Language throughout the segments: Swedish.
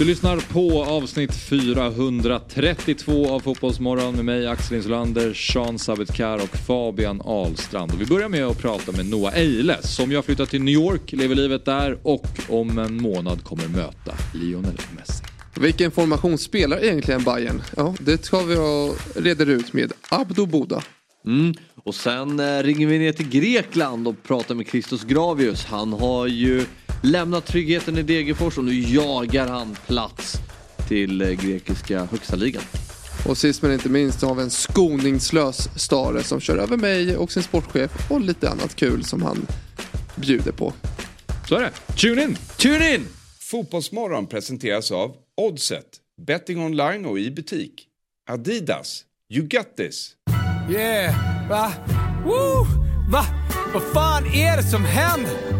Du lyssnar på avsnitt 432 av Fotbollsmorgon med mig Axel Insulander, Sean Sabetkar och Fabian Ahlstrand. Och vi börjar med att prata med Noah Eiles som jag flyttat till New York, lever livet där och om en månad kommer möta Lionel Messi. Vilken formation spelar egentligen Bayern? Ja, det tar vi och reder ut med Abdo Boda. Mm. Och sen eh, ringer vi ner till Grekland och pratar med Christos Gravius. Han har ju lämnat tryggheten i Degerfors och nu jagar han plats till eh, grekiska högsta ligan. Och sist men inte minst har vi en skoningslös Stare som kör över mig och sin sportchef och lite annat kul som han bjuder på. Så är det. Tune in! Tune in! Fotbollsmorgon presenteras av Oddset, betting online och i butik. Adidas, you got this. Yeah, va? Woo! Va? Vad fan är det som händer?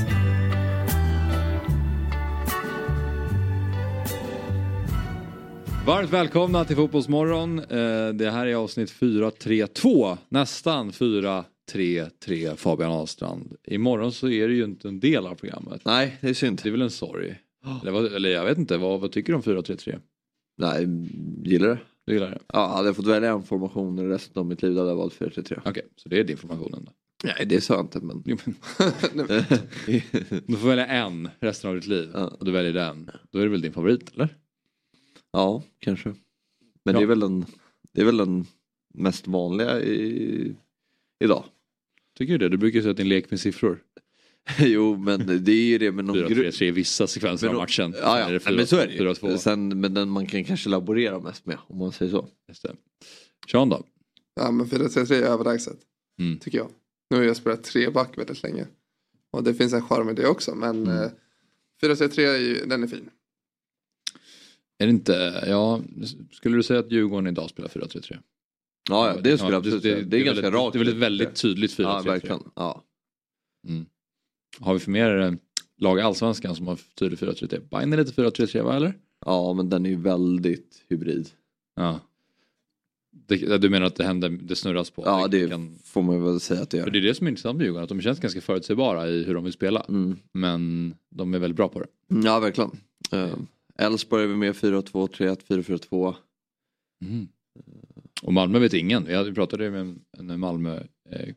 Varmt välkomna till Fotbollsmorgon. Eh, Det här är avsnitt 432, nästan 433 Fabian Ahlstrand. Imorgon så är det ju inte en del av programmet. Nej, det är synd. Det är väl en sorg. Eller, eller jag vet inte, vad, vad tycker du om 433? Nej, gillar det. Du gillar det? Ja, hade jag fått välja en formation resten av mitt liv hade jag valt 4-3-3. Okej, så det är din formation då? Nej, det sa jag inte men... Du får välja en resten av ditt liv och du väljer den. Då är det väl din favorit eller? Ja, kanske. Men Ja. det är väl den, det är väl den mest vanliga i, idag. Tycker du det? Du brukar ju säga att det är en lek med siffror. jo, men det är ju det med någon 4-3-3 i vissa sekvenser av matchen. Ja, ja. det men så är det ju. 4-2. Sen, men den man kan kanske laborera mest med om man säger så. Just det. Sean då? Ja men 4-3-3 är överlägset. Mm. Tycker jag. Nu har jag spelat tre back väldigt länge. Och det finns en charm i det också men Mm. eh, 4-3-3 är ju, den är fin. Är det inte, ja, skulle du säga att Djurgården idag spelar 4-3-3? Ja, ja det skulle jag Ja, absolut säga. Det är ganska väldigt, rakt. Det är väl ett väldigt tydligt 4-3-3. Ja, verkligen. Ja. Mm. Har vi för mer eh, lag i Allsvenskan som har tydligt 4-3-3? Bayern är lite 4-3-3 va eller? ja, men den är ju väldigt hybrid. Ja. Det, du menar att det händer, det snurras på? Ja, det kan, får man väl säga att det för gör. det är det som är intressant med Djurgården, att de känns ganska förutsägbara i hur de vill spela. Mm. Men de är väldigt bra på det. Ja, verkligen. Eh, Elfsborg är vi med 4-2-3-1, 4-4-2. Mm. Och Malmö vet ingen. Jag pratade med en- en Malmö eh,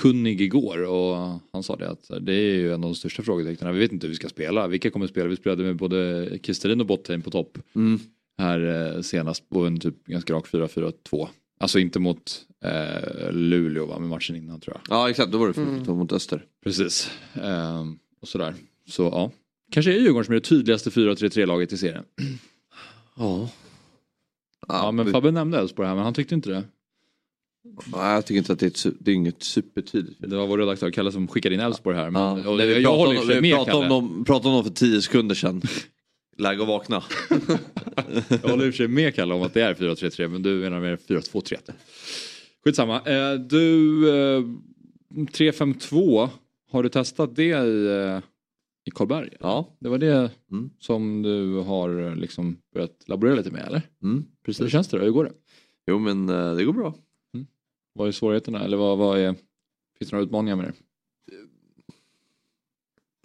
kunnig igår och han sa det att det är ju en av de största frågetecknen. Vi vet inte hur vi ska spela. Vilka kommer spela? Vi spelade med både Kisterin och Bottheim på topp Mm. här eh, senast på en typ ganska rak 4-4-2. Alltså inte mot eh, Luleå va, med matchen innan tror jag. Ja, exakt. Då var det 4 Mm. mot Öster. Precis. Ehm, och sådär. Så ja. Kanske är Djurgården som är det tydligaste 4-3-3-laget i serien. Ja. Ja, men Fabbe nämnde Elfsborg här men han tyckte inte det. Nej, jag tycker inte att det är, ett, det är inget supertydligt. Det var vår redaktör Kalle som skickade in Elfsborg här. Men, Ja. och, När vi jag håller om, sig vi med pratade om, dem, pratade om dem för tio sekunder sedan. Läge att vakna. Jag håller i och för sig med Kalle om att det är 4-3-3 men du menar mer 4-2-3. Skitsamma. Eh, du, eh, 3-5-2, har du testat det i, eh, i Karlberg? Ja, Det var det Mm. som du har liksom börjat laborera lite med eller? mm, Hur precis. känns det då? Hur går det? Jo, men eh, det går bra. Vad är svårigheterna eller vad, vad är, finns det några utmaningar med det?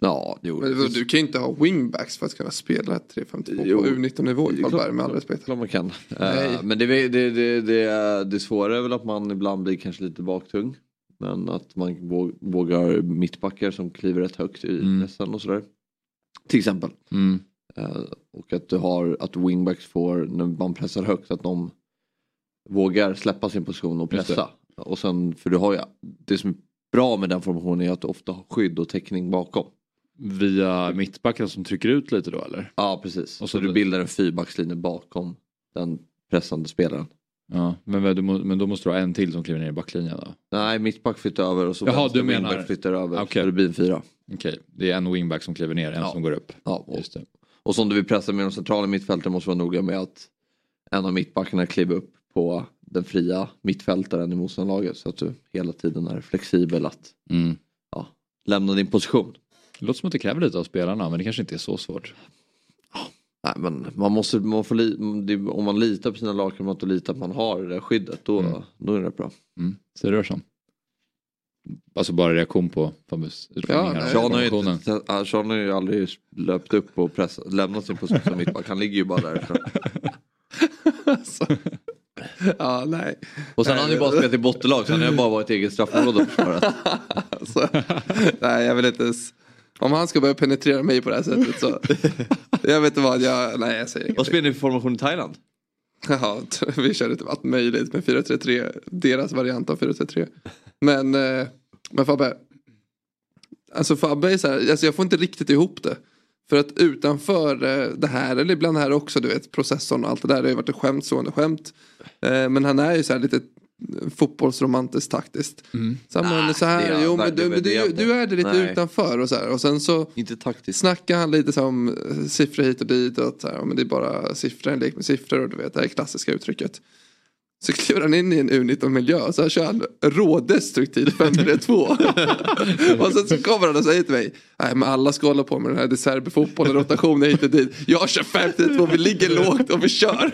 Ja, jo. Men du kan ju inte ha wingbacks för att kunna spela 3-5-2 Jo. på U19-nivå i Karlberg med all respekt. Klart man kan. Nej. Eh, men det, det, det, det, det, det svåra är väl att man ibland blir kanske lite baktung. Men att man vå- vågar mittbackar som kliver rätt högt i Mm. pressen och sådär. Till exempel. Mm. Eh, och att du har att wingbacks får, när man pressar högt, att de vågar släppa sin position och pressa. Och sen, för du har ju, det som är bra med den formationen är att du ofta har skydd och täckning bakom. Via mittbacken som trycker ut lite då eller? Ja precis. Och så så du bildar en fyrbackslinje bakom den pressande spelaren. Ja, men, men då måste du ha en till som kliver ner i backlinjen då? Nej, mittback flyttar över och så Jaha, du menar- wingback flyttar över. Okej. Så det blir en fyra. Okej, det är en wingback som kliver ner, en Ja. som går upp. Ja, och, Just det. och som du vill pressa med de centrala mittfälten måste vara noga med att en av mittbackarna kliver upp på den fria mittfältaren i motståndarlaget så att du hela tiden är flexibel att Mm. ja, lämna din position. Det låter som att det kräver lite av spelarna men det kanske inte är så svårt. Nej men man måste, man får li, om man litar på sina lagkamrater och litar på att man har det där skyddet då, Mm. då är det bra. Mm. Så det rör sig om. Alltså bara reaktion på Fabbes Ja, Sean har, ju informationen. inte, ja, Sean har ju aldrig löpt upp och pressat, lämnat sin position som mittback. Han ligger ju bara där. Alltså. Ja, nej. Och sen har han ju bara spelat i bottenlag så han har ju bara varit i eget straffområde och försvarat. Alltså, nej, jag vill inte ens... Om han ska börja penetrera mig på det här sättet så... Jag vet inte vad jag... Nej, jag säger Vad ingenting. spelar ni för formation i Thailand? Ja, vi körde typ allt möjligt med 4-3-3. Deras variant av 4-3-3. Men, eh, men Fabbe. Alltså Fabbe är så här, alltså jag får inte riktigt ihop det. För att utanför eh, det här, eller ibland här också, du vet processorn och allt det där. Det har ju varit ett skämt, stående skämt. Eh, men han är ju så här lite fotbollsromantiskt taktiskt. Så, men, så det är här, jo men du, du, du är det lite Nej. utanför och så här. Och sen så Inte taktiskt. snackar han lite så om eh, siffror hit och dit och att så här, men det är bara siffror, en lek med siffror och du vet det här klassiska uttrycket. Så kliver han in i en U19-miljö och så här kör han rådestruktivt 5-3-2. och sen så kommer han och säger till mig, nej men alla ska hålla på med den här deserberfotbollen, rotationer hit och dit. Jag kör 5-3-2, vi ligger lågt och vi kör.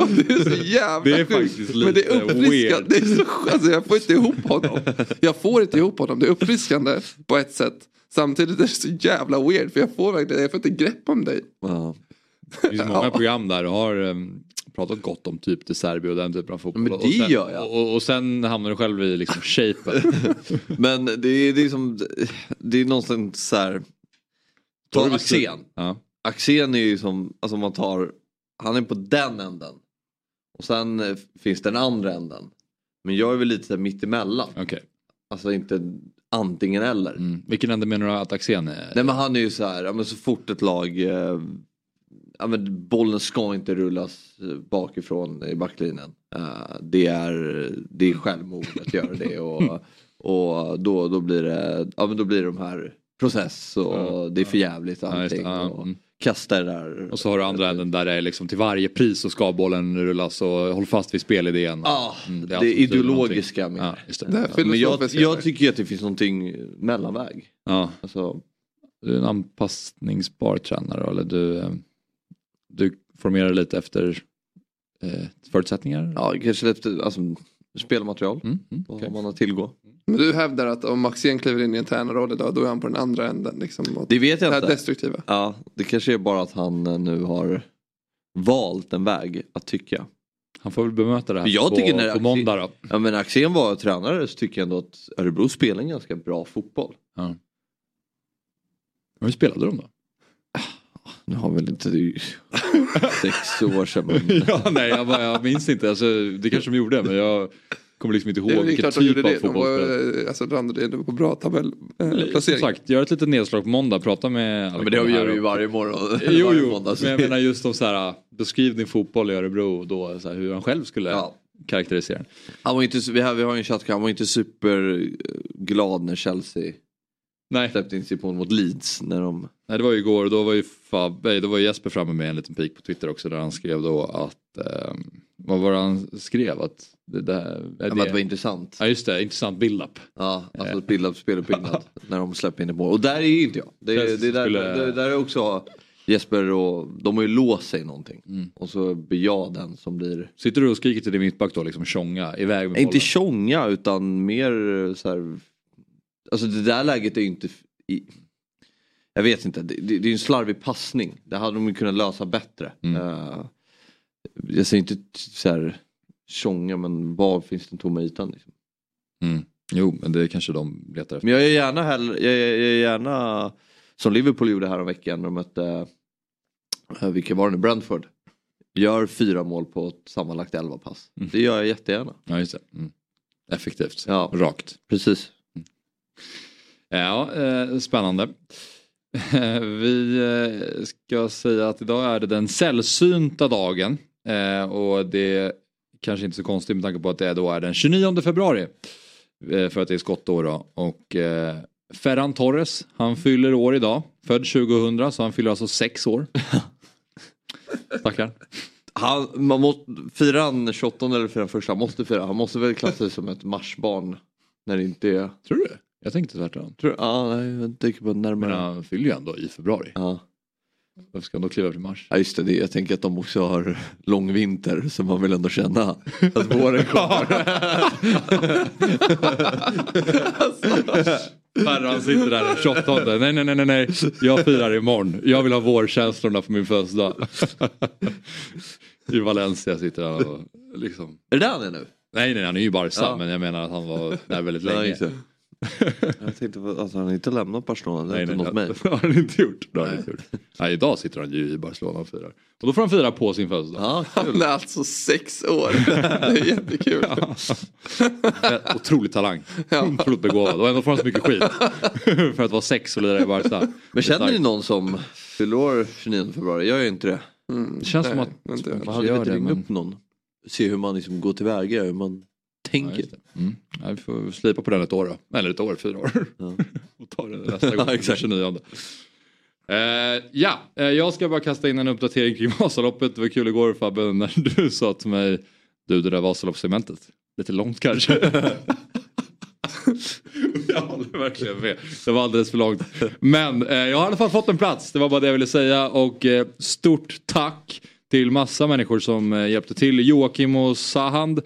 och det är så jävla Det är faktiskt Men det är lite uppfriskande. Det är så, alltså, jag får inte ihop honom. Jag får inte ihop honom. Det är uppfriskande på ett sätt. Samtidigt är det så jävla weird för jag får verkligen, jag får inte grepp om dig. Ja. Det finns många program där och har um, pratat gott om typ De Serbi och den typen av fotboll. Men det och sen, gör jag. Och, och sen hamnar du själv i liksom shapen. Men det är, det är som, det är någonstans så här. Ta. Axén. ja. Axén är ju som, alltså man tar, han är på den änden. Och sen eh, finns den andra änden. Men jag är väl lite så här mittemellan. Okej. Alltså inte antingen eller. Mm. Vilken ände menar du att Axén är? Nej men han är ju så här, ja, men så fort ett lag, eh, ja, men bollen ska inte rullas bakifrån i backlinjen. Eh, det, är, det är självmord att göra det och, och då, då, blir det, ja, men då blir det de här process och Ja, det är för jävligt Ja, det. allting. Ja, och mm. kasta det där. Och så har du andra änden där det är liksom till varje pris så ska bollen rullas och håll fast vid spelidén. Ja, Mm, det, allt som betyder ideologiska mer. Ja, just det. Det Ja, men jag, jag tycker att det finns någonting mellanväg. Ja. Alltså, Du är en anpassningsbar tränare eller du, eh, du formerar lite efter eh, förutsättningar? ja, kanske lite alltså, spelmaterial. Mm, mm, Vad man har tillgå. Men du hävdar att om Maxén kliver in i en tränarroll idag då är han på den andra änden. Liksom, Det vet det jag här inte. destruktiva. Ja, det kanske är bara att han eh, nu har valt en väg att tycka. Han får väl bemöta det här Jag på, tycker när på måndag då. Ja men Axén var tränare så tycker jag ändå att Örebro spelar en ganska bra fotboll. Ja. Hur spelade de då? Nu har väl inte ju sex år sedan men... ja, nej, jag, bara, jag minns inte. Alltså, det kanske de gjorde men jag kommer liksom inte ihåg Det är vilken klart de typ gjorde av det. De fotboll de var, eh, alltså, landade ändå på bra Som tabellplacering. sagt, gör ett litet nedslag på måndag. Prata med Ja, men det gör vi ju varje morgon. Jo, varje jo. måndag, så- Men jag menar just om så här, beskriv din fotboll i Örebro och då så här, hur han själv skulle Ja. karaktärisera den. Han var inte, vi har, vi har ju en chatt, han var inte superglad när Chelsea Nej. släppte in sitt mål mot Leeds. När de... Nej, det var ju igår och då var ju Fab, nej, då var Jesper framme med en liten pik på Twitter också där han skrev då att, ehm, vad var det han skrev? Att det, det, är Ja, det var det, intressant. ja just det, intressant build-up. Ja, alltså bildad speluppbyggnad när de släpper in ett mål. Och där är ju inte jag. Det, Känns det, där, skulle- det där är också Jesper och de har ju låst sig någonting. Mm. Och så blir jag den som blir, Sitter du och skriker till din mittback då liksom tjonga iväg med inte bollen? tjonga utan mer så här. Alltså det där läget är ju inte, i, jag vet inte, det, det, det är ju en slarvig passning. Det hade de ju kunnat lösa bättre. Mm. Eh, jag säger inte så här tjonga men var finns den tomma ytan? Liksom? Mm. Jo, men det är kanske de letar efter. Men jag är gärna hellre, jag är, jag är gärna som Liverpool gjorde här om veckan när de mötte, eh, vilka var det nu, Brentford. Gör fyra mål på ett sammanlagt elva pass. Mm. Det gör jag jättegärna. Ja, just det. Mm. Effektivt. Ja. Rakt. Precis. Ja, eh, spännande. Vi eh, ska säga att idag är det den sällsynta dagen. Eh, och det är kanske inte så konstigt med tanke på att det då är den 29 februari. För att det är skottår då. Och Ferran Torres, han fyller år idag. Född 2000 så han fyller alltså sex år. Tackar. Han, man måste, fira han 28 eller fira första, han måste fira. Han måste väl klassa sig som ett marsbarn. När det inte är... Tror du? Jag tänkte tvärtom. Tror, ja, nej, jag tänker på Men närmare. han fyller ju ändå i februari. Ja. Varför ska han då kliva till mars? ja just det, jag tänker att de också har lång vinter så man vill ändå känna att våren kommer. Ferran sitter där den 28. Nej, nej, nej, nej, nej. Jag firar imorgon. Jag vill ha vårkänslorna på min födelsedag. I Valencia sitter han och liksom. är det där han är nu? Nej, nej, han är ju Barca. Ja. Men jag menar att han var där väldigt Ja, länge. det. Jag tänkte att han inte lämnat Barcelona, det har inte nått mig. det har han inte gjort. Det har han inte gjort. Nej, idag sitter han ju i Barcelona och firar. Och då får han fira på sin födelsedag. Ja. Han är alltså sex år. Det är jättekul. Eh, Otrolig talang. Ja. Otroligt begåvad. Och ändå får han så mycket skit. För att vara sex och lira i Barca. Men känner ni någon som fyller år 29 februari? Jag gör ju inte det. Mm, Det känns som nej, att- inte jag. Man hade velat ringa men- upp någon. Se hur man liksom går tillväga, hur man Ja, tänker. det. mm. ja, vi får slipa på den ett år då. Eller ett år, fyra år. Ja. och ta det nästa gång, Ja, exakt. 29. Eh, ja, eh, jag ska bara kasta in en uppdatering kring Vasaloppet. Det var kul igår Fabbe när du sa till mig Du det där Vasaloppssegmentet. Lite långt kanske. jag håller verkligen med. Det var alldeles för långt. Men eh, jag har i alla fall fått en plats. Det var bara det jag ville säga. Och stort tack till massa människor som hjälpte till. Joakim och Sahand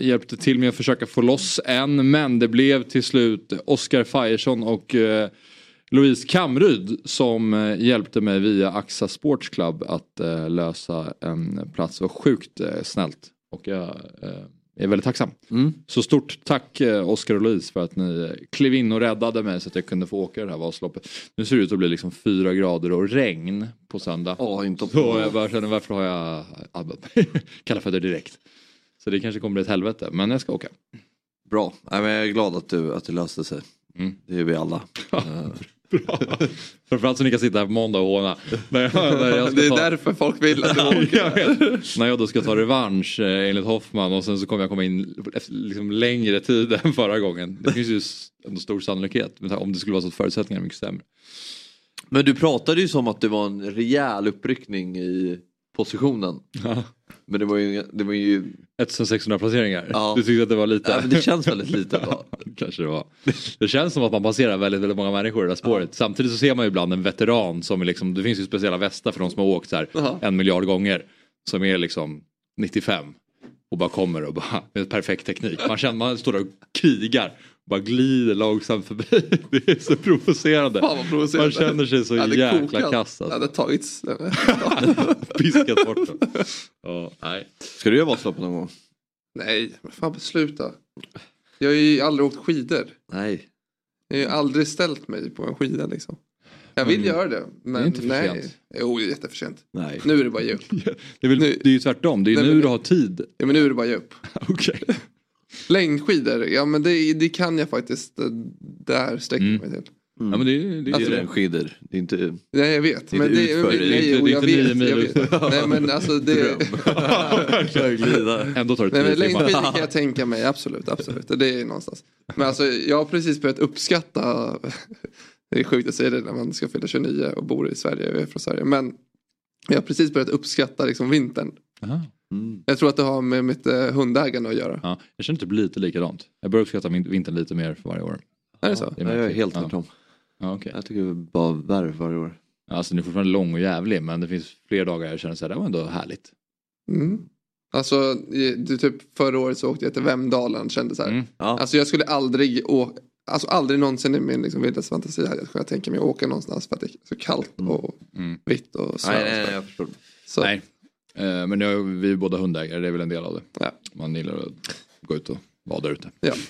hjälpte till med att försöka få loss en. Men det blev till slut Oskar Fajersson och eh, Louise Kamryd som eh, hjälpte mig via AXA Sports Club att eh, lösa en plats. Det var sjukt eh, snällt. Och jag eh, är väldigt tacksam. Mm. Så stort tack eh, Oskar och Louise för att ni klev in och räddade mig så att jag kunde få åka det här Vasaloppet. Nu ser det ut att bli liksom fyra grader och regn på söndag. Ja, inte Så jag bara känner varför har jag abbat mig? Kalla fötter direkt. Så det kanske kommer bli ett helvete men jag ska åka. Bra, jag är glad att du, att det löste sig. Mm. Det är vi alla. Eh, Bra. Framförallt så ni kan sitta här på måndag och håna. När jag, när jag Det är ta... därför folk vill att du åker. När jag då ska ta revansch eh, enligt Hoffman och sen så kommer jag komma in liksom längre tid än förra gången. Det finns ju ändå stor sannolikhet om det skulle vara så att förutsättningarna är mycket sämre. Men du pratade ju som att det var en rejäl uppryckning i positionen. Ja. Men det var ju, det var ju 1600 placeringar. Ja. Du tyckte att det var lite? ja, men det känns väldigt lite. Då. Kanske det var. Det känns som att man passerar väldigt, väldigt många människor i det här spåret. Samtidigt så ser man ju ibland en veteran som är liksom, det finns ju speciella västar för de som har åkt så här Jaha. en miljard gånger. Som är liksom 95. Och bara kommer och bara med perfekt teknik. Man känner, man står där och krigar. Bara glider långsamt förbi. Det är så provocerande. Fan vad provocerande. Man känner sig så hade jäkla kokat. kass. Alltså. hade tagits. Piskat bort dem. Ja, nej. Ska du göra Vasaloppet någon gång? Nej, men fan sluta. Jag har ju aldrig åkt skidor. Nej. Jag har ju aldrig ställt mig på en skida liksom. Jag vill Men göra det. Men det är inte för nej. sent. Jo, det är jätteförsent. Nej. Nu är det bara ge upp. Det är, väl, Nu- det är ju tvärtom. Det är ju Nej, nu men- du har tid. Ja, men nu är det bara ge upp. Okej. Längdskidor, ja men det, det kan jag faktiskt. eh, Där sträcker jag Mm. mig till. Ja, men det, är- det, Alltså, det, är skidor. Det är inte... Nej jag vet. Det är Men det, utför, men, det är nej, inte- jo, det är jag inte vet, jag vet. Nej men alltså det. ändå tar det Nej men längdskidor kan jag tänka mig, absolut, absolut. Det är någonstans. Men alltså jag har precis börjat uppskatta, det är sjukt att säga det när man ska fylla 29 och bor i Sverige, jag är från Sverige. Men jag har precis börjat uppskatta liksom vintern. Aha. Mm. Jag tror att det har med mitt eh, hundägande att göra. Ja, jag känner typ lite likadant. Jag börjar uppskatta min- vintern lite mer för varje år. Är det så? Det är jag är helt Ja. tvärtom. Ja, okej. Jag tycker det bara värre varje år. Alltså den är fortfarande lång och jävlig men det finns fler dagar jag känner så här, det var ändå härligt. Mm. Alltså det, typ förra året så åkte jag till Vemdalen kände så här. Mm. Ja. Alltså jag skulle aldrig åka, alltså aldrig någonsin i min liksom, vildaste fantasi hade jag kunnat tänka mig att åka någonstans för att det är så kallt och Mm. vitt och snö. Nej, och nej, nej, jag förstår. Så, Nej, men jag, vi är båda hundägare, det är väl en del av det. Ja. Man gillar att gå ut och vara där ute. Ja.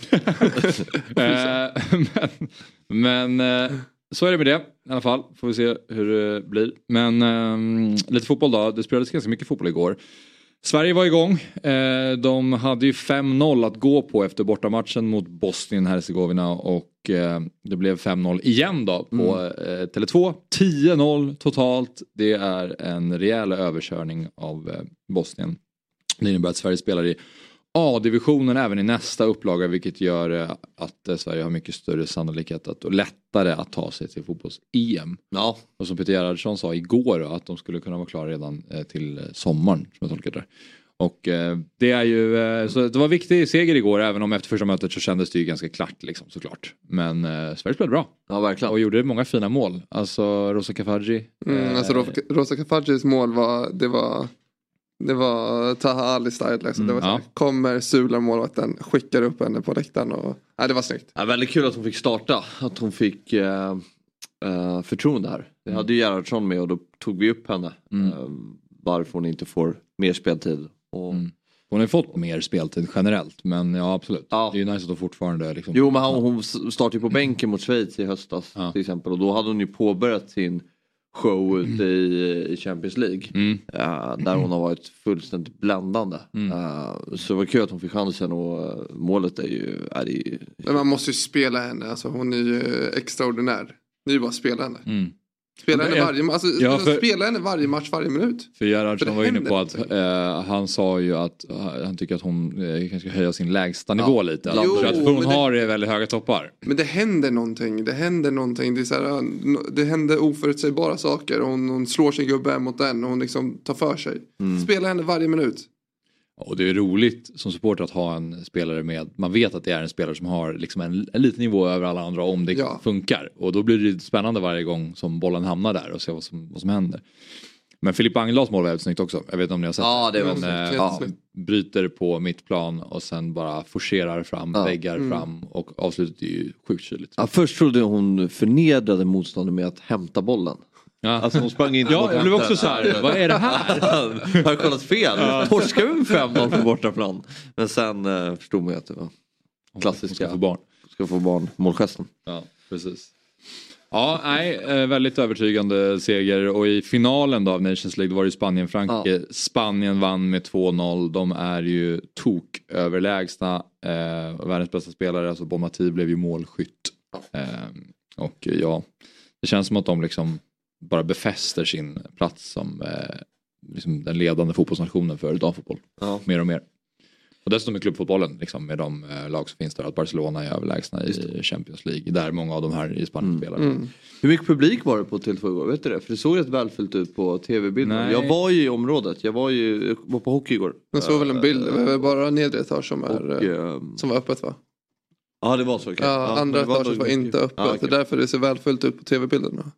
Eh, men men eh, så är det med det i alla fall. Får vi se hur det blir. Men ehm, lite fotboll då. Det spelades ganska mycket fotboll igår. Sverige var igång. Eh, de hade ju 5-0 att gå på efter bortamatchen mot Bosnien-Hercegovina och eh, det blev 5-0 igen då på eh, Tele2. 10-0 totalt. Det är en rejäl överkörning av Bosnien. Det innebär att Sverige spelar i A-divisionen även i nästa upplaga vilket gör eh, att eh, Sverige har mycket större sannolikhet att, och lättare att ta sig till fotbolls-EM. Ja, Och som Peter Gerhardsson sa igår att de skulle kunna vara klara redan eh, till sommaren som jag tolkar det. Och eh, det är ju, eh, så det var en viktig seger igår även om efter första mötet så kändes det ju ganska klart liksom såklart. Men eh, Sverige spelade bra Ja, verkligen. och gjorde många fina mål. Alltså Rosa Kafaji. Mm, eh, alltså Ro- Rosa Kafajis mål var, det var, det var Taha Ali style liksom. det var så här, Mm, ja. Kommer, sular målvakten, skickar upp henne på läktaren och, nej det var snyggt. Ja, väldigt kul att hon fick starta. Att hon fick eh, eh, förtroende här. Vi hade ju Gerhardsson med och då tog vi upp henne. Mm. Eh, varför hon inte får mer speltid. Och, Mm. Hon har ju fått mer speltid generellt men ja absolut. Ja. Det är ju nice att hon fortfarande liksom. Jo men hon, hon startade ju på bänken mot Schweiz i höstas Ja. till exempel. Och då hade hon ju påbörjat sin show ute i, i Champions League. Mm. eh, där hon har varit fullständigt bländande. Mm. Eh, så det var kul att hon fick chansen och eh, målet är ju... Är det ju Men man måste ju spela henne, alltså hon är ju extraordinär. Det är ju bara att spela henne. Mm. Spela henne Ja, varje, alltså, ja, för- spela henne varje match, varje minut. För Gerhardsson var inne på att eh, han sa ju att eh, han tycker att hon eh, kanske ska höja sin lägsta nivå lite. Jo, för, att, för hon det- har det väldigt höga toppar. Men det händer någonting, det händer någonting. Det, är så här, det händer oförutsägbara saker. Hon, hon slår sin gubbe mot den och hon liksom tar för sig. Mm. Spela henne varje minut. Och det är roligt som supporter att ha en spelare med, man vet att det är en spelare som har liksom en, en liten nivå över alla andra om det Ja. funkar. Och då blir det spännande varje gång som bollen hamnar där och se vad som, vad som händer. Men Filip Anglas mål var väldigt snyggt också. Jag vet inte om ni har sett Ja, det var Men, Helt ja, bryter på mittplan och sen bara forcerar fram, Ja. väggar Mm. fram och avslutet är ju sjukt kyligt. Ja, först trodde hon förnedrade motståndaren med att hämta bollen. Ja. Alltså hon sprang inte Ja, jag blev också så här, vad är det här? Har jag kollat fel? Torskar vi med 5-0 på bortaplan? Men sen eh, förstod man ju att det var Hon klassiska. ska få barn. Ska få barn målgesten. Ja, precis. Ja, nej, eh, väldigt övertygande seger och i finalen då av Nations League var det Spanien-Frankrike. Spanien vann med 2-0. De är ju tok överlägsna. Eh, världens bästa spelare, alltså Bonmati blev ju målskytt. Eh, och ja, det känns som att de liksom bara befäster sin plats som eh, liksom den ledande fotbollsnationen för damfotboll. Ja. Mer och mer. Och dessutom i klubbfotbollen liksom, med de eh, lag som finns där. Att Barcelona är överlägsna i Champions League. Där många av de här i Spanien spelar. Mm. Hur mycket publik var det på Tele2 igår? Vet du det? För det såg rätt välfyllt ut på tv-bilden. Nej. Jag var ju i området. Jag var ju jag var på hockey igår. Jag såg väl en bild, det var bara nedre etage som, är, Och, eh, ehm, som var öppet va? ja det var så. okej. Ja, Ja, andra etaget var nog- inte öppet. Ja, okej. Det är därför det ser välfyllt ut på tv-bilderna.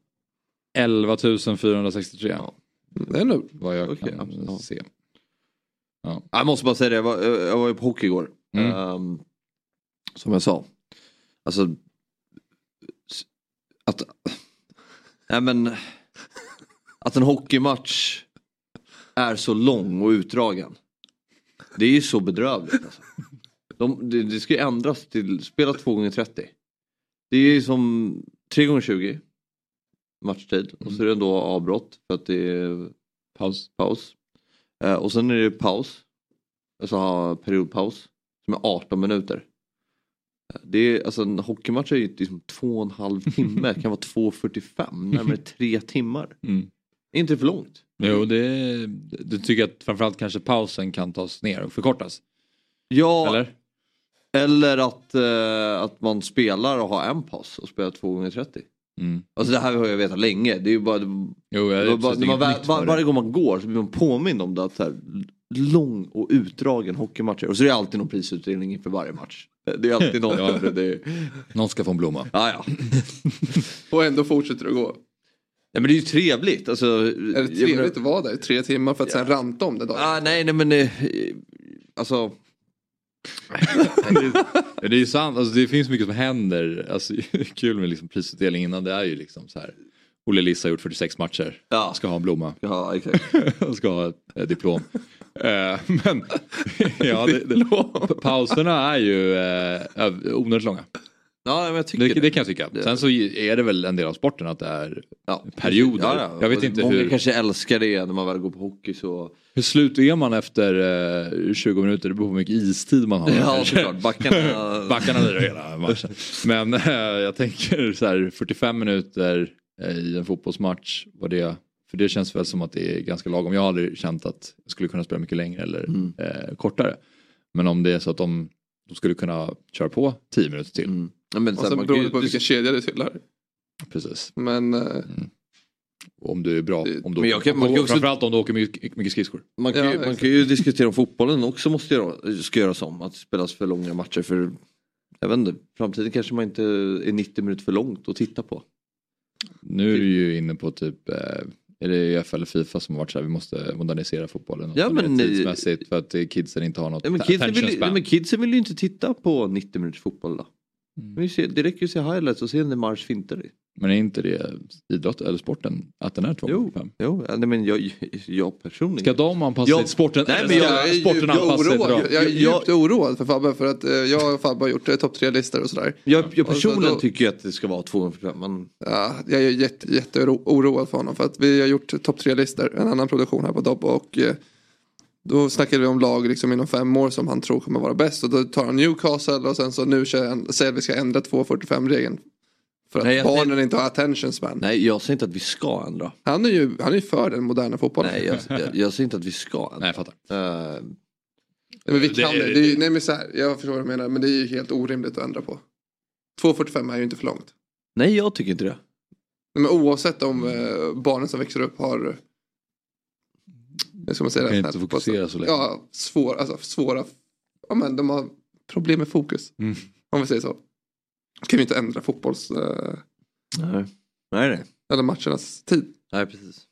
11 463 Ja. Det är nog. vad jag Okej, kan. Ja. se. Jag måste bara säga det, jag var, jag var ju på hockey igår. Mm. Ehm, som jag sa. Alltså. Att. Nej men. Att en hockeymatch är så lång och utdragen. Det är ju så bedrövligt. Alltså. De, det, det ska ju ändras till spela 2 gånger 30 Det är ju som 3 gånger 20 matchtid och så är det ändå avbrott för att det är Paus. paus. Eh, och sen är det paus. Alltså periodpaus. Som är 18 minuter. Eh, Det är, alltså en hockeymatch är ju liksom två och en halv timme. Kan vara 2.45, närmare tre timmar. Mm. Är inte för långt? Jo, det, du tycker att framförallt kanske pausen kan tas ner och förkortas? Ja, Eller? eller att, eh, att man spelar och har en paus och spelar 2 gånger 30 Mm. Alltså det här har jag vetat länge. Det är ju bara, Jo, det jag, var bara, man var, för varje det. gång man går så blir man påmind om det. Att så här, lång och utdragen hockeymatcher. Och så är det alltid någon prisutdelning inför varje match. Det är alltid någon. Ja. ja. det är, Någon ska få en blomma. ja, ja. Och ändå fortsätter det gå. Nej men det är ju trevligt. Alltså, Är det trevligt att vara där i tre timmar för att sen ranta om det dagen? Ah, nej, nej men eh, alltså. Ja, det är ju sant, alltså, det finns mycket som händer. Alltså, kul med liksom prisutdelning innan det är ju liksom så här. Olle Liss har gjort 46 matcher. Ja. Ska ha en blomma. Ja exakt. Ska ha ett, ett diplom. Eh, men ja, det, det, pa- pauserna är ju eh, onödigt långa. Ja men jag tycker Det, det kan jag tycka. Sen så är det väl en del av sporten att det är Ja, perioder. Ja, ja. Jag vet inte Många hur, kanske älskar det när man väl går på hockey så. hur slut är man efter eh, 20 minuter. Det beror på hur mycket istid man har. Ja såklart. Backarna. Backarna lirar hela matchen. Men eh, jag tänker så här 45 minuter eh, i en fotbollsmatch. Vad det, för det känns väl som att det är ganska lagom. Jag har aldrig känt att jag skulle kunna spela mycket längre eller Mm. eh, kortare. Men om det är så att de, de skulle kunna köra på 10 minuter till. Mm. Ja, men, Och sen man beror kan det ju- på vilken kedja det tillhör. Precis. Men eh, Om du är bra. Om du, Men jag kan- man kan också- Framförallt om du åker mycket, mycket skridskor. Man kan, Ja, ju, man kan ju diskutera om fotbollen också måste göra, ska göras om. Att spelas för långa matcher. För jag vet inte, framtiden kanske man inte är 90 minuter för långt att titta på. Nu är du ju inne på typ, är det UEFA eller Fifa som har varit så här, vi måste modernisera fotbollen. Ja, men- tidsmässigt för att kidsen inte har något Ja, men kidsen, vill, ja, men kidsen vill ju inte titta på 90 minuters fotboll då. Mm. Det räcker ju att se highlights och se när Mars finter. Men är inte det idrott eller sporten att den är 2,5? Jo, ja, nej, men jag, jag personligen. Ska de anpassa Jag- sig till sporten? Nej, men jag- Jag är sporten djupt anpassa oroad. dem? Jag är Jag- djupt oroad för Fabbe för att eh, jag och Fabbe har gjort eh, topp tre listor och sådär. jag, jag personligen då- tycker att det ska vara 245 men Ja, jag är jätte, jätte oroad för honom för att vi har gjort topp tre listor, en annan produktion här på Dobb och eh, då snackade vi om lag liksom inom fem år som han tror kommer vara bäst och då tar han Newcastle och sen så nu säger att vi ska ändra 2.45 regeln. För att Nej, jag barnen inte har attention span. nej jag säger inte att vi ska ändra. Han är ju han är för den moderna fotbollen. Nej jag, jag, jag säger inte att vi ska ändra. Nej, jag fattar. Eh, Nej, men vi Det- kan det. det ju- nej men så här, jag förstår vad du menar men det är ju helt orimligt att ändra på. 2.45 är ju inte för långt. nej jag tycker inte det. Nej, Men oavsett om eh, barnen som växer upp har hur ska man säga Kan det? inte fokusera så länge. Ja, svår, alltså, svåra. Ja, men de har problem med fokus. Mm. Om vi säger så. Kan vi inte ändra fotbolls eh, Nej. Nej, nej. eller matchernas tid. nej precis.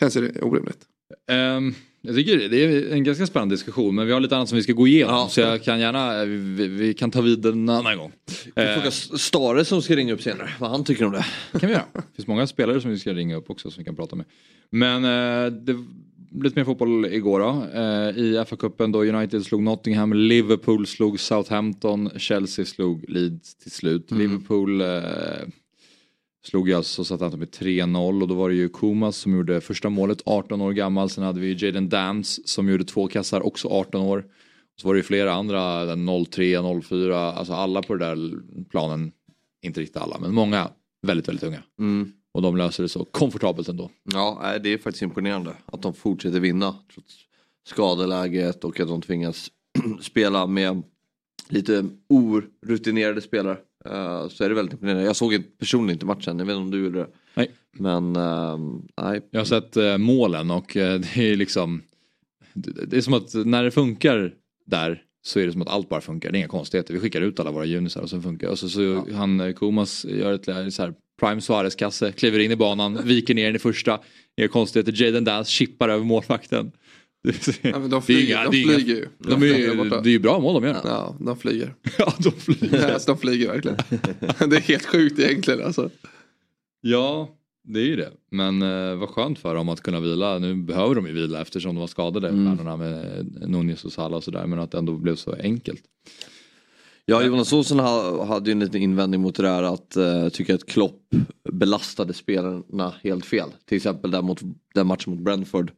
Känns ju det orimligt. Ehm, jag tycker det är en ganska spännande diskussion men vi har lite annat som vi ska gå igenom Ja. så jag kan gärna, vi, vi kan ta vid en annan gång. Vi Eh, frågar Stare som ska ringa upp senare vad han tycker om det. kan vi göra. Det finns många spelare som vi ska ringa upp också som vi kan prata med. Men eh, det lite mer fotboll igår då. Eh, I FA-cupen då United slog Nottingham, Liverpool slog Southampton, Chelsea slog Leeds till slut. Mm. Liverpool eh, slog ju alltså Southampton med 3-0 och då var det ju Kumas som gjorde första målet, 18 år gammal. Sen hade vi Jaden Dance som gjorde två kassar, också 18 år. Så var det ju flera andra, 03, 04, alltså alla på den där planen, inte riktigt alla, men många väldigt, väldigt unga. Mm. Och de löser det så komfortabelt ändå. Ja, det är faktiskt imponerande att de fortsätter vinna trots skadeläget och att de tvingas spela med lite orutinerade spelare. Eh, så är det väldigt imponerande. Jag såg inte- personligen inte matchen, jag vet inte om du gjorde det. Nej. Men ehm, nej. Jag har sett eh, målen och eh, det är liksom det, det är som att när det funkar där så är det som att allt bara funkar. Det är inga konstigheter. Vi skickar ut alla våra junisar och så funkar och så, så han eh, Komas gör ett så här Prime Suarez-kasse, kliver in i banan, viker ner den i första. Inga konstigheter. Jaden Dance chippar över målvakten. Ja, de flyger, inga- de inga- flyger ju. De är, ju- det är ju bra mål de gör. Ja, de flyger. Ja, de flyger. Ja, alltså, de flyger verkligen. det är helt sjukt egentligen alltså. Ja, det är ju det. Men eh, vad skönt för dem att kunna vila. Nu behöver de ju vila eftersom de var skadade, Mm. med Nunez och Salah och sådär. Men att det ändå blev så enkelt. Ja, Jonas Olsson ha- hade ju en liten invändning mot det där att uh, tycka att Klopp belastade spelarna helt fel. Till exempel där mot den matchen mot Brentford.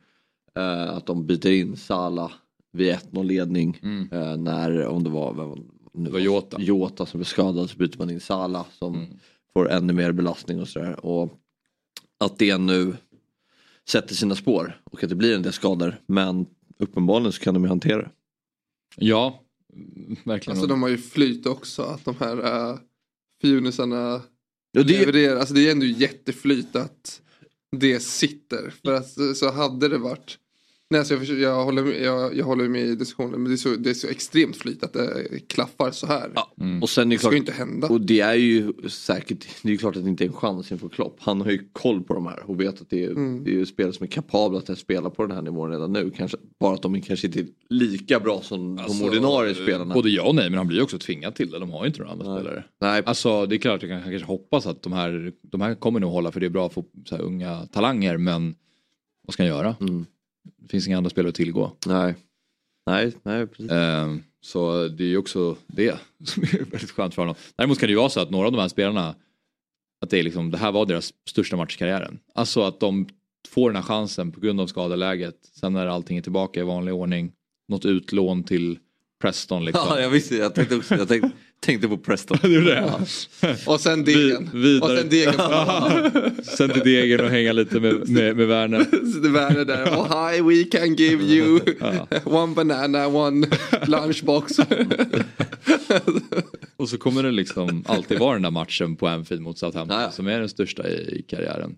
eh, att de byter in Salah vid 1-0 ledning. Mm. eh, när, om det var, vem, nu Det var Jota. Jota som blev skadad så byter man in Salah som Mm. får ännu mer belastning och sådär. Och att det nu sätter sina spår och att det blir en del skador. Men uppenbarligen så kan de ju hantera det. Ja, verkligen. Alltså de har ju flyt också. Att de här uh, fjunisarna Och det, levererar. Alltså det är ändå jätteflyt att det sitter. För att så hade det varit. Nej, alltså jag, försöker, jag, håller, med- jag, jag håller med i diskussionen. Men det är, så, det är så extremt flyt att det klaffar så här. ja, Mm. och sen är det det ska klart ju inte hända. Och det är ju säkert, det är ju klart att det inte är en chans inför Klopp. Han har ju koll på de här och vet att det är, Mm. det är ju spelare som är kapabla att spela på den här nivån redan nu. Kanske, bara att de kanske inte är lika bra som Alltså, de ordinarie spelarna. Både ja och nej, men han blir ju också tvingad till det. De har ju inte några andra Nej. spelare. Nej, Alltså det är klart, jag kan kanske hoppas att de här, de här kommer nog hålla för det är bra för så här, unga talanger. Men vad ska han göra? Mm. Det finns inga andra spelare att tillgå. nej. Nej, nej precis. Eh, så det är ju också det som är väldigt skönt för honom. Däremot kan det ju vara så att några av de här spelarna, att det, är liksom, det här var deras största match i karriären. Alltså att de får den här chansen på grund av skadeläget. Sen när allting är tillbaka i vanlig ordning. Något utlån till Preston liksom. Ja, jag visste, jag tänkte också, jag tänkte, tänkte på Preston. Det det. Och sen degen. Vi-. Och sen degen. Sen till degen och hänga lite med, med, med Werner. värre där. Oh, hi, we can give you Ja. one banana, one lunchbox. Och så kommer det liksom alltid vara den där matchen på Anfield mot Southampton Ja, ja. som är den största i, i karriären.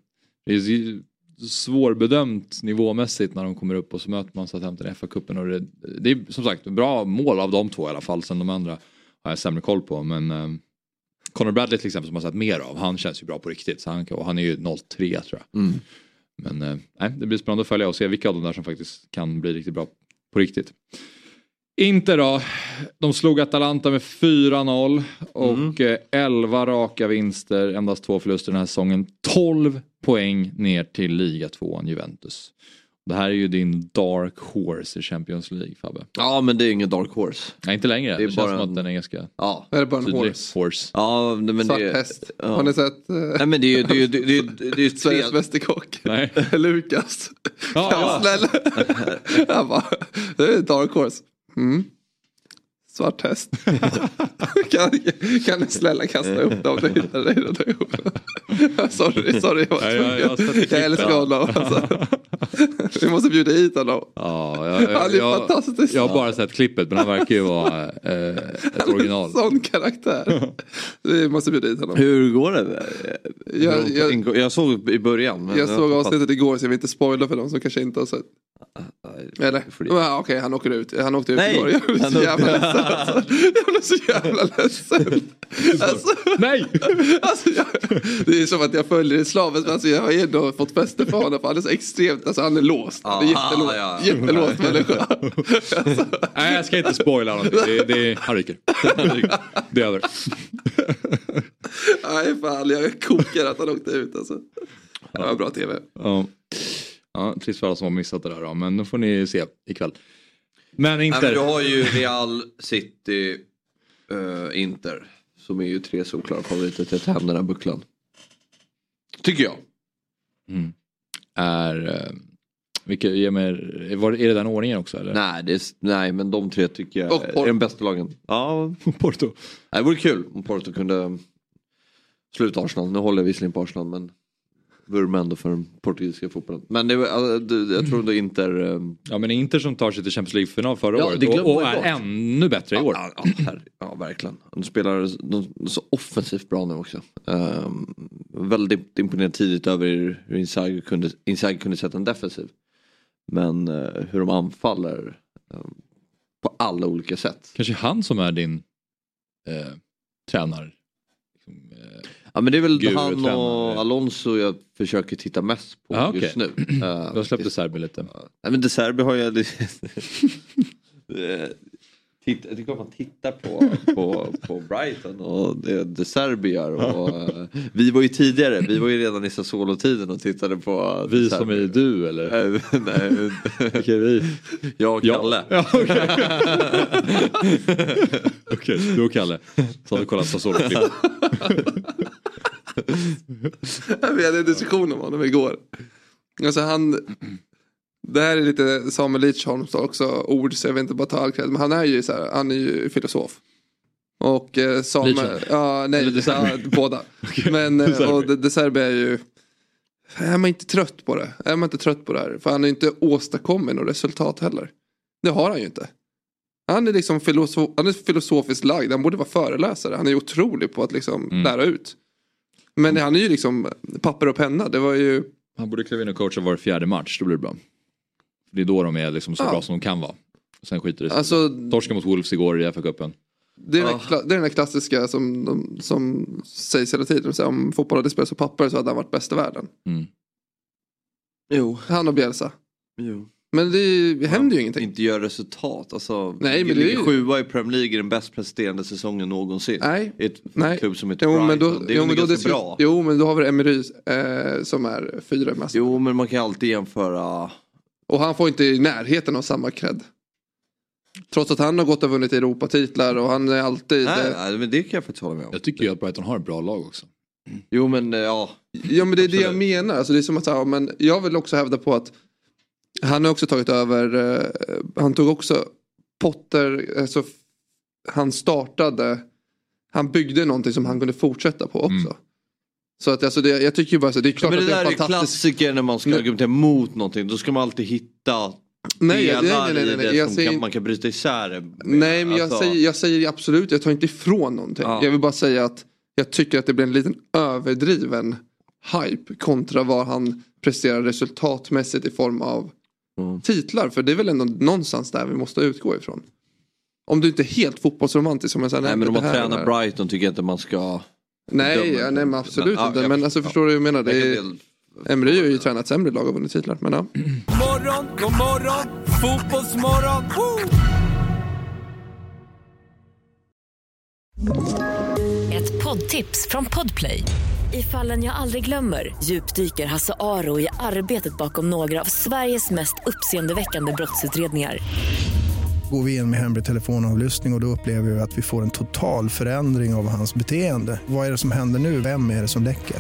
Det är ju svårbedömt nivåmässigt när de kommer upp och så möter man Southampton i FA-cupen. Det, det är som sagt bra mål av de två i alla fall. Sen de andra har jag sämre koll på. Men eh, Conor Bradley till exempel som har sett mer av. Han känns ju bra på riktigt. Så han, och han är ju 0-3 tror jag. Mm. Men eh, det blir spännande att följa och se vilka av de där som faktiskt kan bli riktigt bra på riktigt. Inte då. De slog Atalanta med 4-0 och eh, 11 raka vinster, endast två förluster den här säsongen. 12 poäng ner till ligatvåan Juventus. Det här är ju din dark horse i Champions League Fabbe. Ja men det är ingen dark horse. Nej inte längre, Det det, är känns bara som en- att den är ganska Ja. Är det bara en tydlig. horse? horse. Ja men Svart det häst. Ja. Har ni sett eh, Nej men det är ju det är, det är, det är, det är, tre... Sveriges Mästerkock? Nej. Lukas. Ja, ja. Snälla. Han bara, det är dark horse. Mm. Svart häst. kan, kan ni snälla kasta upp dem? Det hittar dig då. sorry, sorry. Jag, Nej, jag- jag det jag klippet. älskar honom. Alltså. Vi måste bjuda hit honom. Ja, jag, jag, Han är jag, fantastisk. jag har bara sett klippet men han verkar ju vara eh, ett original. Sån karaktär. Vi måste bjuda hit honom. Hur går det? Jag, jag, Jag såg i början. men jag såg avsnittet igår så jag vill inte spoila för de som kanske inte har sett. Eller? Ja, Okej, han åker ut. Han åkte ut Nej, igår. Jag blev så jävla ledsen. Alltså. Jag blev så jävla ledsen. Alltså, Nej! alltså, jag, det är som att jag följer det slaviskt. Alltså, jag har ändå fått fäste för honom. För han är så extremt, alltså han är låst. Han är Ah, jättelåst, ja. jättelåst människa. Alltså, Nej jag ska inte spoila någonting. Det, det, han ryker. Det är över. nej fan, jag kokar att han åkte ut alltså. Det var bra tv. Ja. Ja, trist för alla som har missat det där då, men nu får ni se ikväll. Men Nej, inte... men du har ju Real, City, eh, Inter. Som är ju tre solklara favoriter till att hem den här bucklan. Tycker jag. är... Eh, vilka, ge mig, var, är det den ordningen också eller? Nej, det är, nej men de tre tycker jag Porto. är de bästa lagen. Ja, Porto. det vore kul om Porto kunde sluta Arsenal. Nu håller jag visserligen på Arsenal men vurmar ändå för den portugisiska fotbollen. Men det, alltså, jag tror ändå Inter... eh, Ja men Inter som tar sig till Champions League-final förra Ja, året och, och är bort. ännu bättre i år. Ja, ja, herre- ja verkligen. De spelar de, så offensivt bra nu också. Um, väldigt imponerad tidigt över hur Inzaghi kunde, Inzaghi kunde sätta en defensiv. Men eh, hur de anfaller eh, på alla olika sätt. Kanske han som är din eh, tränare. Eh, Ja men det är väl Guru han tränare. och Alonso jag försöker titta mest på Ah, okej. just nu. Uh, jag släppte Serbi lite. Nej men De Serbi har jag... Titta, det är klart man tittar på, på, på Brighton och det De Serbi gör. Och, eh, vi var ju tidigare, vi var ju redan i Sassuolo-tiden och tittade på Vi som är du eller? Eh, Nej, Okej, vi. jag och Kalle. Ja, okej. Okej, du och Kalle. Så har vi kollat Sassuolo-klipp. Vi hade en diskussion om honom igår. Alltså han, det här är lite Samuel Lidsholms också ord så jag vill inte bara ta all cred. Men han är ju så här, han är ju filosof. Och eh, Samuel, ja nej, ja, båda. Men De eh, och De, De Serbi är ju, är man inte trött på det? Är man inte trött på det här? För han har ju inte åstadkommit något resultat heller. Det har han ju inte. Han är liksom filosof, han är filosofiskt lagd, han borde vara föreläsare. Han är otrolig på att liksom Mm. lära ut. Men han är ju liksom papper och penna. Det var ju Han borde kliva in och coacha var fjärde match, då blir det bra. Det är då de är liksom så Ja. bra som de kan vara. Sen skiter det sig. Alltså, Torska mot Wolves igår i FA-cupen. det, är den Ah. det är den här klassiska som, de, som sägs hela tiden. Om fotboll hade spelats på papper så hade han varit bäst i världen. Mm. Jo. Han och Bielsa. jo. Men det händer ju ingenting. Inte gör resultat. Alltså, Nej, men det är sjua i Premier League i den bäst presterande säsongen någonsin. Nej. I ett Nej. klubb som heter Jo Brighton. men, då, det är jo, jo, men, då, ganska det, bra. jo men då har vi Emery eh, som är fyra mest. Jo men man kan alltid jämföra. Och han får inte i närheten av samma cred. Trots att han har gått och vunnit Europatitlar och han är alltid... Nej, eh, nej men det kan jag faktiskt hålla med om. Jag tycker ju att Brighton har ett bra lag också. Jo men eh, ja. Ja men det är det jag Absolut. menar. Alltså, det är som att, ja, men jag vill också hävda på att han har också tagit över, eh, han tog också Potter, alltså, han startade, han byggde någonting som han kunde fortsätta på också. Mm. Så att alltså, det, jag tycker bara så, det är klart Men det att det är en fantastisk... klassiker när man ska Nej. argumentera mot någonting. Då ska man alltid hitta Nej, delar nej, nej, nej, i nej. det Jag som säger- kan, man kan bryta isär med. Nej men jag, Alltså, säger, jag säger absolut, jag tar inte ifrån någonting. Ja. Jag vill bara säga att jag tycker att det blir en liten överdriven hype kontra vad han presterar resultatmässigt i form av Mm. titlar. För det är väl ändå någonstans där vi måste utgå ifrån. Om du inte är helt fotbollsromantisk som jag säger. Nej men om man tränar. Brighton tycker jag inte man ska... Nej, ja, nej men absolut ja, inte. jag- Men alltså förstår du vad jag menar? Det är, Emery har ju tränat sämre lag och vunnit titlar. Men ja. Morgon, god morgon, fotbollsmorgon. Woo! Ett poddtips från Podplay. I fallen jag aldrig glömmer djupdyker Hasse Aro i arbetet bakom några av Sveriges mest uppseendeväckande brottsutredningar. Går vi in med hemlig telefonavlyssning och, och då upplever vi att vi får en total förändring av hans beteende. Vad är det som händer nu? Vem är det som läcker?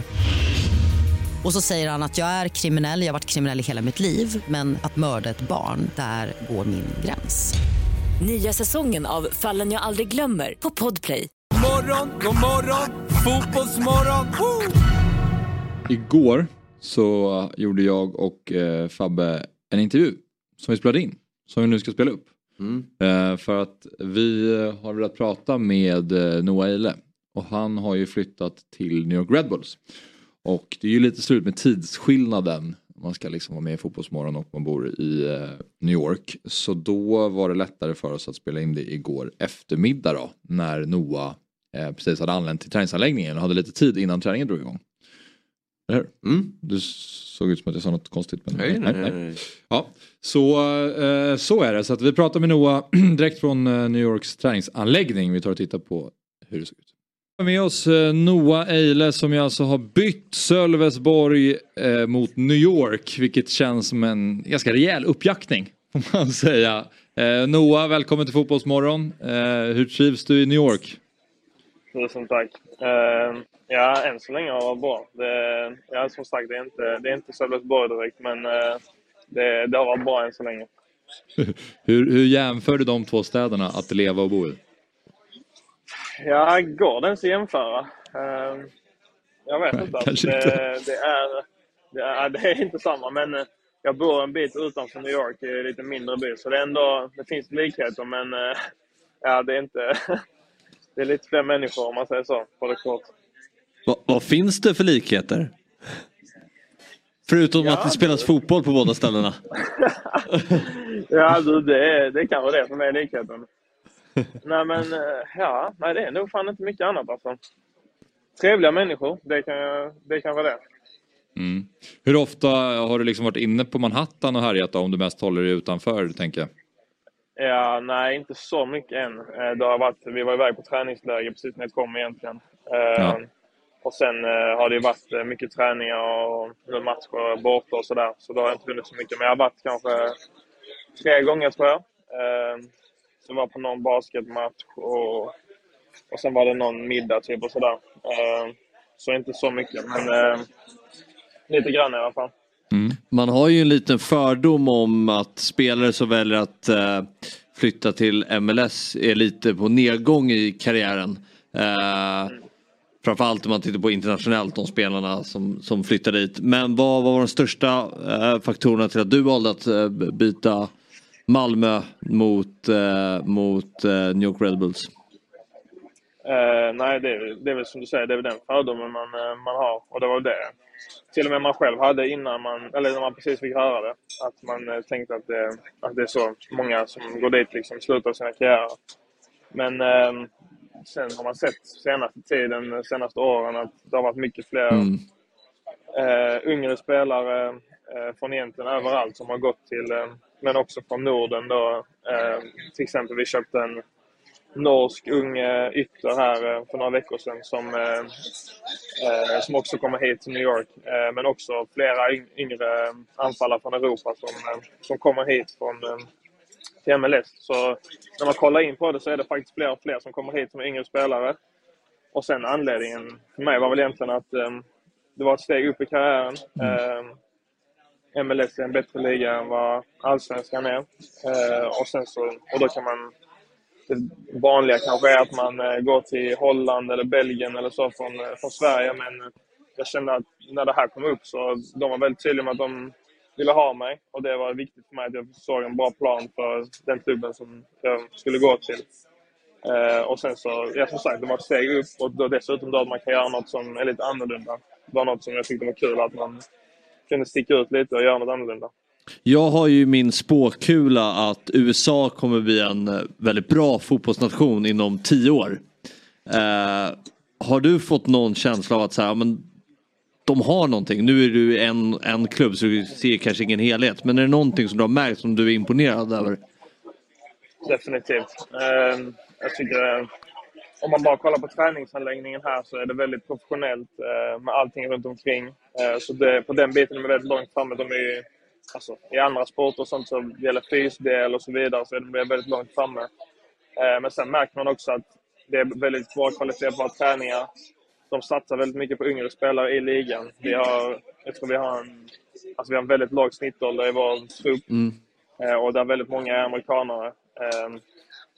Och så säger han att jag är kriminell, jag har varit kriminell i hela mitt liv men att mörda ett barn, där går min gräns. Nya säsongen av Fallen jag aldrig glömmer på Podplay. Morgon, god morgon, fotbollsmorgon. Woo! Igår så gjorde jag och eh, Fabbe en intervju som vi spelade in. Som vi nu ska spela upp. Mm. Eh, för att vi eh, har velat prata med eh, Noah Eile. Och han har ju flyttat till New York Red Bulls. Och det är ju lite slut med tidsskillnaden. Man ska liksom vara med i Fotbollsmorgon och man bor i New York. Så då var det lättare för oss att spela in det igår eftermiddag då. När Noah precis hade anlänt till träningsanläggningen och hade lite tid innan träningen drog igång. Eller hur? Mm. Du såg ut som att jag sa något konstigt. Men Nej, nej, nej, nej. Ja, så, eh, så är det. Så att vi pratar med Noah direkt från eh, New Yorks träningsanläggning. Vi tar och tittar på hur det ser ut. Vi har med oss eh, Noah Eile som ju alltså har bytt Sölvesborg eh, mot New York. Vilket känns som en ganska rejäl uppjaktning. Får man säga. Eh, Noah, välkommen till Fotbollsmorgon. Eh, hur trivs du i New York? Tusen tack. Ehm, ja, än så länge har det varit bra. Det, ja, som sagt, det är inte, det är inte Sölvesborg direkt, men det, det har varit bra än så länge. Hur, hur jämför du de två städerna att leva och bo i? Ja, går det ens att jämföra? Eh, jag vet inte. Kanske det, inte. Det, är, det, är, det är inte samma, men eh, jag bor en bit utanför New York i en lite mindre by, så det, är ändå, det finns likheter, men eh, ja, det är inte... Det är lite fler människor om man säger så, på det kort. Va, vad finns det för likheter? Förutom Ja, att det spelas fotboll på båda ställena. Ja, du, det, det är kanske det som är likheten. nej, men eh, ja, nej, det är nog fan inte mycket annat alltså. Trevliga människor, det kan, det kan vara det. Mm. Hur ofta har du liksom varit inne på Manhattan och härjat då, om du mest håller dig utanför tänker jag? Ja, nej, inte så mycket än. Eh, Det har varit, vi var iväg på träningsläger precis när jag kom egentligen. Eh, Ja. Och sen eh, har det ju varit eh, mycket träningar och matcher borta och sådär. Så då har jag inte hunnit så mycket. Men jag har varit kanske tre gånger tror jag. Eh, Så jag var på någon basketmatch och, och sen var det någon middag typ och sådär. Eh, Så inte så mycket, men eh, lite grann i alla fall. Man har ju en liten fördom om att spelare som väljer att eh, flytta till MLS är lite på nedgång i karriären. Eh, framförallt om man tittar på internationellt de spelarna som, som flyttar dit. Men vad var de största eh, faktorerna till att du valde att eh, byta Malmö mot, eh, mot eh, New York Red Bulls? Eh, nej, det är, det är väl som du säger, det är väl den fördomen man, eh, man har. Och det var det till och med man själv hade innan man, eller när man precis fick höra det. Att man eh, tänkte att det, att det är så många som går dit liksom slutar sina karriärer. Men ehm, sen har man sett senaste tiden, de senaste åren, att det har varit mycket fler Mm. eh, yngre spelare eh, från egentligen överallt som har gått till, eh, men också från Norden då. Eh, till exempel vi köpte en norsk ung eh, ytter här eh, för några veckor sedan som, eh, eh, som också kommer hit till New York. Eh, men också flera yng- yngre anfallare från Europa som, eh, som kommer hit från eh, till MLS. Så när man kollar in på det så är det faktiskt fler och fler som kommer hit som är yngre spelare. Och sen anledningen för mig var väl egentligen att eh, det var ett steg upp i karriären. Eh, MLS är en bättre liga än vad allsvenskan är. Eh, och, sen så, och då kan man det vanliga kanske är att man eh, går till Holland eller Belgien eller så från, eh, från Sverige. Men jag kände att när det här kom upp så de var väldigt tydliga med att de ville ha mig. Och det var viktigt för mig att jag såg en bra plan för den klubben som jag skulle gå till. Eh, och sen så, ja som sagt, det var ett steg upp och då dessutom då att man kan göra något som är lite annorlunda. Det var något som jag tyckte var kul att man kunde sticka ut lite och göra något annorlunda. Jag har ju min spåkula att USA kommer bli en eh, väldigt bra fotbollsnation inom tio år. Eh, har du fått någon känsla av att så här, men de har någonting? Nu är du en, en klubb så du ser kanske ingen helhet. Men är det någonting som du har märkt som du är imponerad över? Definitivt. Ehm, jag tycker eh, om man bara kollar på träningsanläggningen här så är det väldigt professionellt eh, med allting runt omkring. Eh, så det, på den biten är de väldigt långt framme. De är, alltså, I andra sporter och sånt så gäller fysdel och så vidare så är de väldigt långt framme. Men sen märker man också att det är väldigt bra kvalitet på våra träningar. De satsar väldigt mycket på yngre spelare i ligan. Vi har, jag tror vi har en, alltså vi har en väldigt låg snittålder i vår trupp. Mm. Eh, och där väldigt många är amerikanare. Eh,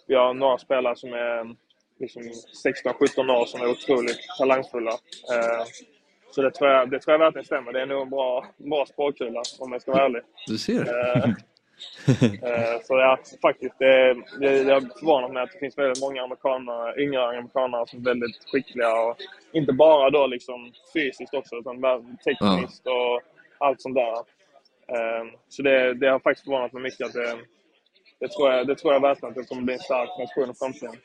vi har några spelare som är liksom 16-17 år som är otroligt talangfulla. Eh, så det tror, jag, det tror jag verkligen stämmer. Det är nog en bra, bra spåkula om jag ska vara ärlig. Du ser. Eh, så ja, faktiskt. Det, jag är förvånad med att det finns väldigt många amerikanare, yngre amerikanare som är väldigt skickliga. Och inte bara då liksom fysiskt också, utan tekniskt och allt sånt där. Eh, så det, det har faktiskt förvånat mig mycket att det, det tror, jag, det tror jag verkligen att det kommer bli en stark nation i framtiden.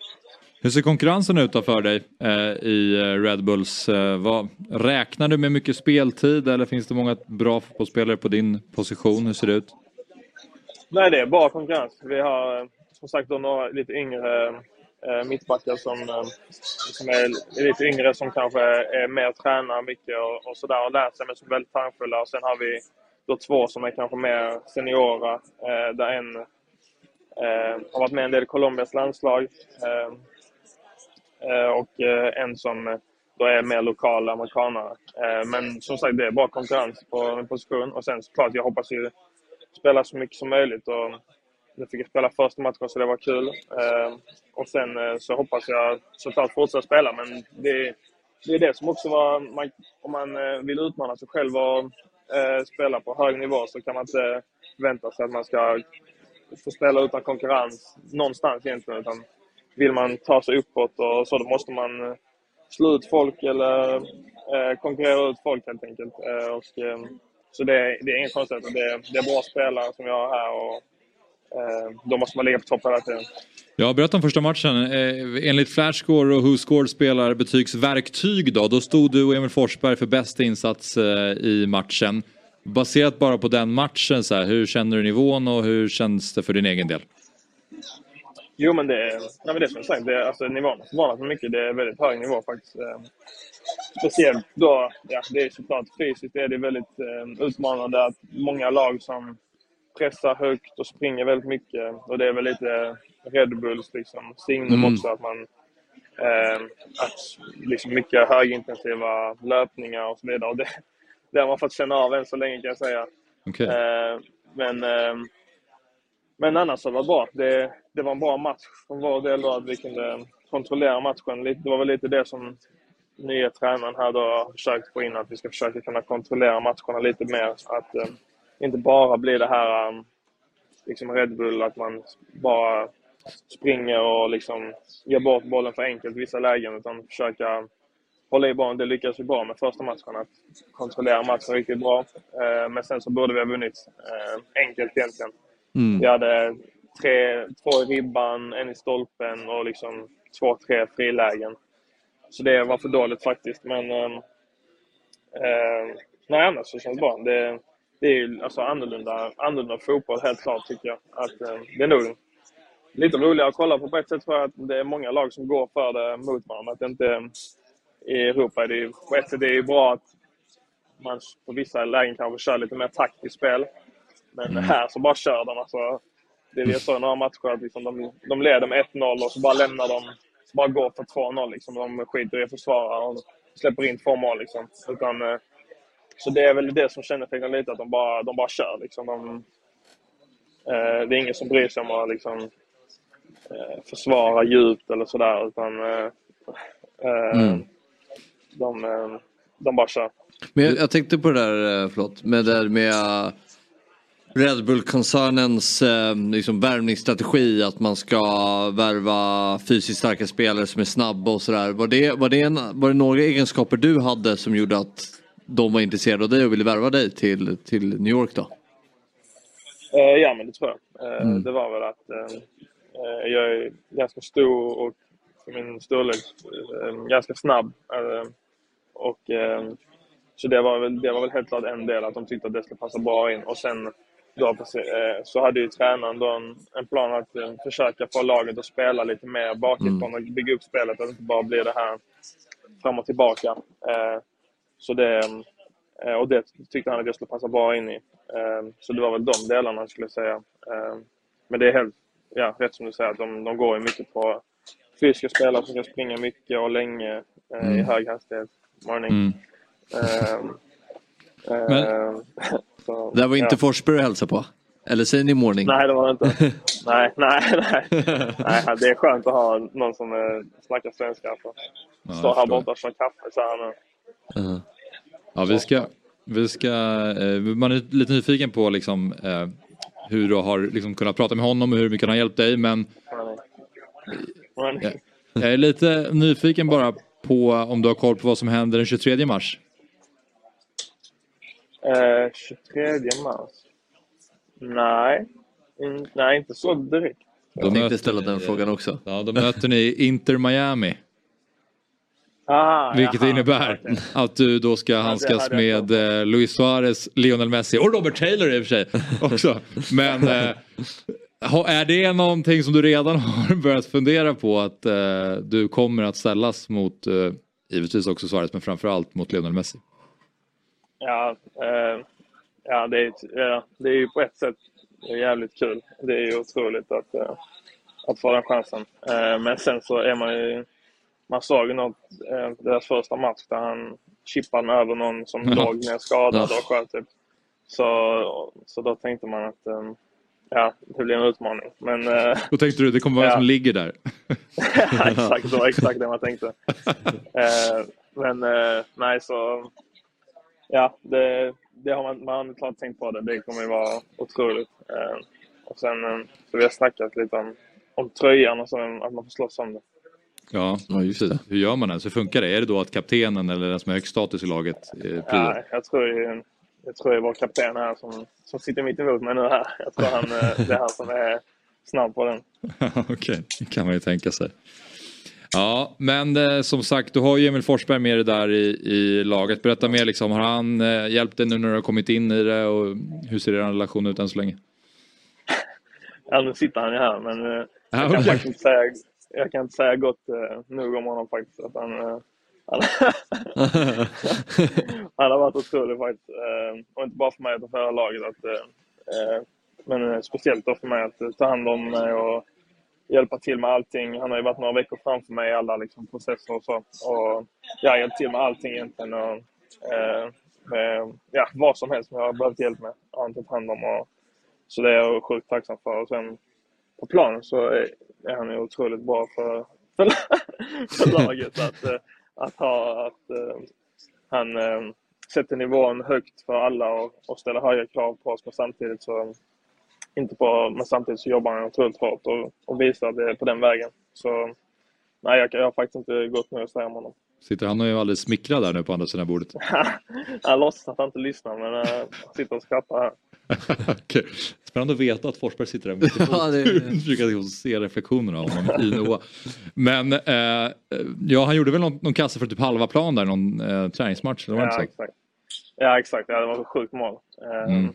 Hur ser konkurrensen ut då för dig eh, i eh, Red Bulls? Eh, vad, räknar du med mycket speltid eller finns det många bra fotbollsspelare på din position? Hur ser det ut? Nej, det är bra konkurrens. Vi har eh, som sagt då några lite yngre eh, mittbackar som, eh, som är lite yngre som kanske är mer tränare mycket och, och sådär och lärt sig men som är väldigt talangfulla. Och sen har vi då två som är kanske mer seniora eh, där en eh, har varit med en del i Colombias landslag. Eh, eh, och eh, en som då är mer lokal amerikanare. Eh, men som sagt, det är bra konkurrens på en position. Och sen såklart, jag hoppas ju spela så mycket som möjligt. Och jag fick spela första matchen så det var kul. Eh, och sen eh, så hoppas jag såklart fortsätta spela. Men det, det är det som också var... Man, om man eh, vill utmana sig själv och eh, spela på hög nivå så kan man inte förvänta sig att man ska få spela utan konkurrens någonstans egentligen. Utan vill man ta sig uppåt och så, då måste man eh, slå ut folk eller eh, konkurrera ut folk helt enkelt. Eh, och, eh, så det, det är inget konstigt. Det, det är bra spelare som jag har här och eh, då måste man ligga på topp hela tiden. Ja, berätta om första matchen. Eh, enligt Flashscore och WhoScored spelar betygsverktyg då. Då stod du och Emil Forsberg för bästa insats eh, i matchen. Baserat bara på den matchen, så här, hur känner du nivån och hur känns det för din egen del? Jo, men det, nej, men det som jag sagt, det, alltså, nivån har förvånat mig mycket. Det är väldigt hög nivå faktiskt. Speciellt då, ja, det är såklart fysiskt är det väldigt eh, utmanande att många lag som pressar högt och springer väldigt mycket. Och det är väl lite Red Bulls liksom, signum Mm. också att man eh, att liksom mycket högintensiva löpningar och så vidare. Och det, det har man fått känna av än så länge kan jag säga. Okej. Eh, men, eh, men annars så var det bra. Det, det var en bra match från vår del då, att vi kunde kontrollera matchen. Det var väl lite det som nya tränaren här då har försökt få in, att vi ska försöka kunna kontrollera matcherna lite mer. Att eh, inte bara bli det här eh, liksom Red Bull, att man bara springer och liksom ger bort bollen för enkelt i vissa lägen, utan försöka hålla i bollen. Det lyckades vi bra med första matchen, att kontrollera matchen riktigt bra. Eh, men sen så borde vi ha vunnit eh, enkelt egentligen. Mm. Vi hade tre, två i ribban, en i stolpen och liksom två, tre frilägen. Så det var för dåligt faktiskt. Men eh, nej, annars så känns det bra. Det, det är ju alltså annorlunda, annorlunda fotboll helt klart tycker jag. Att, eh, det är nog lite roligare att kolla på på ett sätt för att det är många lag som går för det mot varandra. Att det inte, I Europa är det ju, på ett sätt är det ju bra att man på vissa lägen kanske kör lite mer taktiskt spel. Men här så bara kör de. Alltså, det är så i några matcher att liksom de, de leder med 1-0 och så bara lämnar de, bara går för 2-0. Liksom. De skiter i att försvara och släpper in två mål. Liksom. Utan, eh, så det är väl det som kännetecknar lite, att de bara, de bara kör. Liksom. De, eh, det är ingen som bryr sig om att liksom, eh, försvara djupt eller sådär. Utan eh, eh, Mm. de, eh, de bara kör. Men jag, jag tänkte på det där, förlåt, med det där med Red Bull-koncernens eh, liksom värvningsstrategi att man ska värva fysiskt starka spelare som är snabba och sådär. Var det, var, det en, var det några egenskaper du hade som gjorde att de var intresserade av dig och ville värva dig till, till New York då? Eh, ja, men det tror jag. Eh, Mm. Det var väl att eh, eh, jag är ganska stor och för min storlek eh, ganska snabb. Eh, och, så det var, väl, det var väl helt klart en del, att de tyckte att det skulle passa bra in. Och sen då, eh, så hade ju tränaren då en, en plan att eh, försöka få laget att spela lite mer bakifrån och bygga upp spelet. Att det inte bara blir det här fram och tillbaka. Eh, så det, och det tyckte han att jag skulle passa bra in i. Så det var väl de delarna skulle jag säga. Men det är helt ja, rätt som du säger, att de, de går ju mycket på fysiska spelare som kan springa mycket och länge i Mm. hög hastighet. Morning. Mm. Men- så, Det var inte ja. Forsberg att hälsa på? Eller säger ni morning? Nej, det var det inte. nej, nej, nej. nej. Det är skönt att ha någon som eh, snackar svenska. Alltså. Ja, Står här borta och kör kaffe så här nu. Ja, vi ska, vi ska, eh, man är lite nyfiken på liksom, eh, hur du har liksom, kunnat prata med honom och hur mycket han har hjälpt dig. Men Men, jag, jag är lite nyfiken bara på om du har koll på vad som händer den 23 mars. Eh, 23 mars? Nej. In, nej, inte så direkt. Jag tänkte ställa den frågan också. Ja, då möter ni Inter Miami. Ah, Vilket jaha, innebär okej. att du då ska handskas jag med eh, Luis Suarez, Lionel Messi och Robert Taylor i och för sig också. Men eh, är det någonting som du redan har börjat fundera på att eh, du kommer att ställas mot, eh, givetvis också Suarez, men framförallt mot Lionel Messi? Ja, eh, ja, det är, ja, det är ju på ett sätt jävligt kul. Det är ju otroligt att, eh, att få den chansen. Eh, men sen så är man ju... Man såg ju något, eh, deras första match där han chippade över någon som Ja. låg ner skadad och sköt typ. Så, så då tänkte man att eh, ja, det blir en utmaning. Men eh, Då tänkte du det kommer vara Ja. som ligger där. Ja, exakt, det var exakt det man tänkte. Men nej, så... Ja, det, det har man, man har klart tänkt på det. Det kommer ju vara otroligt. Eh, och sen eh, så vi har snackat lite om, om tröjan och så, att man får slåss om det. Ja, just det. Hur gör man det? Hur funkar det? Är det då att kaptenen eller den som har högst status i laget eh? Ja, jag tror ju, jag tror ju vår kapten här som, som sitter mitt emot mig nu här. Jag tror han, eh, det är han som är snabb på den. Okej, det kan man ju tänka sig. Ja, men eh, som sagt, du har ju Emil Forsberg med dig där i, i laget. Berätta mer, liksom, har han eh, hjälpt dig nu när du har kommit in i det och hur ser er relation ut än så länge? Ja, nu sitter han ju här, men eh, Ja, jag, kan faktiskt inte säga, jag kan inte säga gott eh, nog om honom faktiskt. Att han, eh, han, han har varit otrolig faktiskt. Eh, och inte bara för mig utan för hela laget. Att, eh, men speciellt då för mig att ta hand om mig och hjälpa till med allting. Han har ju varit några veckor framför mig i alla liksom, processer och så. Och jag har hjälpt till med allting egentligen. Och, eh, med, ja, vad som helst som jag har behövt hjälp med har han tagit hand om. Och, så det är jag sjukt tacksam för. Och sen på planen så är, är han ju otroligt bra för, för, för laget. Att, eh, att ha att eh, han eh, sätter nivån högt för alla och, och ställer höga krav på oss. Men samtidigt så inte på, men samtidigt så jobbar han otroligt hårt och, och visar att det är på den vägen. Så nej, jag, jag har faktiskt inte gått med att säga om honom. Sitter han och är alldeles smickrad där nu på andra sidan bordet? han låtsas att han inte lyssnar men han sitter och skrattar här. Okej. Spännande att veta att Forsberg sitter där mitt Ja, det- Försöka liksom se reflektionerna av honom i Noah. Men eh, ja, han gjorde väl någon, någon kasse för typ halva plan där, någon eh, träningsmatch? Eller Ja, exakt. Ja, exakt. Ja, det var ett sjukt mål. Eh, Mm.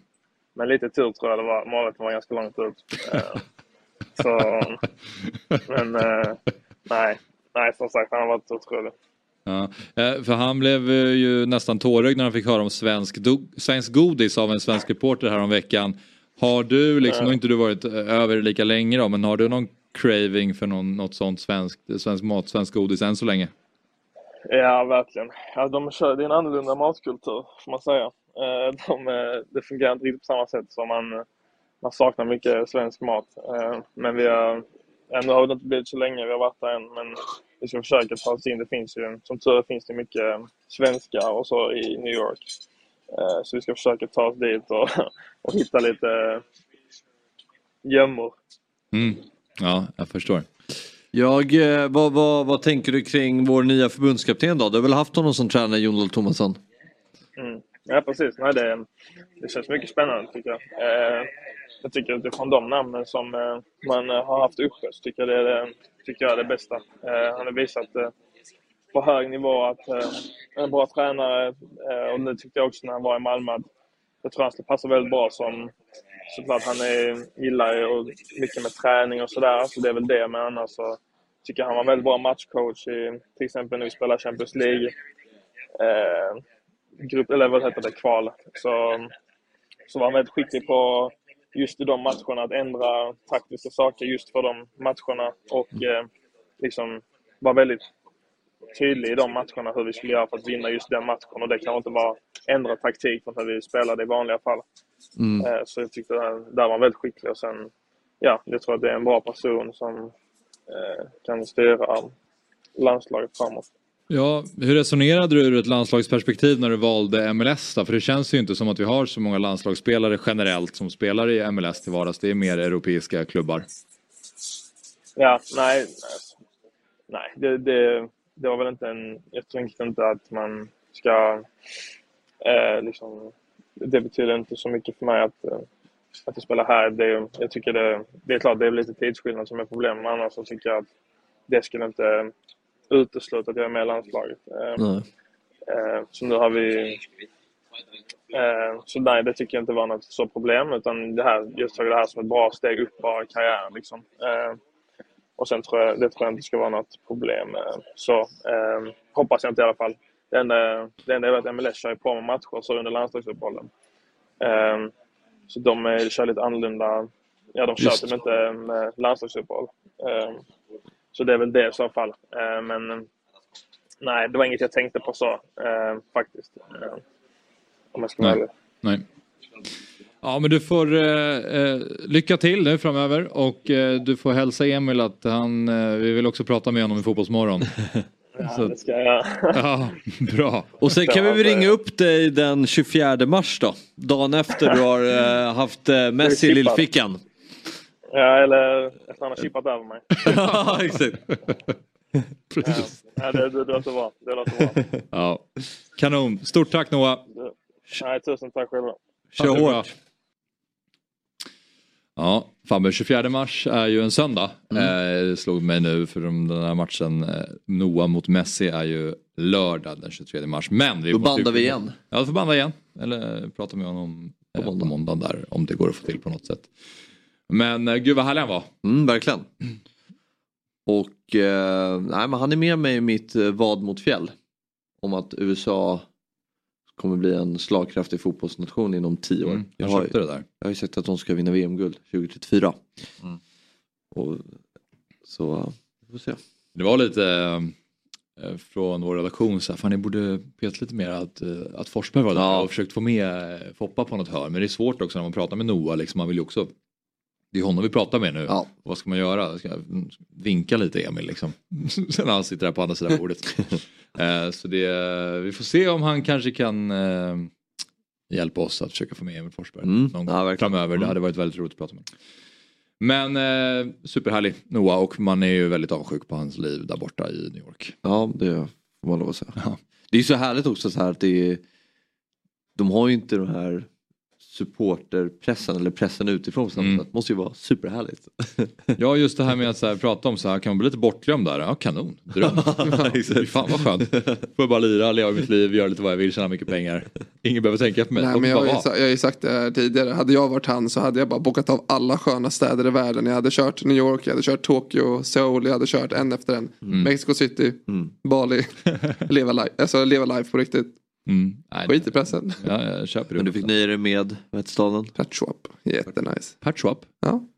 Men lite tur tror jag det var. Målet var ganska långt ut. Eh, så, men eh, nej. nej, som sagt han har varit otrolig. Ja, eh, för han blev ju nästan tårögd när han fick höra om svensk, do- svensk godis av en svensk reporter här om veckan. Har du, liksom, nu har inte du varit över lika länge då, men har du någon craving för någon, något sånt svenskt, svensk mat, svensk godis än så länge? Ja, verkligen. Ja, de kör, det är en annorlunda matkultur, får man säga. Eh, De, eh, det fungerar inte riktigt på samma sätt som man, man saknar mycket svensk mat. Eh, Men vi har, ändå har det inte blivit så länge vi har varit där än, men vi ska försöka ta oss in. Det finns ju, som tur är finns det mycket svenskar och så i New York. Så vi ska försöka ta oss dit och, och hitta lite gömmor. Mm. Ja, jag förstår. Jag, vad, vad, vad tänker du kring vår nya förbundskapten då? Du har väl haft honom som tränare, Jon Dahl Tomasson? Mm. Ja, precis. Nej, det, det känns mycket spännande tycker jag. Eh, jag tycker utifrån de namnen som eh, man har haft uppe så tycker jag det är det, tycker jag är det bästa. Eh, han har visat eh, på hög nivå att eh, en bra tränare eh, och nu tyckte jag också när han var i Malmö att jag tror han skulle passa väldigt bra som såklart han är, gillar ju och mycket med träning och sådär så det är väl det men annars så tycker jag han var en väldigt bra matchcoach i till exempel när vi spelar Champions League eh, grupp, eller vad heter det, kval så, så var han väldigt skicklig på just i de matcherna att ändra taktiska saker just för de matcherna och eh, liksom var väldigt tydlig i de matcherna hur vi skulle göra för att vinna just den matchen och det kan inte vara ändra taktik från hur vi spelade i vanliga fall. Mm. Eh, så jag tyckte där, där var han väldigt skicklig och sen, ja, jag tror att det är en bra person som eh, kan styra landslaget framåt. Ja, hur resonerade du ur ett landslagsperspektiv när du valde MLS då? För det känns ju inte som att vi har så många landslagsspelare generellt som spelar i MLS till vardags. Det är mer europeiska klubbar. Ja, nej. Nej, det, det, det var väl inte en... Jag tänkte inte att man ska... Eh, liksom, det betyder inte så mycket för mig att, eh, att jag spelar här. Det, jag tycker det, det är klart det är lite tidsskillnad som är problemet, men annars så tycker jag att det skulle inte utesluta att jag är med i landslaget. Eh, så nu har vi... Eh, så nej, det tycker jag inte var något så problem. Utan det här, jag såg det här som ett bra steg upp bara i karriären. Liksom. Och sen tror jag, det tror jag inte ska vara något problem. Så hoppas jag inte i alla fall. Det enda, det enda är att MLS kör på med matcher så under landslagsuppehållen. Eh, så de är, kör lite annorlunda. Ja, de kör typ inte med landslagsuppehåll. Så det är väl det i så fall. Eh, men nej, det var inget jag tänkte på så eh, faktiskt. Eh, om jag ska Nej. Nej. Ja men du får eh, eh, lycka till nu framöver och eh, du får hälsa Emil att han, eh, vi vill också prata med honom i Fotbollsmorgon. Ja, det ska jag. Ja, bra. Och sen kan vi väl ringa upp dig den 24 mars då. Dagen efter du har haft Messi i lillfickan. Ja, eller efter han har chippat över mig. Ja, exakt. Precis. Ja, det, det, det låter bra. Det låter bra. Ja. Kanon. Stort tack Noah. Nej, tusen tack själva. Kör hårt. Ja, Fabbe, 24 mars är ju en söndag. Mm. Eh, det slog mig nu för de- den här matchen eh, Noah mot Messi är ju lördag den 23 mars. Men vi Då bandar vi igen. Ja, vi får banda igen. Eller prata med honom eh, på, måndag. måndagen där om det går att få till på något sätt. Men eh, gud vad härlig han var. Mm, verkligen. Och eh, nej, men han är med mig i mitt eh, vad mot fjäll. Om att USA kommer bli en slagkraftig fotbollsnation inom tio år. Mm, jag, jag har, det där. jag har ju sagt att de ska vinna VM-guld 2034. Mm. Och, så vi får se. Det var lite eh, från vår redaktion så här, fan ni borde peta lite mer att, att Forsberg var där Ja. och försökt få med Foppa på något hörn. Men det är svårt också när man pratar med Noah, liksom, man vill ju också det är honom vi pratar med nu. Ja. Vad ska man göra? Ska vinka lite Emil liksom? Sen han sitter där på andra sidan bordet. eh, så det, vi får se om han kanske kan eh, hjälpa oss att försöka få med Emil Forsberg Mm. någon Ja, gång verkligen. framöver. Det Mm. hade varit väldigt roligt att prata med honom. Men eh, superhärlig Noah och man är ju väldigt avundsjuk på hans liv där borta i New York. Ja, det får man lov att säga. Ja. Det är så härligt också så här att det är, de har ju inte den här supporterpressen eller pressen utifrån på Mm. sätt. måste ju vara superhärligt. Ja just det här med att så här, prata om så här, kan man bli lite bortglömd där? Ja kanon, dröm. Fan vad skönt. Får jag bara lira, leva mitt liv, göra lite vad jag vill, tjäna mycket pengar. Ingen behöver tänka på mig. Nej, men jag, bara har ju, vara. sa- jag har ju sagt det här tidigare. Hade jag varit han så hade jag bara bockat av alla sköna städer i världen. Jag hade kört New York, jag hade kört Tokyo, Seoul, jag hade kört en efter en. Mexico City, Mm. Bali. leva life, alltså leva life på riktigt. Mm. Nej, Skit i pressen. ja, jag köper det. Men du fick nöja dig med, vad hette staden? Pet Shop, jättenice. Patchwap, Ja,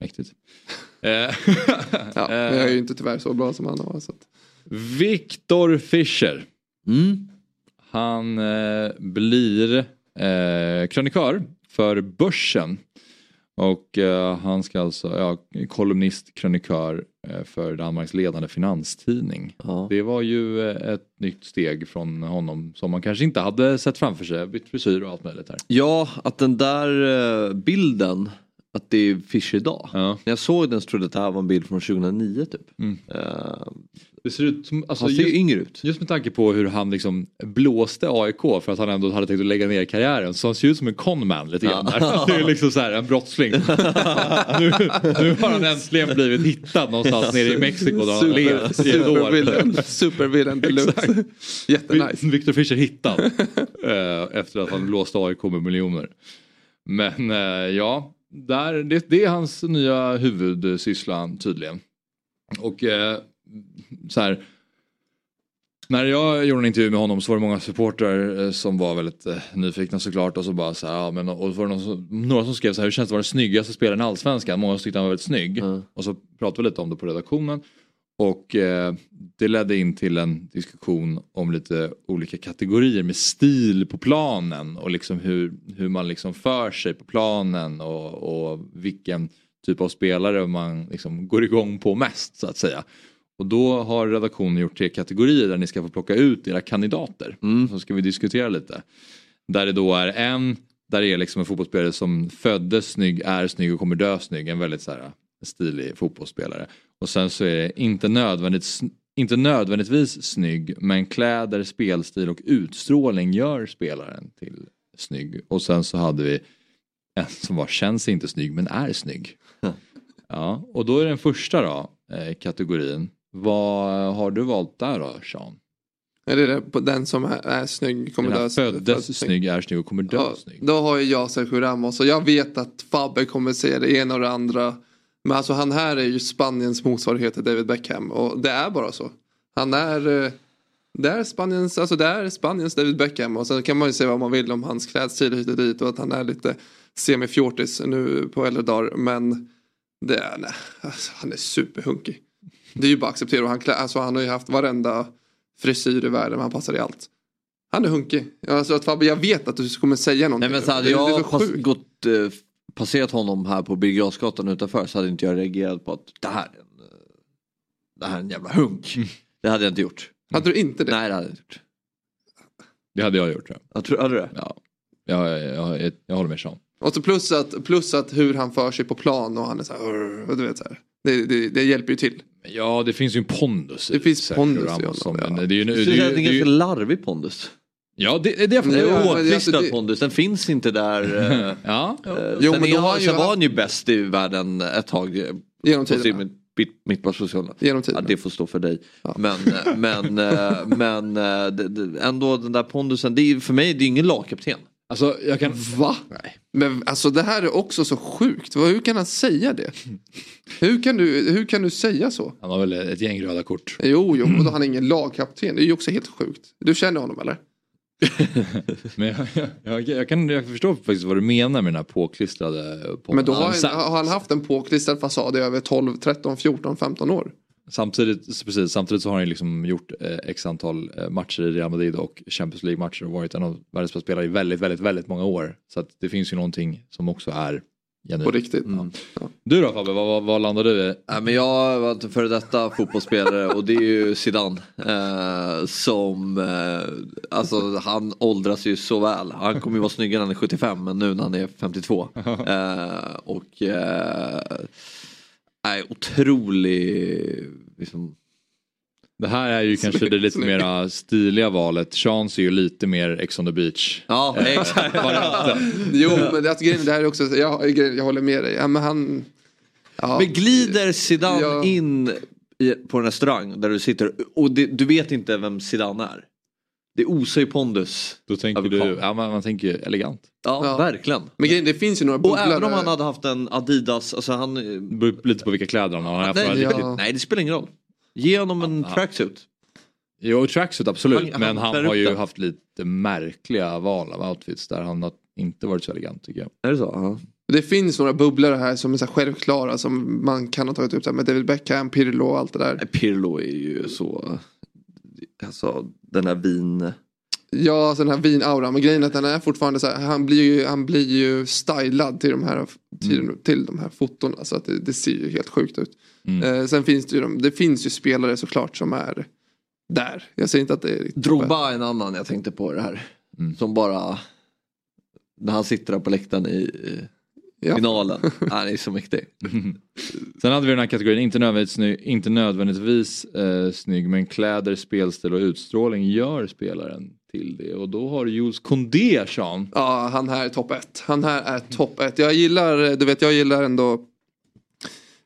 mäktigt. Eh, ja. men jag är ju inte tyvärr så bra som han var. Så att. Victor Fischer. Mm. Han eh, blir eh, krönikör för Börsen. Och eh, han ska alltså, ja, kolumnist, krönikör för Danmarks ledande finanstidning. Ja. Det var ju eh, ett nytt steg från honom som man kanske inte hade sett framför sig. Bytt frisyr och allt möjligt här. ja, att den där eh, bilden att det är Fischer idag. Ja. När jag såg den så trodde jag att det här var en bild från 2009 typ. Mm. Eh, Det ser ut som, alltså, han ser ju just, yngre ut. just med tanke på hur han liksom blåste AIK för att han ändå hade tänkt att lägga ner karriären. Så han ser ut som en conman lite grann. Ja. Det är liksom så här, en brottsling. nu, nu har han äntligen blivit hittad någonstans nere i Mexiko där han har levt i ett år. Deluxe. Jättenice. Victor Fischer hittad. eh, efter att han låst AIK med miljoner. Men eh, ja, där, det, det är hans nya huvudsyssla tydligen. Och eh, så här. När jag gjorde en intervju med honom så var det många supportrar eh, som var väldigt eh, nyfikna såklart och så bara så här, ja, men, och var det någon som, några som skrev så här, hur känns det att vara den snyggaste spelaren i Allsvenskan? Många tyckte han var väldigt snygg. Mm. Och så pratade vi lite om det på redaktionen. Och eh, det ledde in till en diskussion om lite olika kategorier med stil på planen och liksom hur, hur man liksom för sig på planen och, och vilken typ av spelare man liksom går igång på mest så att säga. Och då har redaktionen gjort tre kategorier där ni ska få plocka ut era kandidater. Så ska vi diskutera lite. Där det då är en, där det är liksom en fotbollsspelare som föddes snygg, är snygg och kommer dö snygg. En väldigt så här, stilig fotbollsspelare. Och sen så är det inte, nödvändigt, inte nödvändigtvis snygg men kläder, spelstil och utstrålning gör spelaren till snygg. Och sen så hade vi en som var känns inte snygg men är snygg. Ja, och då är den första då, eh, kategorin. Vad har du valt där då Sean? Är det den som är, är snygg kommer dö föddes snygg, är snygg och kommer dö Ja, snygg. då har jag Sergio Ramos och jag vet att Fabbe kommer säga det ena och det andra. Men alltså han här är ju Spaniens motsvarighet till David Beckham och det är bara så. Han är, eh, det är Spaniens, alltså det är Spaniens David Beckham och sen kan man ju säga vad man vill om hans klädstil hit och dit och att han är lite semifjortis nu på äldre dagar men det är, nej, alltså, han är superhunkig. Det är ju bara att acceptera och han, klä, alltså, han har ju haft varenda frisyr i världen han passar i allt. Han är hunkig. Alltså, att Fabbe, jag vet att du kommer säga någonting. Nej men så hade jag gått, eh, passerat honom här på Birger Jarlsgatan utanför så hade inte jag reagerat på att det här är en, eh, det här är en jävla hunk. Det hade jag inte gjort. Hade du inte det? Nej det hade jag inte gjort. Det hade jag gjort tror jag. Jag tror, hade du det? Ja, jag, jag, jag, jag håller med Sean. Och så plus att, plus att hur han för sig på plan och han är så här, du vet så här. Det, det, det hjälper ju till. Ja, det finns ju en pondus. Det finns pondus i som- honom, ja. det är ju, det är Det är det en är ju, ganska larvig pondus. Ja, det är det är Ja, men åklistrad alltså det- pondus, den finns inte där. eh, Ja, eh, Jo, sen men då har han, ju sen var han- han ju bäst i världen ett tag. eh, Genom tiderna. mitt, mittbacksposition. Genom Ja, tiden. det får stå för dig. Ja. Men, men, men ändå den där pondusen, det är, för mig det är ingen lagkapten. alltså jag kan... Va? Men alltså det här är också så sjukt. Hur kan han säga det? Hur kan du, hur kan du säga så? Han har väl ett gäng röda kort. Jo, jo, och då han är ingen lagkapten. Det är ju också helt sjukt. Du känner honom eller? Men jag, jag, jag, jag, kan, jag förstår faktiskt vad du menar med den här påklistrade pondusen. Men då har, Sa- han, har han haft en påklistrad fasad i över 12, 13, 14, 15 år. Samtidigt, precis, samtidigt så har han liksom gjort eh, x antal eh, matcher i Real Madrid och Champions League-matcher och varit en av världens bästa spelare i väldigt, väldigt, väldigt många år. Så det finns ju någonting som också är På genuint. riktigt. Du då Fabbe, vad, vad, vad landar du i? Nej, men jag var en före detta fotbollsspelare och det är ju Zidane. Eh, som, eh, alltså han åldras ju så väl. Han kommer ju vara snyggare när han är 75 men nu när han är 52. Eh, och eh, nej, otrolig, liksom, Det här är ju kanske det lite mera stiliga valet. Chans är ju lite mer Ex on the beach. ja exakt. Varianten. Jo, men det, alltså, grejen, det här är också, jag, jag, jag håller med dig. Ja, men han... Ja, Men glider Zidane Ja. in i, på en restaurang där du sitter och det, du vet inte vem Zidane är. Det osar ju pondus. Då tänker du, ja man, man tänker ju elegant. Ja, Ja. verkligen. men grejen, det finns ju några Och bubblare. även om han hade haft en Adidas, alltså han... Beror lite på vilka kläder han har. Nej, ja. nej det spelar ingen roll. Ge honom en Ja. tracksuit. Jo, tracksuit absolut. Han- han men han har ju det. haft lite märkliga val av outfits där han har inte varit så elegant tycker jag. Är det så? Ja. Det finns några bubblare här som är så här självklara som man kan ha tagit upp med David Beckham, Pirlo och allt det där. Pirlo är ju så... Alltså den här vin... Ja, alltså den här vin-auran. Men grejen är att den är fortfarande så här, han blir ju, han blir ju stylad till de här, till, till de här fotona. Så att det, det ser ju helt sjukt ut. Mm. Eh, sen finns det ju, de, det finns ju spelare såklart som är där. Jag säger inte att det är riktigt Drogba är en annan jag tänkte på det här. Mm. Som bara... När han sitter där på läktaren i... Ja. finalen. Han är så mäktig. Sen hade vi den här kategorin, inte nödvändigtvis, snygg, inte nödvändigtvis eh, snygg, men kläder, spelstil och utstrålning gör spelaren till det. Och då har Jules Condé, Sean. Ja, han här är topp ett. Han här är topp ett. Jag gillar, du vet jag gillar ändå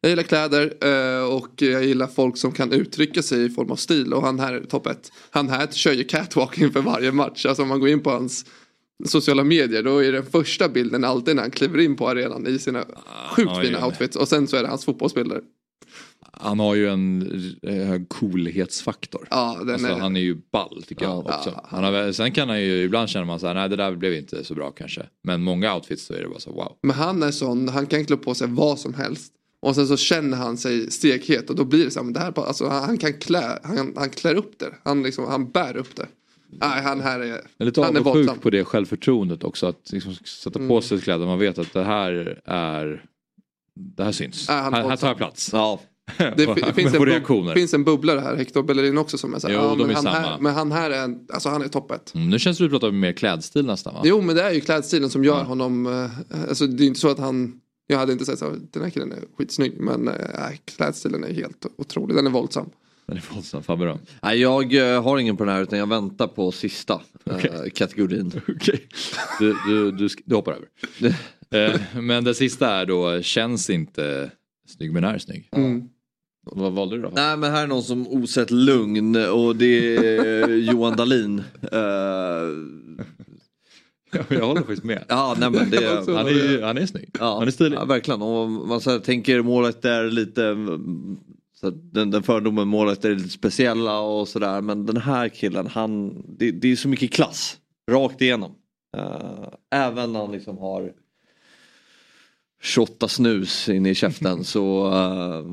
jag gillar kläder eh, och jag gillar folk som kan uttrycka sig i form av stil och han här är topp ett. Han här kör ju catwalk inför varje match. Alltså om man går in på hans sociala medier då är den första bilden alltid när han kliver in på arenan i sina sjukt ja, fina ja. outfits och sen så är det hans fotbollsbilder. Han har ju en eh, hög coolhetsfaktor. Ja, Alltså, är... han är ju ball tycker jag också. Han har, sen kan han ju, ibland känner man så här, nej det där blev inte så bra kanske. Men många outfits så är det bara så wow. Men han är sån, han kan klä på sig vad som helst. Och sen så känner han sig stekhet och då blir det så här, men det här, alltså, han han kan klä, han, han klär upp det. Han, liksom, han bär upp det. Nej, han här är, Jag är lite han är avundsjuk våldsam. på det självförtroendet också. Att liksom sätta Mm. på sig kläder man vet att det här är det här syns. Ja, han är här, här tar jag plats. Ja. Det finns, en reaktioner. finns en bubblare här, Hector Bellerin också som är så här, Jo, ja, de men, är han samma. här, men han här är, alltså han är topp ett. Mm, nu känns det som att du pratar mer klädstil nästan va? Jo men det är ju klädstilen som gör honom, eh, alltså det är inte så att han, jag hade inte sagt så här, den här killen är skitsnygg men eh, klädstilen är helt otrolig, den är våldsam. Den är våldsam, fan bra. Nej, jag eh, har ingen på den här utan jag väntar på sista eh, kategorin. Okej. Du, du, du, du hoppar över. Eh, men det sista är då, känns inte snygg men är snygg. Mm. Vad valde du då? Nej men här är någon som osett lugn och det är Johan Dahlin. Eh, Jag håller faktiskt med. ja nej men det Alltså, Han är, han är snygg. Ja, Han är stilig. Ja, verkligen. Och man så här, tänker målet är lite mm, så den, den fördomen målet är lite speciella och sådär. Men den här killen, han, det, det är så mycket klass. Rakt igenom. Eh, även när han liksom har 28 snus inne i käften så eh,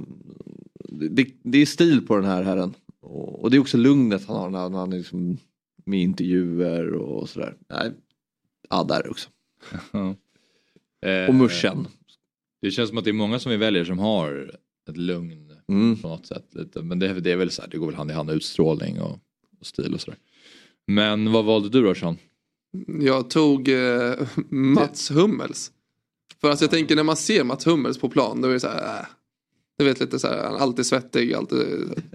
det, det är stil på den här herren. Och, och det är också lugnet han har när, han är liksom med intervjuer och sådär. Nej, ja där också. Eh, Och muschen. Det känns som att det är många som vi väljer som har ett lugn Mm. på något sätt. Lite. Men det, det är väl så här, det går väl hand i hand med utstrålning och, och stil och sådär. Men vad valde du då Sean? Jag tog eh, Mats Hummels. För alltså jag tänker när man ser Mats Hummels på plan då är det så här, äh, du vet lite så här, han är alltid svettig, alltid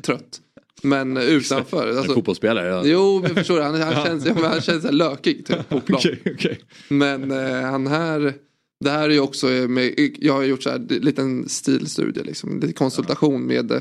trött. Men eh, utanför, Alltså, alltså, fotbollsspelare? Ja. jo men förstår du, han, han känns, ja, han känns så lökig typ, på plan. Okej, okej. Men eh, han här, det här är ju också med, jag har gjort så här en liten stilstudie liksom, lite konsultation med,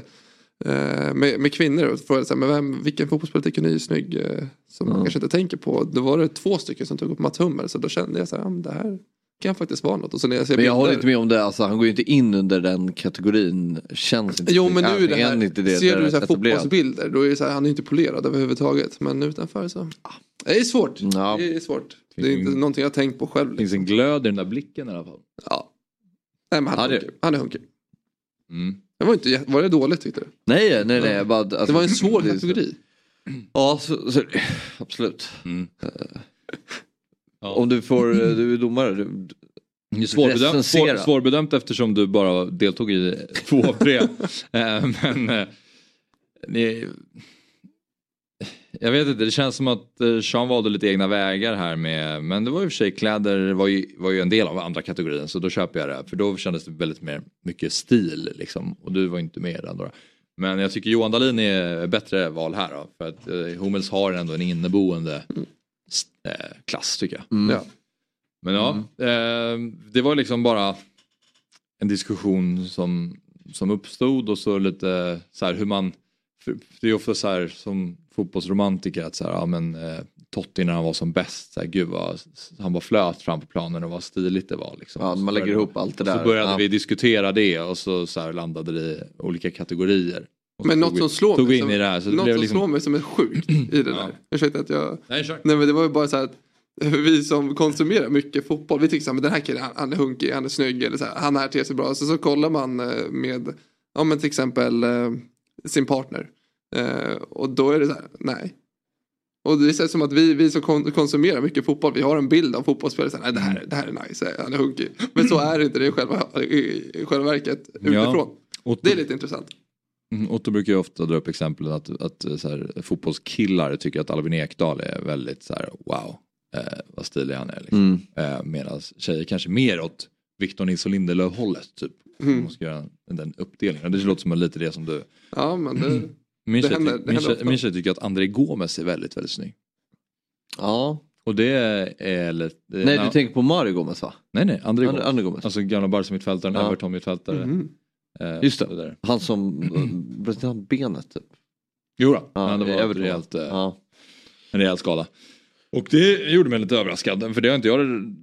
eh, med, med kvinnor och frågade så här, men vem, vilken fotbollsspelare tycker ni är snygg eh, som man kanske inte tänker på. Då var det två stycken som tog upp Mats Hummels så då kände jag så här, ja, men det här kan faktiskt vara något. Och så när jag ser Men jag håller inte med om det, alltså, han går ju inte in under den kategorin. Känns inte Jo men nu är det här, inte det ser du så här fotbollsbilder då är det så här, han är inte polerad överhuvudtaget. Men utanför så, ah, det är svårt. Ja. Det är svårt. Det är inte någonting jag har tänkt på själv. Det finns Liksom. en glöd i den där blicken i alla fall. Ja. Nej, men han, Ja, är det- hunkig. han är hunkig. Mm. Det var, inte, var det dåligt tyckte du? Nej, nej, nej. Bara, alltså, Det var en svår kategori. Ja, så, så, absolut. Mm. Ja. Om du får, du är domare. Du, svårbedömt, svår, svårbedömt eftersom du bara deltog i två av tre. Eh, Men eh, det, jag vet inte, det känns som att eh, Sean valde lite egna vägar här med, men det var i och för sig kläder var ju, var ju en del av andra kategorin så då köper jag det. För då kändes det väldigt mer, mycket stil liksom och du var inte med i den då. Men jag tycker Johan Dahlin är bättre val här då, för att eh, Hummels har ändå en inneboende s- eh, klass tycker jag. mm. Ja. Men ja, eh, det var liksom bara en diskussion som, som uppstod och så lite så här hur man, för det är ofta så här som fotbollsromantiker att så här, ja men eh, Totti när han var som bäst, så här, gud vad han var flöt fram på planen och vad stiligt det var. Liksom. Ja, man lägger började- ihop allt det där. Så började Ja. vi diskutera det och så, så här, landade det i olika kategorier. Men något som slår mig som, här. Något som liksom, slår mig som är sjukt i det Ja. där. Ursäkta att jag... Nej, kör. Nej men det var ju bara så här att vi som konsumerar mycket fotboll, vi tycker så här, men den här killen han, han är hunkig, han är snygg, eller så här, han här ter sig bra. Så, så kollar man eh, med, ja men till exempel eh, sin partner. Eh, och då är det så här, nej. Och det känns som att vi, vi som kon- konsumerar mycket fotboll, vi har en bild av fotbollsspelare, så här, nej det här, det här är nice, han är hunkig. Men så är det inte det i själva, i, själva verket utifrån. Otto, Det är lite intressant. Mm, Otto brukar ju ofta dra upp exempel att, att eh, så här, fotbollskillar tycker att Albin Ekdal är väldigt så här, wow, eh, vad stilig han är. Liksom. Mm. Eh, Medan tjejer kanske mer åt Victor Nilsson Lindelöf hållet typ. Mm. Man ska göra den uppdelningen. Det låter som lite det som du. Ja men det, Min Det tjej, händer- ty- det min, händer tjej, min tjej tycker att André Gomes är väldigt, väldigt snygg. Ja. Och det är lite... Nej du tänker på Mario Gomez va? Nej nej, André Gomes. André Gomes. Alltså gamla Barca-mittfältaren, Ja. Everton-mittfältare. Mhm. Eh, Just det. där. Han som eh, bröt han benet typ. Jo då, Ja, men det var rejält, eh, Ja. en rejäl skada. Och det gjorde mig lite överraskad, för det har inte jag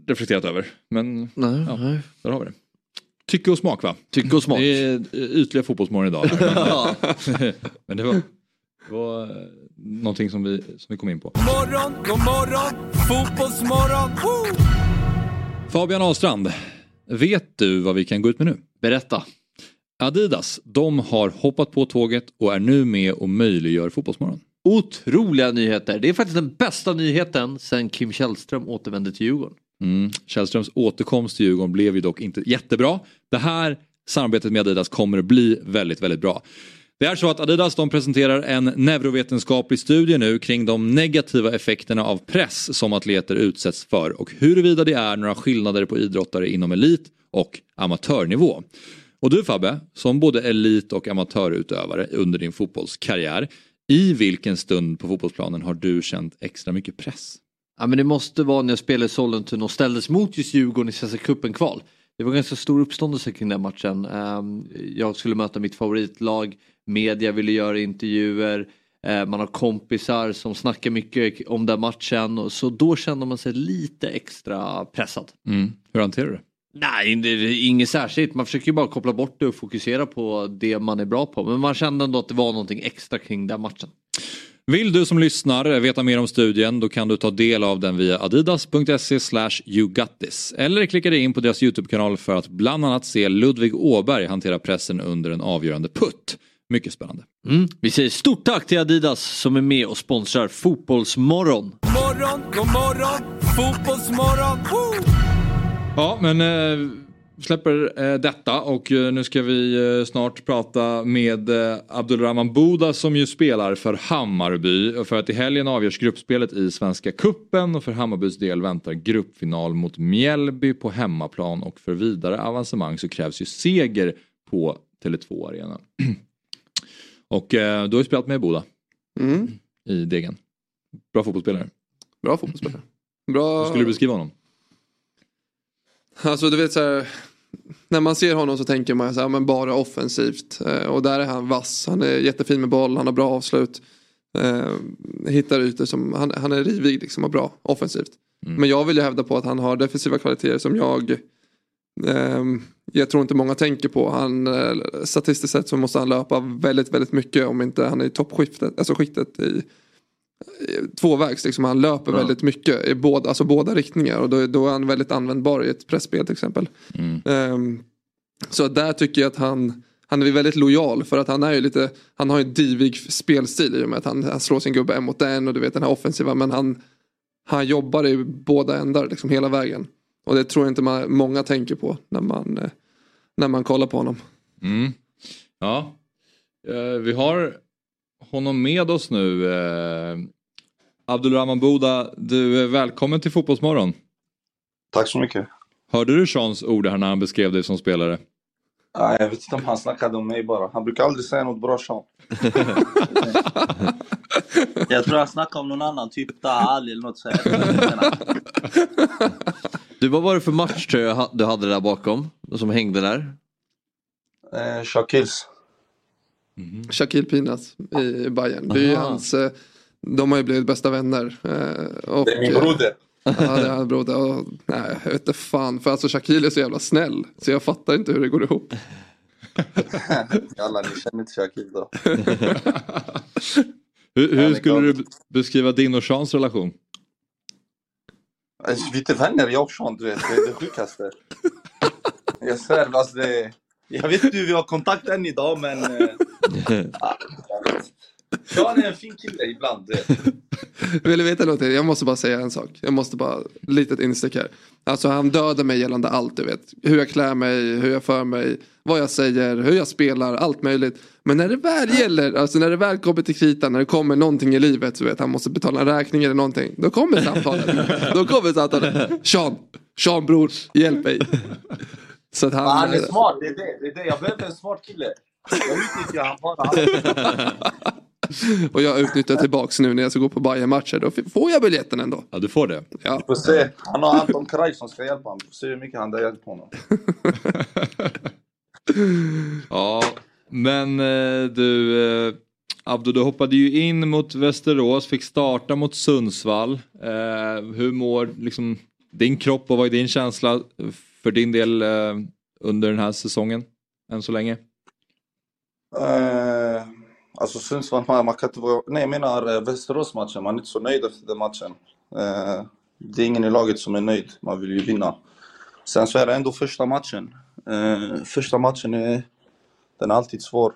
reflekterat över. Men Nej, Ja. nej. där har vi det. Tycke och smak va? Tycke och smak. Det är eh, ytliga fotbollsmorgon idag. här, Ja. Men, men det var, det var eh, någonting som vi, som vi kom in på. Morgon, god morgon, fotbollsmorgon. Woo! Fabian Ahlstrand, vet du vad vi kan gå ut med nu? Berätta. Adidas, de har hoppat på tåget och är nu med och möjliggör Fotbollsmorgon. Otroliga nyheter. Det är faktiskt den bästa nyheten sen Kim Källström återvände till Djurgården. Mm. Källströms återkomst till Djurgården blev ju dock inte jättebra. Det här samarbetet med Adidas kommer att bli väldigt, väldigt bra. Det är så att Adidas de presenterar en neurovetenskaplig studie nu kring de negativa effekterna av press som atleter utsätts för och huruvida det är några skillnader på idrottare inom elit och amatörnivå. Och du Fabbe, som både elit och amatörutövare under din fotbollskarriär, i vilken stund på fotbollsplanen har du känt extra mycket press? Ja, men det måste vara när jag spelade i Sollentuna och ställdes mot just Djurgården i Svenska cupen-kval. Det var ganska stor uppståndelse kring den matchen. Ehm, Jag skulle möta mitt favoritlag, media ville göra intervjuer, eh, man har kompisar som snackar mycket om den matchen. Så då kände man sig lite extra pressad. Mm. Hur hanterar du det? Nej, det är inget särskilt. Man försöker ju bara koppla bort det och fokusera på det man är bra på. Men man kände ändå att det var någonting extra kring den matchen. Vill du som lyssnar veta mer om studien då kan du ta del av den via adidas.se slash yougatthis. Eller klicka dig in på deras YouTube-kanal för att bland annat se Ludvig Åberg hantera pressen under en avgörande putt. Mycket spännande. Mm. Vi säger stort tack till Adidas som är med och sponsrar Fotbollsmorgon. Morgon, god morgon, fotbollsmorgon. Woo! Ja, men eh, släpper eh, detta och eh, nu ska vi eh, snart prata med eh, Abdulrahman Buda som ju spelar för Hammarby. För att i helgen avgörs gruppspelet i Svenska Kuppen och för Hammarbys del väntar gruppfinal mot Mjällby på hemmaplan och för vidare avancemang så krävs ju seger på Tele2 Arena. och eh, du har ju spelat med Boda Mm. i Degen. Bra fotbollsspelare. Bra fotbollsspelare. Bra. Hur skulle du beskriva honom? Alltså du vet så här, när man ser honom så tänker man så här, men bara offensivt. Eh, och där är han vass, han är jättefin med boll, han har bra avslut. Eh, hittar ytor som, han, han är rivig liksom och bra offensivt. Men jag vill ju hävda på att han har defensiva kvaliteter som jag ehm, jag tror inte många tänker på. Han, eh, statistiskt sett så måste han löpa väldigt, väldigt mycket om inte han är i toppskiktet, alltså skiktet i tvåvägs. Liksom. Han löper Ja. väldigt mycket i båda, alltså båda riktningar och då, då är han väldigt användbar i ett pressspel till exempel. Mm. Ehm, så där tycker jag att han han är väldigt lojal för att han är ju lite Han har ju en divig spelstil i och med att han, han slår sin gubbe en mot en och du vet den här offensiva men han Han jobbar i båda ändar liksom hela vägen. Och det tror jag inte man, många tänker på när man eh, När man kollar på honom. Mm. Ja, eh, vi har honom med oss nu. Eh, Abdulrahman Buda, du är välkommen till Fotbollsmorgon. Tack så mycket. Hörde du Seans ord här när han beskrev dig som spelare? Ah, jag vet inte om han snackade om mig bara. Han brukar aldrig säga något bra Sean. Jag tror han snackade om någon annan, typ Ali eller något sånt. Du, vad var det för match tror jag du hade där bakom? Som hängde där? Eh, Shakils. Shaquille Pinas i Bayern. Det är hans eh, De har ju blivit bästa vänner. eh, Och, Det är min broder. Ja det är hans broder. Och, nej jag vet inte fan. För alltså Shaquille är så jävla snäll. Så jag fattar inte hur det går ihop. Alla ni känner inte Shakil då. Hur, hur skulle du beskriva din och Seans relation? Alltså, vi är inte vänner jag och Sean, du vet. Det är det sjukaste. Jag svär, alltså det... Jag vet inte hur vi har kontakt än idag men... eh. Sean är en fin kille ibland. du. Vill du veta någonting? Jag måste bara säga en sak. Jag måste bara, litet instick här. Alltså han dödar mig gällande allt du vet. Hur jag klär mig, hur jag för mig, vad jag säger, hur jag spelar, allt möjligt. Men när det väl gäller, alltså när det väl kommer till kritan, när det kommer någonting i livet, så vet han måste betala en räkning eller någonting. Då kommer samtalet. då kommer samtalet. Sean, Sean bror, hjälp mig. Så att han, Han är smart, det är det. det, är det. Jag behöver en smart kille. Jag utnyttjar han bara. och jag utnyttjar tillbaks nu när jag ska gå på bayern matcher Då får jag biljetten ändå. Ja, du får det. Ja. Vi får se. Han har Anton Kraj som ska hjälpa honom. Vi får se hur mycket han har hjälpt honom. Ja, men eh, du, eh, Abdo, du hoppade ju in mot Västerås, fick starta mot Sundsvall. Eh, hur mår liksom, din kropp och vad är din känsla för din del eh, under den här säsongen än så länge? Eh, alltså Sundsvall, man, man kan inte vara... Nej, jag menar eh, Västerås-matchen. Man är inte så nöjd efter den matchen. Eh, det är ingen i laget som är nöjd. Man vill ju vinna. Sen så är det ändå första matchen. Eh, första matchen är... Den är alltid svår.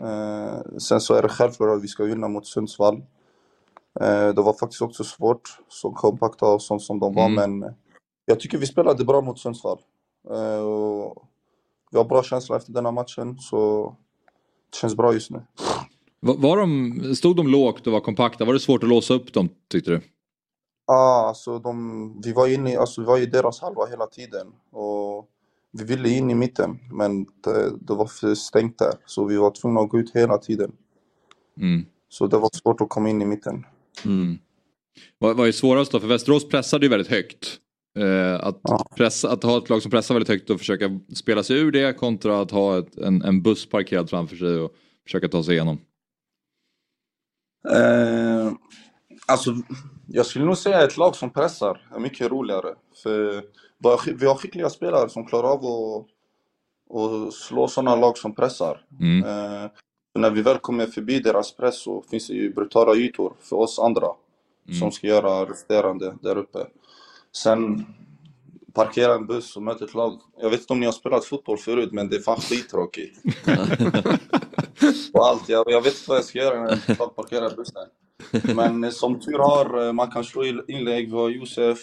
Eh, sen så är det självklart att vi ska vinna mot Sundsvall. Eh, det var faktiskt också svårt, så kompakta och sånt som de var, Mm. men jag tycker vi spelade bra mot Sundsvall. Eh, och vi har bra känsla efter den här matchen, så det känns bra just nu. Var, de, stod de lågt och var kompakta? Var det svårt att låsa upp dem tyckte du? Ja, alltså de, vi, var inne, alltså vi var i deras halva hela tiden. Och vi ville in i mitten, men det, det var för stängt där. Så vi var tvungna att gå ut hela tiden. Mm. Så det var svårt att komma in i mitten. Mm. Vad, vad är svårast då? För Västerås pressade ju väldigt högt. Eh, att, pressa, att ha ett lag som pressar väldigt högt och försöka spela sig ur det kontra att ha ett, en, en buss parkerad framför sig och försöka ta sig igenom. Eh, alltså, jag skulle nog säga ett lag som pressar är mycket roligare. För vi har skickliga spelare som klarar av att, att slå sådana lag som pressar. Mm. Eh, när vi väl kommer förbi deras press så finns det ju brutala ytor för oss andra som ska göra resterande där uppe. Sen parkera en buss och möta ett lag. Jag vet inte om ni har spelat fotboll förut men det är fan skittråkigt. och allt. Jag, jag vet inte vad jag ska göra när jag parkerar bussen. Men eh, som tur har, eh, man kan slå in- inlägg. Vi har Josef.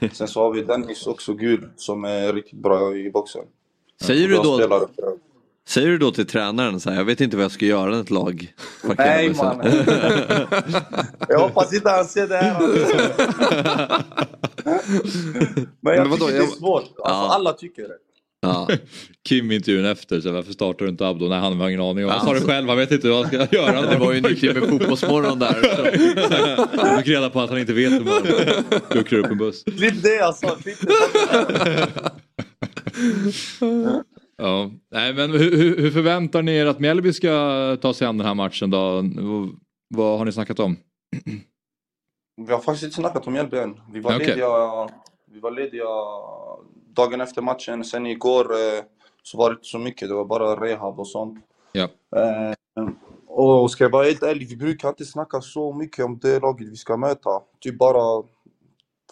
Eh, sen så har vi Dennis också, gul, som är riktigt bra i boxen. Säger du då, spelare. Säger du då till tränaren så här, jag vet inte vad jag ska göra när ett lag parkerar Nej bussen?" mannen. Jag hoppas inte han ser det här. Men jag Men vadå, tycker det är svårt. Alltså, Ja. Alla tycker det. Ja. Kim intervjun efter, så varför startar du inte Abdo? Nej han har ingen aning. Han sa det själv, han vet inte vad han ska göra. Det var ju en ny med Fotbollsmorgon där. Så. Jag fick reda på att han inte vet hur man luckrar upp en buss. Klipp det. Klipp det. Ja. Nej, men hur, hur, förväntar ni er att Mjällby ska ta sig an den här matchen då? Vad, har ni snackat om? Vi har faktiskt inte snackat om Mjällby än. Vi var, Okej. lediga, vi var lediga dagen efter matchen. Sen igår eh, så var det inte så mycket. Det var bara rehab och sånt. Ja. Eh, och ska jag vara helt ärlig, vi brukar inte snacka så mycket om det laget vi ska möta. Typ bara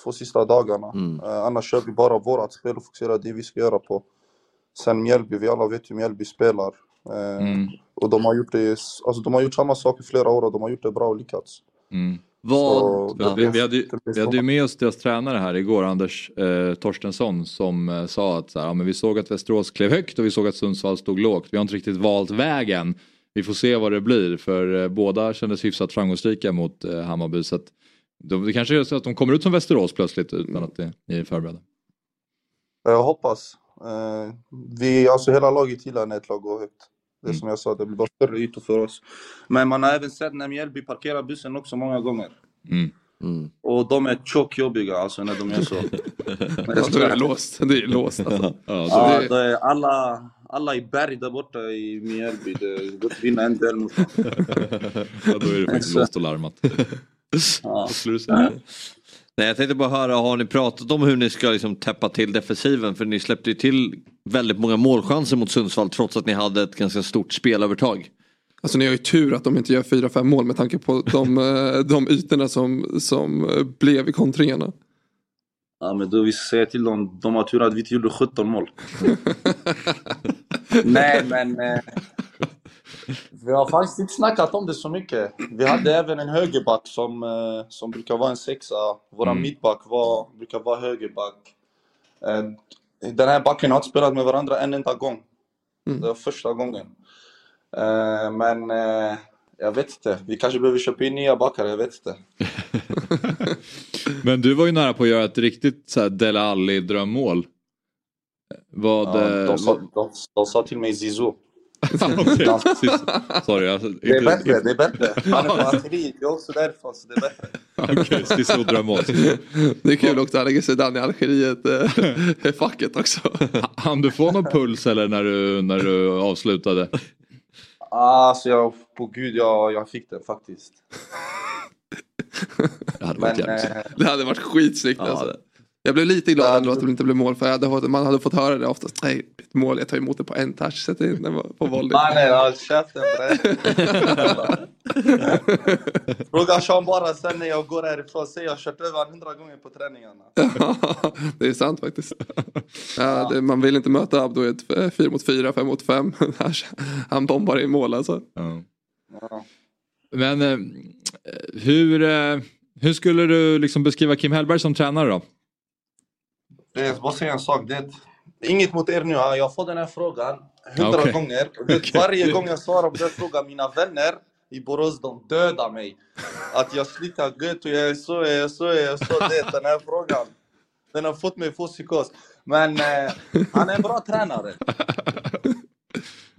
två sista dagarna. Mm. Eh, annars kör vi bara vårat spel och fokuserar det vi ska göra på. Sen Mjällby, vi alla vet hur Mjällby spelar. Eh, Mm. Och de har gjort det, alltså de har gjort samma sak i flera år och de har gjort det bra och lyckats. Mm. Vad, För vi, vi, hade, vi hade ju med oss deras tränare här igår, Anders eh, Torstensson, som eh, sa att så här, ja, men vi såg att Västerås klev högt och vi såg att Sundsvall stod lågt. Vi har inte riktigt valt vägen. Vi får se vad det blir, för eh, båda kändes hyfsat framgångsrika mot eh, Hammarby. Så att, de, det kanske är så att de kommer ut som Västerås plötsligt utan att det, ni är förberedda. Jag hoppas. Eh, vi, alltså hela laget gillar när ett lag går högt. Det är Mm. som jag sa, det blir bara större ytor för oss. Men man har även sett när Mjällby parkerar bussen också många gånger. Mm. Mm. Och de är tjockjobbiga alltså när de gör så. Ja, då är det låst. Det är låst alltså. Ja, Ja, det- är alla, alla i berg där borta i Mjällby, det går att vinna en del mot dem. ja, då är det faktiskt låst och larmat. Ja. Vad skulle du säga? Nej, jag tänkte bara höra, har ni pratat om hur ni ska liksom täppa till defensiven? För ni släppte ju till väldigt många målchanser mot Sundsvall trots att ni hade ett ganska stort spelövertag. Alltså ni har ju tur att de inte gör 4-5 mål med tanke på de, eh, de ytorna som, som eh, blev i kontringarna. Ja men då vi säger till dem, de har tur att vi inte gjorde 17 mål. Nej men... Eh, vi har faktiskt inte snackat om det så mycket. Vi hade även en högerback som, eh, som brukar vara en sexa. Våran Mm. mittback var, brukar vara högerback. Eh, den här backen har inte spelat med varandra en enda gång. Mm. Det var första gången. Eh, men jag vet inte, vi kanske behöver köpa in nya backar, jag vet inte. Men du var ju nära på att göra ett riktigt så här Dele Alli drömmål. Vad... Ja, de, sa, de, de sa till mig Zizou. Sist- Sorry, alltså, Det är bättre, det är bättre. Han är från Algeriet, jag är också därifrån så det är bättre. Okej, Zizou drar mål. Det är kul också, han lägger sig i Algeriet eh, i facket också. Han du få någon puls eller när du, när du avslutade? Alltså jag, på gud jag, jag fick den faktiskt. Det hade varit Men, jävligt. Det hade varit skitsnyggt Ja, alltså. det- Jag blev lite glad ändå att det inte blev mål för jag hade, fått- man hade fått höra det oftast. Nej, ett mål, jag tar emot det på en touch, sätter in den på volley. Mannen, håll käften bre. Fråga Sean bara sen när jag går härifrån, säg jag har kört över hundra gånger på träningarna. det är sant faktiskt. Ja, det, man vill inte möta Abdo i ett 4 mot 4, 5 mot 5. Han bombar i mål alltså. Ja. Ja. Men eh, hur, eh, hur skulle du liksom beskriva Kim Hellberg som tränare då? Det är, bara säga en sak, det inget mot er nu, jag får den här frågan hundra Okej. gånger. Det, varje gång jag svarar på den frågan, mina vänner i Borås, de dödar mig. Att jag slutar gött och jag är så, jag är så, jag är så. Det, den här frågan, den har fått mig att få psykos. Men eh, han är en bra tränare.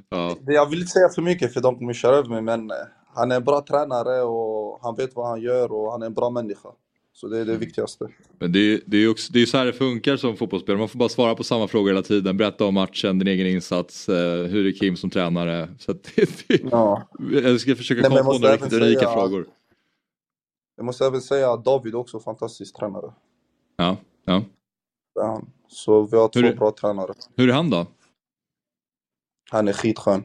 Ja. Det- Jag vill inte säga för mycket för de kommer köra över mig, men eh, han är en bra tränare och han vet vad han gör och han är en bra människa. Så det är det viktigaste. Men det, är- det är ju också, det är så här det funkar som fotbollsspelare. Man får bara svara på samma frågor hela tiden. Berätta om matchen, din egen insats, eh, hur är Kim som tränare. Så det, det, Ja. Jag ska försöka Nej, komma på några riktigt rika säga- frågor. Jag måste även säga att David är också fantastisk tränare. Ja, ja. Så vi har två Hur- bra tränare. Hur är han då? Han är skitskön.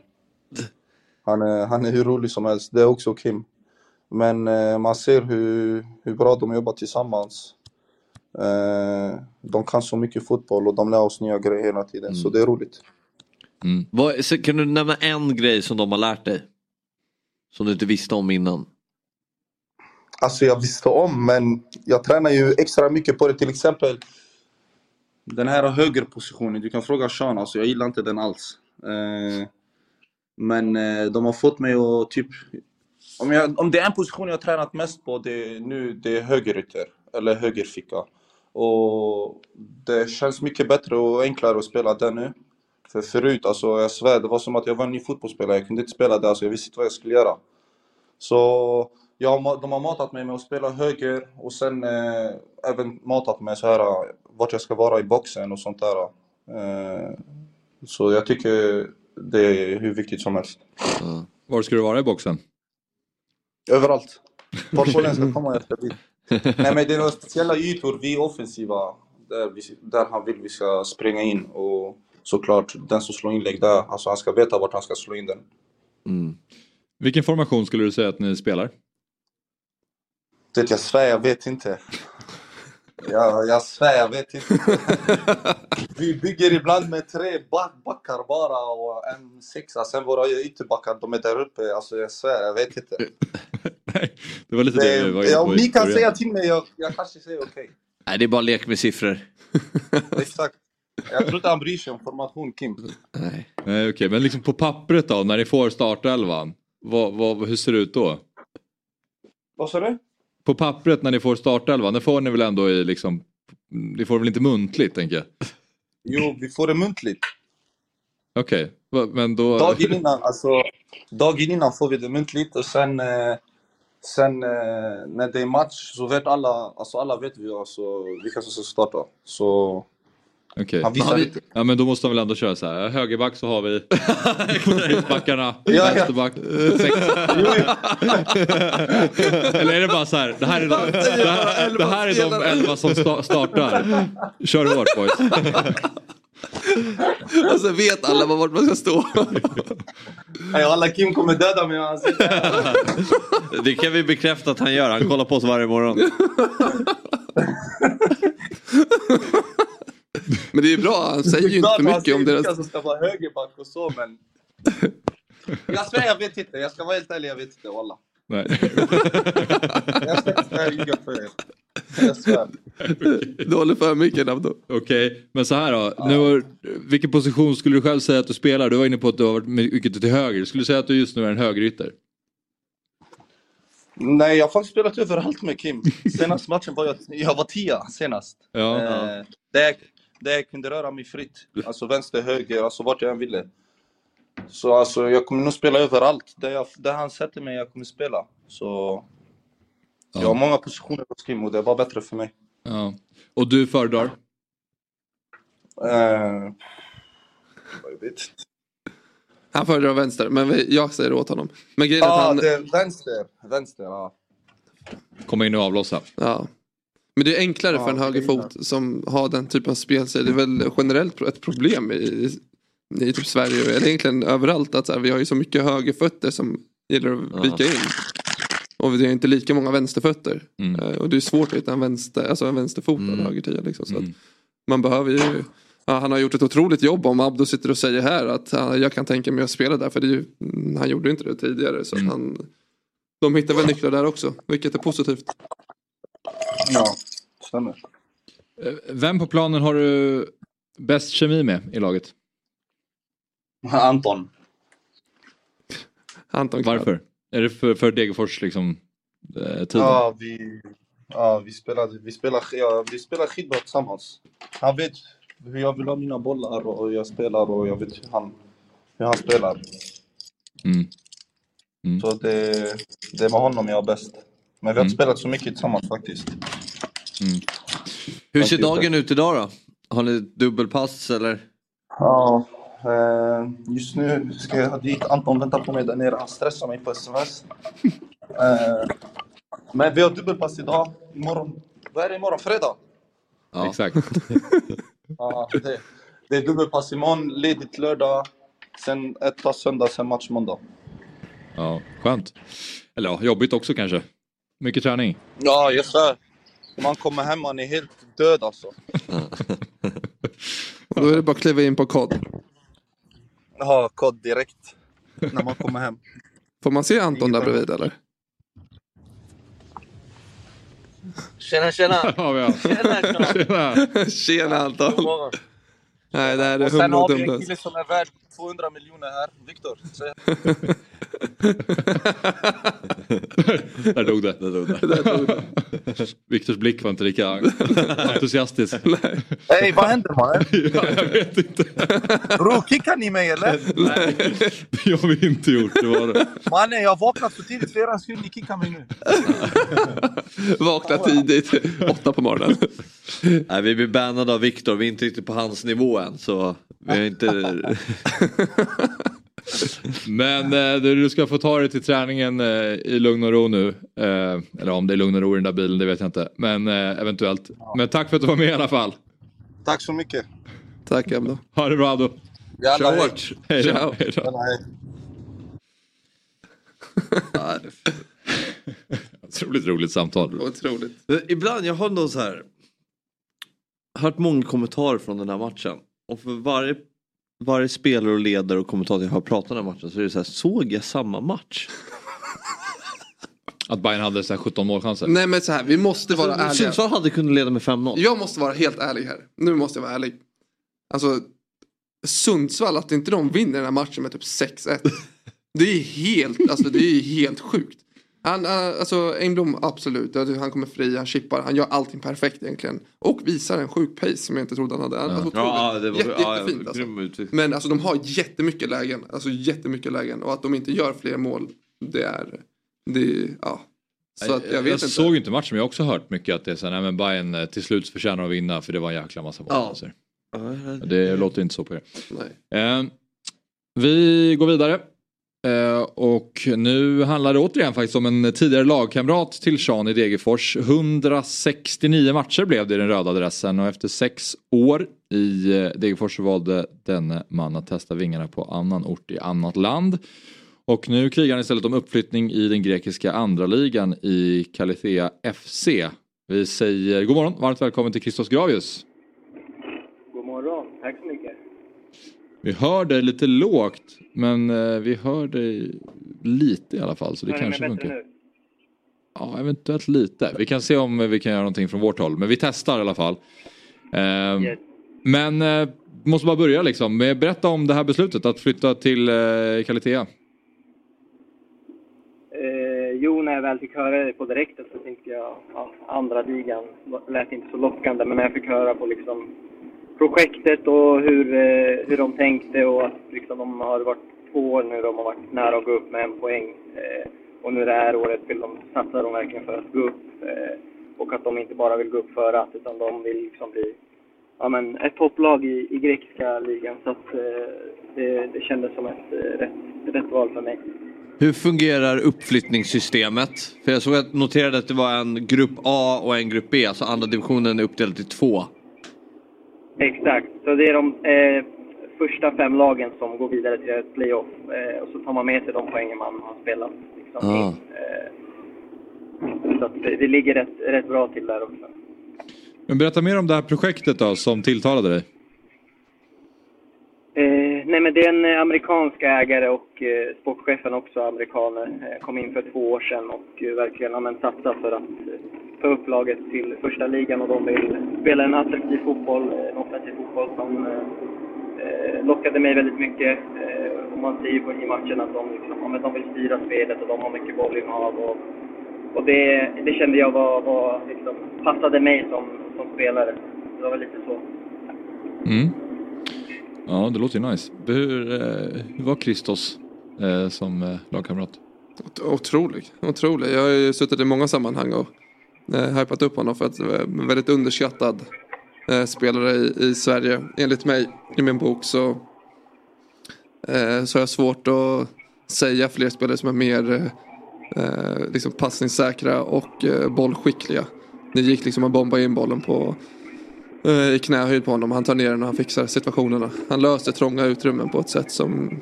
Han är, han är hur rolig som helst. Det är också Kim. Men eh, man ser hur, hur bra de jobbar tillsammans. Eh, de kan så mycket fotboll och de lär oss nya grejer hela tiden. Så det är roligt. Mm. Vad, så kan du nämna en grej som de har lärt dig? Som du inte visste om innan? Alltså jag visste om, men jag tränar ju extra mycket på det. Till exempel den här högerpositionen. Du kan fråga Sean, alltså jag gillar inte den alls. Eh, men eh, de har fått mig att typ... Om, jag, om det är en position jag har tränat mest på, det är nu det är högerytter. Eller högerficka. Och det känns mycket bättre och enklare att spela den nu. För förut, alltså jag svär, det var som att jag var en ny fotbollsspelare. Jag kunde inte spela där, alltså jag visste inte vad jag skulle göra. Så jag, de har matat mig med att spela höger och sen eh, även matat mig så här vart jag ska vara i boxen och sånt där. Eh, så jag tycker det är hur viktigt som helst. Mm. Var ska du vara i boxen? Överallt. Vart bollen ska komma efter dit. Nej men det är några speciella ytor, vi är offensiva. Där, vi, där han vill vi ska springa in och såklart den som slår inlägg där, alltså han ska veta vart han ska slå in den. Vilken formation skulle du säga att ni spelar? Det jag svär, jag vet inte. Jag, jag svär, jag vet inte. Vi bygger ibland med tre back, backar bara och en sexa. Sen våra ytterbackar, de är där uppe. Alltså jag svär, jag vet inte. Det var lite det, vi var Det, inne ja, om ni kan säga till mig, jag, jag kanske säger okej. Nej, det är bara lek med siffror. Exakt. Jag tror inte han bryr sig om formation, Kim. Nej. Nej, okej, men liksom på pappret då, när ni får startelvan. Vad, vad, hur ser det ut då? Vad sa du? På pappret när ni får startelvan, det får ni väl ändå i liksom... Ni får väl inte muntligt tänker jag? Jo, vi får det muntligt. Okej, va- men då... Dagen innan, alltså, dagen innan får vi det muntligt och sen, eh, sen eh, när det är match så vet alla, alltså alla vet vi alltså, vilka som ska starta. Så Han visar lite. Ja men då måste han väl ändå köra så här. Högerback så har vi ja. vänsterback, sex. Eller är det bara så här, det här är de, det här, det här är de elva som sta- startar. Kör hårt boys. Och så vet alla var vart man ska stå. Nej, alla Kim kommer döda mig han. Det kan vi bekräfta att han gör. Han kollar på oss varje morgon. Men det är bra, han säger ju inte för mycket om deras... som ska vara högerback och så men... Jag svär jag vet inte, jag ska vara helt ärlig, jag vet inte walla. Nej. Jag ska inte ljuga för er. Jag svär. Du håller för mycket Nabdo. Okej, men så här då. Nu, har- vilken position skulle du själv säga att du spelar? Du var inne på att du har varit mycket till höger. Skulle du säga att du just nu är en högerytter? Nej, jag har faktiskt spelat överallt med Kim. Senaste matchen var jag, jag var tia senast. Ja. Eh, det, där jag kunde röra mig fritt. Alltså vänster, höger, alltså vart jag än ville. Så alltså jag kommer nog spela överallt. Där, jag, där han sätter mig, jag kommer spela. Så jag har många positioner på Skim och det var bättre för mig. Ja. Och du föredrar? Eh, jag vet inte. Han föredrar vänster, men jag säger åt honom. Men grejen är att Ja, han... det är vänster. Vänster, ja. Komma in och avlossa. Ja. Men det är enklare Ja, för en högerfot som har den typen av spelstil. Det är väl generellt ett problem i, i typ Sverige, eller egentligen överallt. Att så här, vi har ju så mycket högerfötter som gillar att vika in. Och vi har inte lika många vänsterfötter. Mm. Eh, Och det är svårt att hitta en, vänster, alltså en vänsterfotad Mm. högertia. Liksom, så att Mm. man behöver ju... Ja, han har gjort ett otroligt jobb om Abdo sitter och säger här att ja, jag kan tänka mig att spela där. För det är ju, mm, han gjorde inte det tidigare. Så Mm. han, de hittar väl nycklar där också. Vilket är positivt. Ja, stämmer. Eh, Vem på planen har du bäst kemi med i laget? Anton. Anton Varför? Är det för, för Degerfors liksom, eh, tiden? Ja, vi, ja, vi spelade, vi spelar, ja, vi spelar skitbra tillsammans. Han vet hur jag vill ha mina bollar och jag spelar och jag vet hur han, hur han spelar. Mm. Mm. Så det, det är med honom jag är bäst. Men vi har inte Mm. spelat så mycket tillsammans faktiskt. Mm. Hur ser dagen ut idag då? Har ni dubbelpass eller? Ja, eh, just nu ska jag dit. Anton väntar på mig där nere. Han stressar mig på sms. Eh, men vi har dubbelpass idag. Imorgon, vad är det imorgon? Fredag? Ja. Exakt. Ja, det, det är dubbelpass imorgon, ledigt lördag, sen ett pass söndag, sen match måndag. Ja, skönt. Eller ja, jobbigt också kanske. Mycket träning. Ja, jag svär. Man kommer hem, man är helt död alltså. Och då är det bara att kliva in på kod. Ja, kod direkt. När man kommer hem. Får man se Anton där bredvid eller? Tjena tjena! Ja, vi har. Tjena tjena! Tjena. Anton! God morgon. Nej, det här är Och sen har vi en kille som är värd 200 miljoner här, Viktor. Säg- Där dog det. Där dog det. Viktors blick var inte lika entusiastisk. Hej, vad händer mannen? Ja, jag vet inte. Bror, kickar ni mig eller? Nej, det har vi inte gjort. Det var det. Mannen, jag vaknat för tidigt för er skull. Ni kickar mig nu. Vakna tidigt, åtta på morgonen. Nej, vi blir bannade av Viktor, vi är inte riktigt på hans nivå än så vi har inte... Men eh, du, ska få ta dig till träningen eh, i lugn och ro nu. Eh, eller om det är lugn och ro i den där bilen, det vet jag inte. Men eh, eventuellt. Men tack för att du var med i alla fall. Tack så mycket. Tack Abdo. Ha det bra. Jävlar, Kör hårt. Hej då. Hej då. Otroligt roligt samtal. Otroligt. Ibland, jag har nog så här hört många kommentarer från den här matchen. Och för varje, varje spelare och ledare och kommentator jag har pratat om den matchen så är det så här, såg jag samma match? Att Bayern hade så här 17 målchanser. Nej men så här, vi måste vara Alltså, ärliga. Sundsvall hade kunnat leda med 5-0. Jag måste vara helt ärlig här. Nu måste jag vara ärlig. Alltså, Sundsvall, att inte de vinner den här matchen med typ 6-1. Det är helt, alltså det är helt sjukt. Han, han- alltså Engblom, absolut. Han kommer fri, han chippar, han gör allting perfekt egentligen. Och visar en sjuk pace som jag inte trodde han hade. Han, alltså, Ja, det var jätte, ja, jättefint ja, alltså. Men alltså de har jättemycket lägen. Alltså jättemycket lägen. Och att de inte gör fler mål, det är, det ja. Så att jag vet inte. såg inte matchen men jag har också hört mycket att det är så här, nej men Bayern eh, till slut förtjänar att vinna för det var en jäkla massa målchanser. Det låter inte så på er. Nej. Eh, vi går vidare. Eh, och nu handlar det återigen faktiskt om en tidigare lagkamrat till Sean i Degerfors. 169 matcher blev det i den röda adressen och efter sex år i eh, Degerfors så valde denne man att testa vingarna på annan ort i annat land. Och nu krigar han istället om uppflyttning i den grekiska andra ligan i Kalithea FC. Vi säger god morgon, varmt välkommen till Christos Gravius. God morgon, tack så mycket. Vi hör dig lite lågt men eh, vi hör dig lite i alla fall så det Hör kanske funkar. nu? Ja, eventuellt lite. Vi kan se om vi kan göra någonting från vårt håll men vi testar i alla fall. Ehm, Yes. Men eh, måste bara börja liksom. Berätta om det här beslutet att flytta till eh, Kalithea. Eh, jo, när jag väl fick höra det på direkten så tänkte jag ja, andra ligan lät inte så lockande. Men när jag fick höra på liksom projektet och hur, eh, hur de tänkte och att liksom, de har varit två år nu, de har varit nära att gå upp med en poäng. Eh, och nu det här året vill de, satsar de verkligen för att gå upp. Eh, och att de inte bara vill gå upp för att, utan de vill liksom bli ja, men ett topplag i, i grekiska ligan. Så att, eh, det, det kändes som ett eh, rätt, rätt val för mig. Hur fungerar uppflyttningssystemet? För jag såg att noterade att det var en grupp A och en grupp B, alltså andra divisionen är uppdelad i två. Exakt. Så det är de eh, första fem lagen som går vidare till ett playoff. Eh, och så tar man med sig de poängen man har spelat. Liksom, Ah. Eh, så att det, det ligger rätt, rätt bra till där också. Men berätta mer om det här projektet då som tilltalade dig. Eh, nej men det är en eh, amerikansk ägare och eh, sportchefen också amerikaner. Eh, kom in för två år sedan och eh, verkligen ja, men, för att eh, få upp laget till första ligan och de vill spela en attraktiv fotboll, eh, en offensiv fotboll som eh, eh, lockade mig väldigt mycket. Eh, och man ser ju på i matchen att de, liksom, ja, de vill styra spelet och de har mycket bollinnehav. Och, och det, det kände jag var, var liksom, passade mig som, som spelare. Det var väl lite så. Mm. Ja, det låter ju nice. Hur, eh, hur var Christos eh, som eh, lagkamrat? Otrolig, otrolig. Jag har ju suttit i många sammanhang och eh, hypat upp honom för att eh, väldigt underskattad eh, spelare i, i Sverige. Enligt mig i min bok så, eh, så har jag svårt att säga fler spelare som är mer eh, eh liksom passningssäkra och eh, bollskickliga. Det gick liksom att bomba in bollen på Eh, i knähöjd på honom. Han tar ner den och han fixar situationerna. Han löser trånga utrymmen på ett sätt som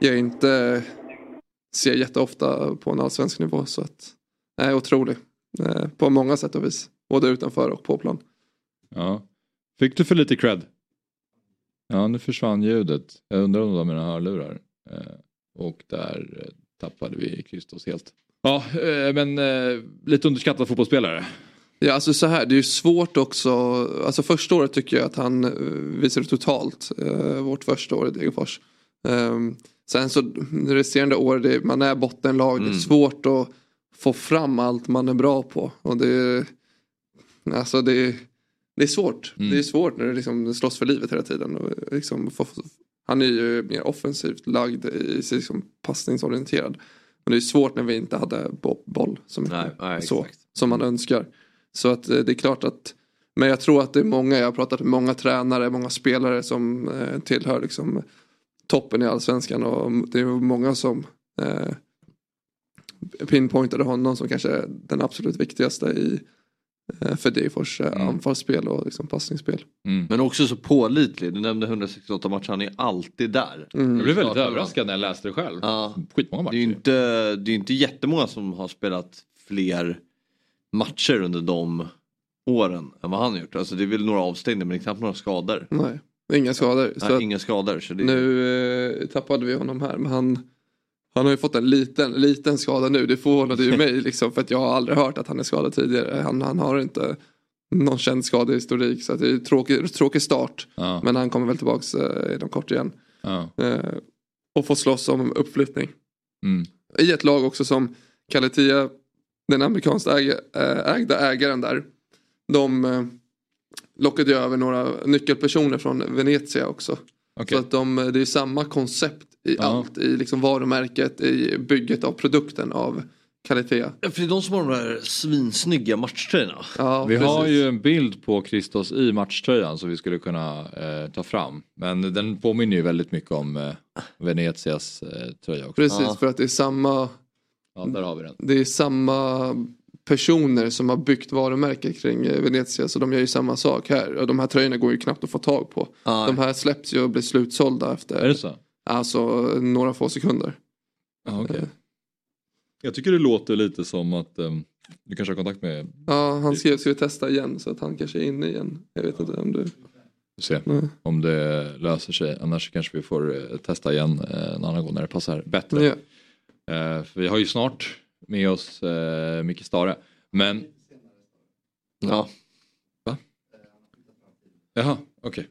jag inte ser jätteofta på en allsvensk nivå. Så att, nej, otrolig. Eh, på många sätt och vis. Både utanför och på plan. Ja. Fick du för lite cred? Ja, nu försvann ljudet. Jag undrar om det var mina hörlurar. Eh, och där tappade vi Christos helt. Ja, men lite underskattad fotbollsspelare. Ja, alltså så här, det är ju svårt också. Alltså första året tycker jag att han eh, visade totalt. Eh, vårt första år i Degerfors. Ehm, sen så resterande år, det, man är bottenlag. Det är svårt att få fram allt man är bra på. Och det, alltså det, det är svårt. Det är svårt när det liksom slåss för livet hela tiden. Och liksom få, han är ju mer offensivt lagd i sig liksom passningsorienterad. Men det är svårt när vi inte hade bo- boll så mycket. Nej, nej, så, exakt. som man önskar. Så att eh, det är klart att men jag tror att det är många, jag har pratat med många tränare, många spelare som eh, tillhör liksom toppen i allsvenskan och det är många som eh, pinpointade honom som kanske den absolut viktigaste i eh, för Degerfors eh, anfallsspel och liksom passningsspel. Men också så pålitlig. Du nämnde 168 matcher, han är alltid där. Mm. Jag blev väldigt Startar överraskad när jag läste det själv. Ja. Skitmånga Det är ju matcher. inte, det är ju inte jättemånga som har spelat fler matcher under de åren än vad han har gjort. Alltså det är väl några avstängningar men det är knappt några skador. Nej, inga skador. Nej, att inga skador. Så det, nu eh, tappade vi honom här men han han har ju fått en liten, liten skada nu. Det förvånade ju mig liksom för att jag har aldrig hört att han är skadad tidigare. Han, han har inte någon känd skadehistorik så det är tråkig, tråkig start. Ja. Men han kommer väl tillbaks eh, inom kort igen. Ja. Eh, och får slåss om uppflyttning. Mm. I ett lag också som Kaletia, den amerikanskt äg, äh, ägda ägaren där. De eh, lockade ju över några nyckelpersoner från Venezia också. Okej. Så att de, det är samma koncept i Ja. allt. I liksom varumärket, i bygget av produkten av. Ja, för det är de som har de där svinsnygga matchtröjorna. Ja, Vi har precis. ju en bild på Christos i matchtröjan som vi skulle kunna eh, ta fram. Men den påminner ju väldigt mycket om eh, Venetias eh, tröja också. Precis, Ja. för att det är samma Ja, där har vi den. det är samma personer som har byggt varumärket kring eh, Venezia så de gör ju samma sak här. Och de här tröjorna går ju knappt att få tag på. Ja. De här släpps ju och blir slutsålda efter Är det så? alltså några få sekunder. Ja, okej. Jag tycker det låter lite som att eh, du kanske har kontakt med Ja, han skrev ska vi testa igen så att han kanske är inne igen. Jag vet inte om du... se Nej. om det löser sig. Annars kanske vi får eh, testa igen eh, en annan gång när det passar bättre. Ja. Eh, för vi har ju snart med oss eh, Micke Stare. Men... Ja. Va? Jaha, okej.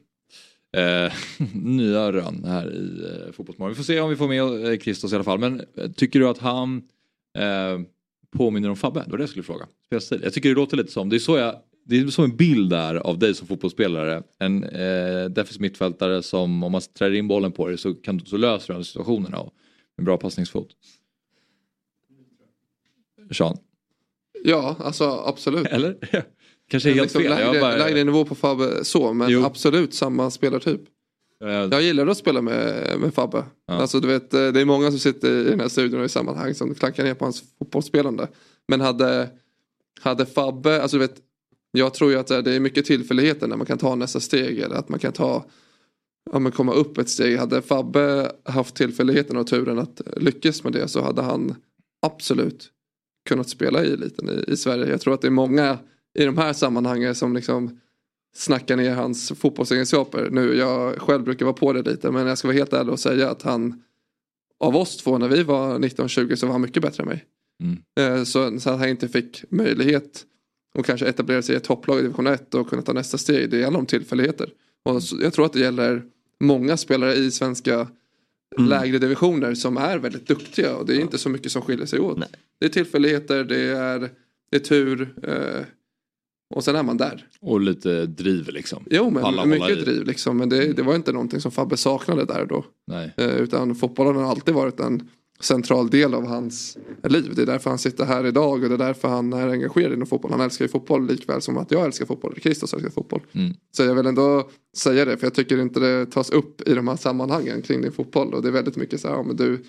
Eh, nya rön här i eh, Fotbollsmorgon. Vi får se om vi får med Kristos Christos i alla fall. Men eh, tycker du att han eh, påminner om Fabbe? Det var det jag skulle fråga. Spelstil. Jag tycker det låter lite som, det är så jag, det är som en bild där av dig som fotbollsspelare. En eh, defensiv mittfältare som om man trär in bollen på dig så, kan, så löser du de situationerna och med bra passningsfot. Sean? Ja, alltså absolut. Eller? Kanske helt liksom fel. Lägre, bara- lägre nivå på Fabbe så, men Jo. absolut samma spelartyp. Jag gillar att spela med, med Fabbe. Ja. Alltså, du vet, eh, det är många som sitter i den här studion och i sammanhang som klankar ner på hans fotbollsspelande. Men hade, hade Fabbe, alltså du vet, jag tror ju att det är mycket tillfälligheter när man kan ta nästa steg eller att man kan ta, ja, men komma upp ett steg. Hade Fabbe haft tillfälligheten och turen att lyckas med det så hade han absolut kunnat spela i eliten i, i Sverige. Jag tror att det är många i de här sammanhangen som liksom snackar ner hans fotbollsegenskaper. Nu, jag själv brukar vara på det lite men jag ska vara helt ärlig och säga att han av oss två när vi var 19-20 så var han mycket bättre än mig. Eh, Så, så att han inte fick möjlighet att kanske etablera sig i ett topplag i division 1 och kunna ta nästa steg. Det gäller om tillfälligheter. Och jag tror att det gäller många spelare i svenska lägre divisioner som är väldigt duktiga och det är inte så mycket som skiljer sig åt. Det är tillfälligheter, det är, det är tur eh, och sen är man där. Och lite driv liksom. Jo Palla men hålla mycket driv liksom. Men det, det var inte någonting som Fabbe saknade där då. Nej. Eh, utan fotbollen har alltid varit en central del av hans liv. Det är därför han sitter här idag och det är därför han är engagerad inom fotboll. Han älskar ju fotboll likväl som att jag älskar fotboll. Kristus älskar fotboll. Mm. Så jag vill ändå säga det för jag tycker inte det tas upp i de här sammanhangen kring din fotboll. Och det är väldigt mycket så här, ja, men du,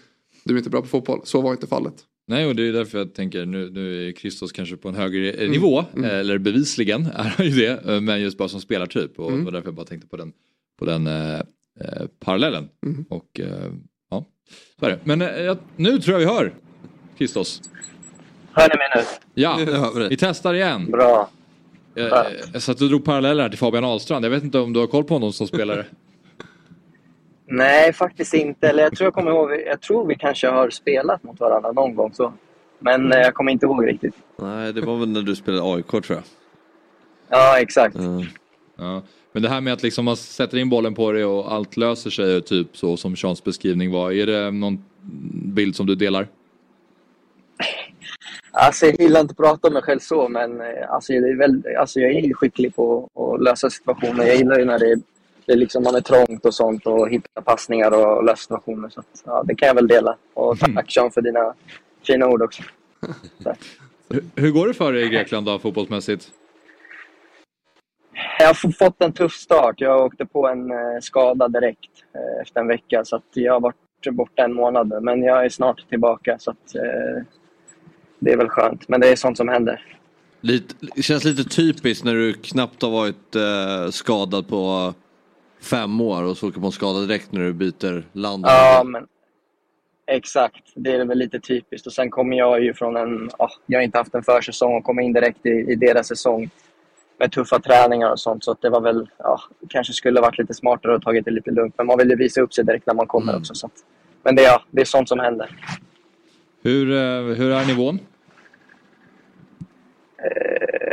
du är inte bra på fotboll. Så var inte fallet. Nej och det är därför jag tänker nu, nu är Kristos kanske på en högre eh, Mm. nivå. Mm. eh, Eller bevisligen är han ju det. eh, Men just bara som spelartyp. Och Mm. det var därför jag bara tänkte på den, på den eh, parallellen. Mm. Och eh, så är det. Men eh, jag, nu tror jag vi hör Kristos. Hör ni mig nu? Ja, vi testar igen. Bra. Jag, jag satt och drog paralleller här till Fabian Ahlstrand. Jag vet inte om du har koll på honom som spelare. Nej, faktiskt inte. Eller jag tror jag kommer ihåg, jag tror vi kanske har spelat mot varandra någon gång så. Men eh, jag kommer inte ihåg riktigt. Nej, det var väl när du spelade AIK tror jag. Ja, exakt. Ja. Men det här med att liksom man sätter in bollen på det och allt löser sig typ så som Seans beskrivning var. Är det någon bild som du delar? Alltså jag gillar inte att prata om mig själv så, men eh, alltså, det är väl, alltså, jag är ju skicklig på att lösa situationer. Jag gillar ju när det, är- det är liksom, man är trångt och sånt och hitta passningar och lösa situationer. Så att, ja, det kan jag väl dela. Och tack Sean för dina fina ord också. Hur, hur går det för dig i Grekland då fotbollsmässigt? Jag har fått en tuff start. Jag åkte på en eh, skada direkt eh, efter en vecka. Så jag har varit borta en månad. Men jag är snart tillbaka. Så att, eh, det är väl skönt. Men det är sånt som händer. Lite, det känns lite typiskt när du knappt har varit eh, skadad på fem år och så åker på en skada direkt när du byter land. Ja, men exakt. Det är väl lite typiskt. Och sen kommer jag ju från en... ja, jag har inte haft en försäsong och kommer in direkt i, i deras säsong med tuffa träningar och sånt. Så att det var väl... Ja, kanske skulle varit lite smartare och tagit det lite lugnt. Men man vill ju visa upp sig direkt när man kommer också. Så att, men det, ja, det är sånt som händer. Hur, eh, hur är nivån?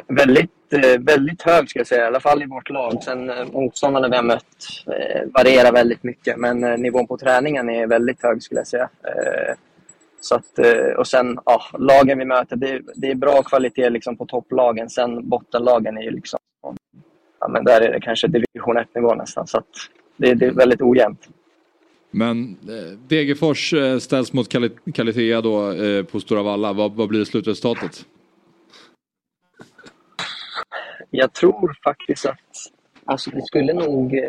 väldigt, eh, väldigt hög ska jag säga, i alla fall i vårt lag. Sen eh, motståndarna vi har mött eh, varierar väldigt mycket, men eh, nivån på träningen är väldigt hög skulle jag säga. Så att, eh, och sen ja, lagen vi möter, det, är- det är bra kvalitet liksom på topplagen. Sen bottenlagen är ju liksom, ja, men där är det kanske division 1-nivå nästan. Så att det, det är väldigt ojämnt. Men eh, Degerfors eh, ställs mot Kali- Kalitea då på Stora Valla. Vad, vad blir slutresultatet? Jag tror faktiskt att alltså det skulle nog...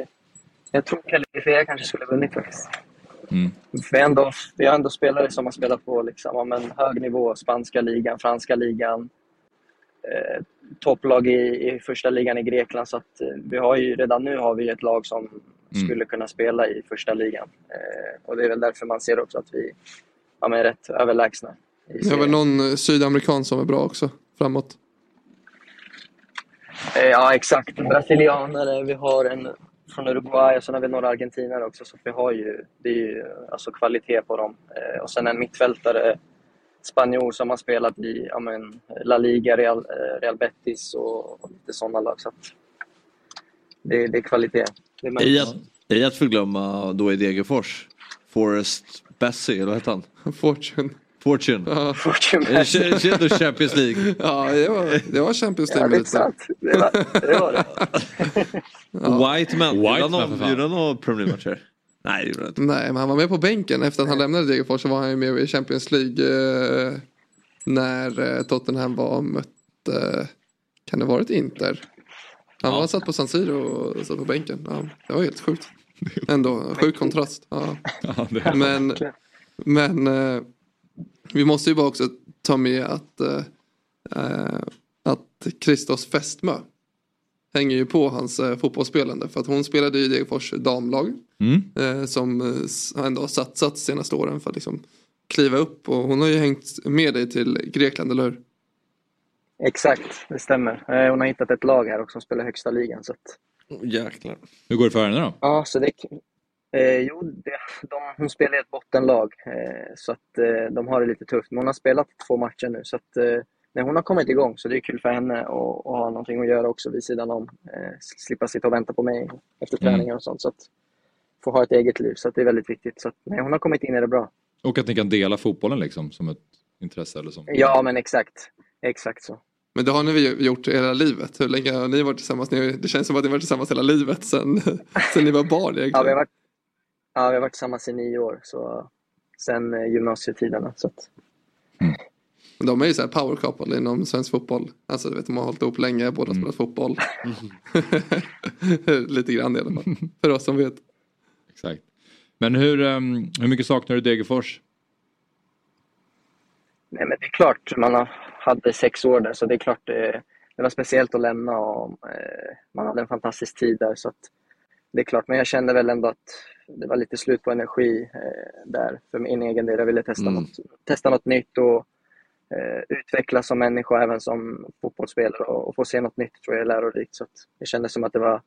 Jag tror Kalifea kanske skulle ha vunnit faktiskt. Mm. För ändå, vi har ändå spelare som har spelat på liksom, men hög nivå. Spanska ligan, franska ligan. Eh, topplag i, i första ligan i Grekland. Så att, eh, vi har ju, redan nu har vi ett lag som skulle kunna spela i första ligan. Eh, och det är väl därför man ser också att vi ja, men är rätt överlägsna. Det är väl någon eh, sydamerikan som är bra också framåt. Eh, Ja, exakt. Brasilianare, vi har en från Uruguay och sen har vi några argentinare också. Så vi har ju, det är ju alltså kvalitet på dem. Eh, Och sen en mittfältare, spanjor som har spelat i ja, men, La Liga, Real, eh, Real Betis och, och lite sådana lag. Så att det, det är kvalitet. Det är I att, I att förglömma då i Degerfors, Forrest Bessie, eller vad hette han? Fortune. Fortune. Ja. Fortune det du Champions League? Ja, det var, det var Champions Ja, League. det är sant. Det var det. Var det. För någon- fan. gjorde han några Premier League-matcher? Nej det gjorde han inte. Nej, men han var med på bänken. Efter att han lämnade Degerfors så var han ju med i Champions League eh, när eh, Tottenham var mötte, kan det ha varit Inter? Han var satt på San Siro och satt på bänken. Ja, det var helt sjukt. Ändå, sjuk kontrast. Ja. Ja, Men, men eh, vi måste ju bara också ta med att, eh, eh, att Christos fästmö hänger ju på hans eh, fotbollsspelande. För att hon spelade i Degerfors damlag. Mm. Eh, som eh, s- ändå har satsat senaste åren för att liksom kliva upp. Och hon har ju hängt med dig till Grekland, eller hur? Exakt, det stämmer. Eh, Hon har hittat ett lag här också som spelar högsta ligan. Så att, Jäklar. Hur går det för henne då? ja, så det, eh, jo, det, de, hon spelar i ett bottenlag. Eh, så att eh, de har det lite tufft. Men hon har spelat två matcher nu. Så att, eh, hon har kommit igång. Så det är kul för henne att att ha någonting att göra också vid sidan om. Eh, slippa sitta och vänta på mig efter Mm. träningar och sånt. Så att få ha ett eget liv. Så att det är väldigt viktigt. Så att, nej, hon har kommit in i det bra. Och att ni kan dela fotbollen liksom som ett intresse eller som... Ja, men exakt. Exakt så. Men det har ni gjort hela livet? Hur länge har ni varit tillsammans? Ni, det känns som att ni har varit tillsammans hela livet sen, sen ni var barn egentligen. Ja, vi har varit, ja, vi har varit tillsammans i nio år. Så, sen eh, gymnasietiderna. Så att, De är ju så här power couple inom svensk fotboll. Alltså du vet, de har hållit ihop länge, båda spelat fotboll. Lite grann i alla fall. För oss som vet. Exakt. Men hur, ehm, hur mycket saknar du Degerfors? Nej, men det är klart, man har- hade sex år där så det är klart det, det var speciellt att lämna och eh, man hade en fantastisk tid där. Så att, det är klart, men jag kände väl ändå att det var lite slut på energi eh, där för min egen del. Jag ville testa, Mm. något, testa något nytt och eh, utvecklas som människa även som fotbollsspelare och, och få se något nytt tror jag är lärorikt. Så det kändes som att det var,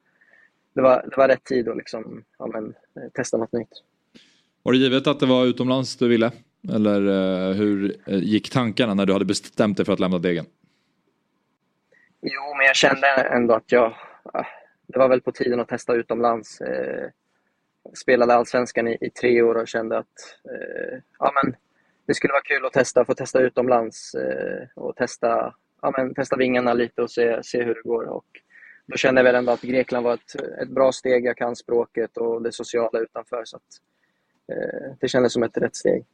det var, det var rätt tid att liksom, ja, men, eh, testa något nytt. Var det givet att det var utomlands du ville? Eller eh, hur eh, gick tankarna när du hade bestämt dig för att lämna Degen? Jo, men jag kände ändå att jag... Det var väl på tiden att testa utomlands. Eh, spelade allsvenskan i, i tre år och kände att eh, ja, men det skulle vara kul att testa, få testa utomlands eh, och testa, ja, men testa vingarna lite och se, se hur det går. Och då kände jag väl ändå att Grekland var ett, ett bra steg. Jag kan språket och det sociala utanför. Så att, eh, det kändes som ett rätt steg.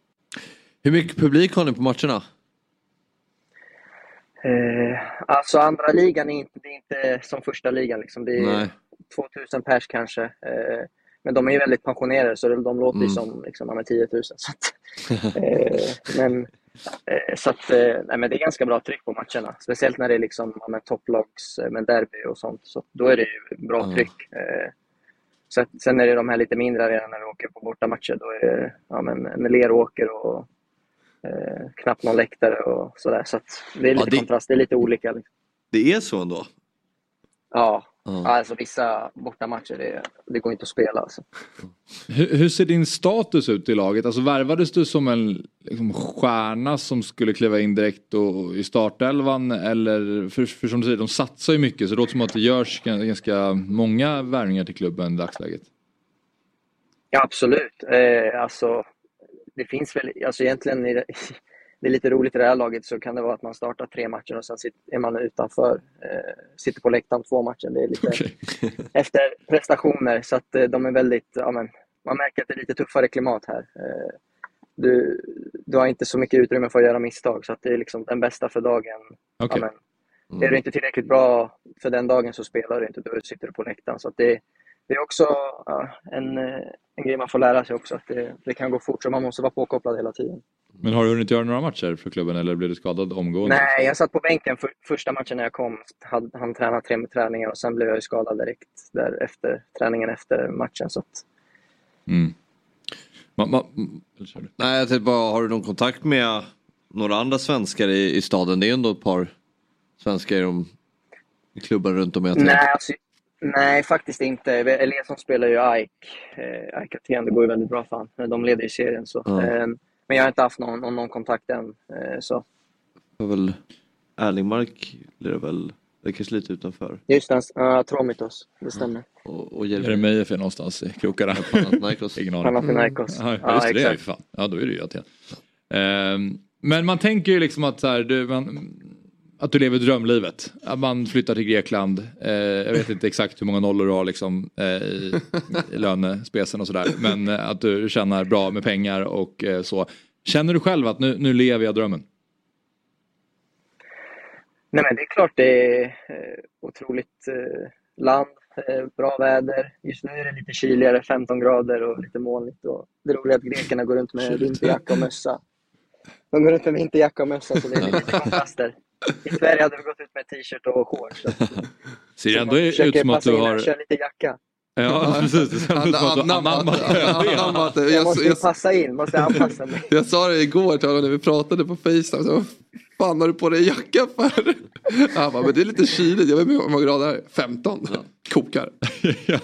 Hur mycket publik har ni på matcherna? Eh, alltså andra ligan är inte, det är inte som första ligan. Liksom. Det är Nej. 2000 pers kanske. Eh, men de är ju väldigt pensionerade så de låter ju Mm. som liksom, ja, men 10 000. Så att, eh, men, eh, så att, eh, nej, men det är ganska bra tryck på matcherna. Speciellt när det är liksom, men topplags eh, med derby och sånt. Så då är det ju bra Ja. tryck. Eh, så att, sen är det de här lite mindre arenorna när vi åker på bortamatcher. Då är det ja, men, en Leråker och eh, knappt någon läktare och sådär. Så att det är lite det- kontrast. Det är lite olika. Liksom. Det är så ändå? Ja, Ja. alltså vissa bortamatcher, det, det går inte att spela. Alltså. Hur, hur ser din status ut i laget? Alltså värvades du som en liksom, stjärna som skulle kliva in direkt och, i startelvan? Eller, för, för som du säger, de satsar ju mycket så det låter som att det görs gan- ganska många värvningar till klubben i dagsläget. Ja, absolut. Eh, alltså, det finns väl, alltså egentligen, i det, är lite roligt i det här laget så kan det vara att man startar tre matcher och sen är man utanför. Eh, sitter på läktaren två matcher. Det är lite efter prestationer så att eh, de är väldigt, ja men, man märker att det är lite tuffare klimat här. Eh, du, du har inte så mycket utrymme för att göra misstag så att det är liksom den bästa för dagen. Okej. Ja, men, Är du inte tillräckligt bra för den dagen så spelar du inte, då sitter du på läktaren. Så att det, det är också en, eh, en grej man får lära sig också, att det, det kan gå fort så man måste vara påkopplad hela tiden. Men har du hunnit göra några matcher för klubben eller blev du skadad omgående? Nej, jag satt på bänken för, första matchen när jag kom. Hade, han tränade tre träningar och sen blev jag ju skadad direkt där efter träningen efter matchen. Så att, Mm. Ma, ma? Nej, jag tänkte bara, har du någon kontakt med några andra svenskar i, i staden? Det är ändå ett par svenskar i, de, i klubben runt om i Aten. nej, alltså, nej, faktiskt inte. Eliasson spelar ju AIK. Eh, AIK Aten, det går ju väldigt bra för han. De leder ju serien. Så. Ja. Eh, men jag har inte haft någon, någon, någon kontakt än. Eh, så. Det var väl Erlingmark, det är väl, det är kanske lite utanför. Just det, uh, Tromitos. Det stämmer. Och, och Är det Mejefe någonstans i krokarna? Panathinaikos. Ingen aning. Panathinaikos. Ja, Ja, just det, det är ju exakt. för fan. Ja, då är det ju Aten. Ehm, Men man tänker ju liksom att så här, du, man, att du lever drömlivet. Att man flyttar till Grekland. Eh, jag vet inte exakt hur många nollor du har liksom, eh, i, i lönespecen och sådär. Men eh, att du tjänar bra med pengar och eh, så. Känner du själv att nu, nu lever jag drömmen? Nej, men det är klart det är eh, otroligt eh, land, bra väder. Just nu är det lite kyligare, 15 grader och lite molnigt. Och det roliga är att grekerna går runt med vinterjacka och mössa. De går runt med vinterjacka och mössa så det är lite kontraster. I Sverige hade vi gått ut med t-shirt och shorts. Ser ändå ut som att passa du in här, har... Köra lite jacka. Ja precis, du anammat det. Jag måste ju jag, passa in, måste anpassa mig. jag sa det igår till honom när vi pratade på Facetime. Så, vad fan har du på dig jacka för? Han bara, men det är lite kyligt. Jag vet inte hur många grader det är. 15. Kokar. ja,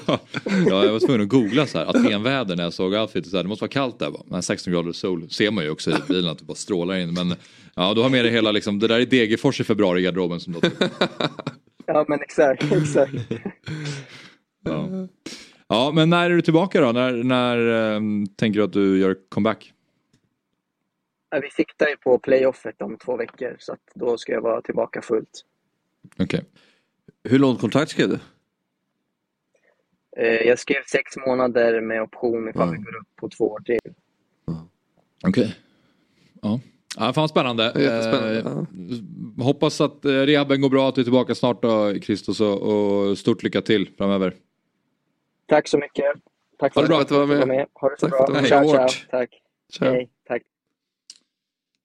ja, jag var tvungen att googla så här. Atenväder när jag såg outfitet. Så här, det måste vara kallt där. Men 16 grader sol ser man ju också i bilen att det bara strålar in. Men ja, du har med dig hela liksom. Det där är Degerfors i februari i garderoben som låter. Ja, men exakt, exakt. Ja. ja, men när är du tillbaka då? När, när ehm, tänker du att du gör comeback? Ja, Vi siktar ju på playoffet om två veckor så att då ska jag vara tillbaka fullt. Okej. Hur långt kontrakt skrev du? Eh, Jag skrev sex månader med option ifall vi går upp på två år till. Okej. Ja. Ja, fan spännande. Jättespännande, Eh, Hoppas att eh, rehaben går bra, att du är tillbaka snart då. Och, och stort lycka till framöver. Tack så mycket. Tack Ha det bra. att du var med. Ha det så Tack för bra. att du ciao. med. Tack. Ciao. Hej. Tack.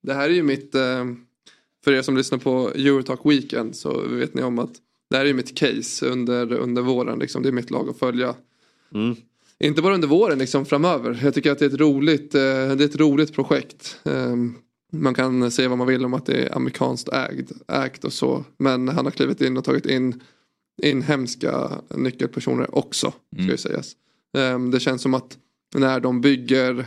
Det här är ju mitt, eh, för er som lyssnar på Eurotalk Weekend så vet ni om att det här är ju mitt case under, under våren. Liksom. Det är mitt lag att följa. Mm. Inte bara under våren, liksom framöver. Jag tycker att det är ett roligt, eh, det är ett roligt projekt. Eh, man kan säga vad man vill om att det är amerikanskt ägd, ägt och så. Men han har klivit in och tagit in inhemska nyckelpersoner också. Ska ju sägas. Eh, det känns som att när de bygger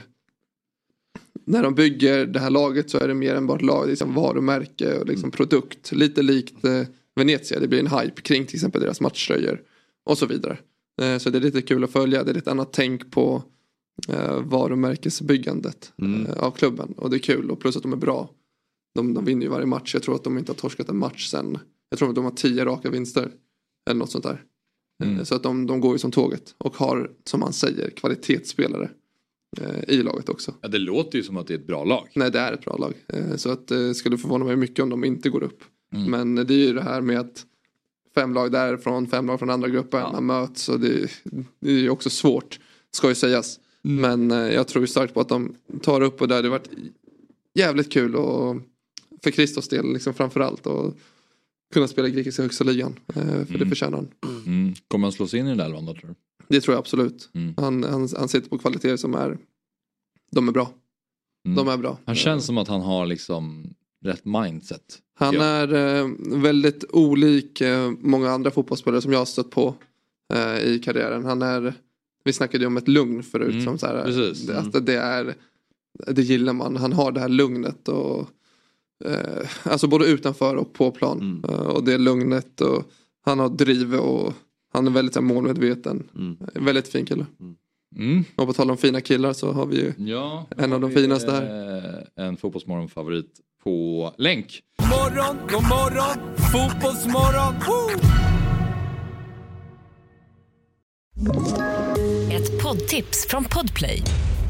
när de bygger det här laget så är det mer än bara ett lag, liksom varumärke och liksom produkt. Lite likt eh, Venezia, det blir en hype kring till exempel deras matchtröjor och så vidare. Eh, så det är lite kul att följa, det är lite annat tänk på eh, varumärkesbyggandet eh, av klubben. Och det är kul och plus att de är bra. De, de vinner ju varje match, jag tror att de inte har torskat en match sen, jag tror att de har tio raka vinster. Eller något sånt där. Eh, Så att de, de går ju som tåget och har, som man säger, kvalitetsspelare eh, i laget också. Ja, det låter ju som att det är ett bra lag. Nej, det är ett bra lag. Eh, Så att det skulle förvåna mig mycket om de inte går upp. Men det är ju det här med att fem lag därifrån, fem lag från andra gruppen, man möts och det, det är ju också svårt, ska ju sägas. Men eh, jag tror ju starkt på att de tar upp och det hade varit jävligt kul och för Christos del liksom framförallt och kunna spela i grekiska högsta ligan. eh, För det förtjänar han. Mm. Kommer han slå sig in i den elvan då tror du? Det tror jag absolut. Mm. Han, han, han sitter på kvaliteter som är, de är bra. De är bra. Han känns som att han har liksom rätt mindset. Han är eh, väldigt olik eh, många andra fotbollsspelare som jag har stött på eh, i karriären. Han är, vi snackade ju om ett lugn förut. Mm, som så här, det, att det, är, det gillar man. Han har det här lugnet. och eh, Alltså både utanför och på plan. Mm. Eh, och det lugnet. och Han har driv och han är väldigt här, målmedveten. Väldigt fin kille. Mm. Och på tal om fina killar så har vi ju Ja, en av de finaste här. eh, En fotbollsmorgon-favorit på länk. morgon, god morgon, fotbollsmorgon. Woo! Ett poddtips från Podplay.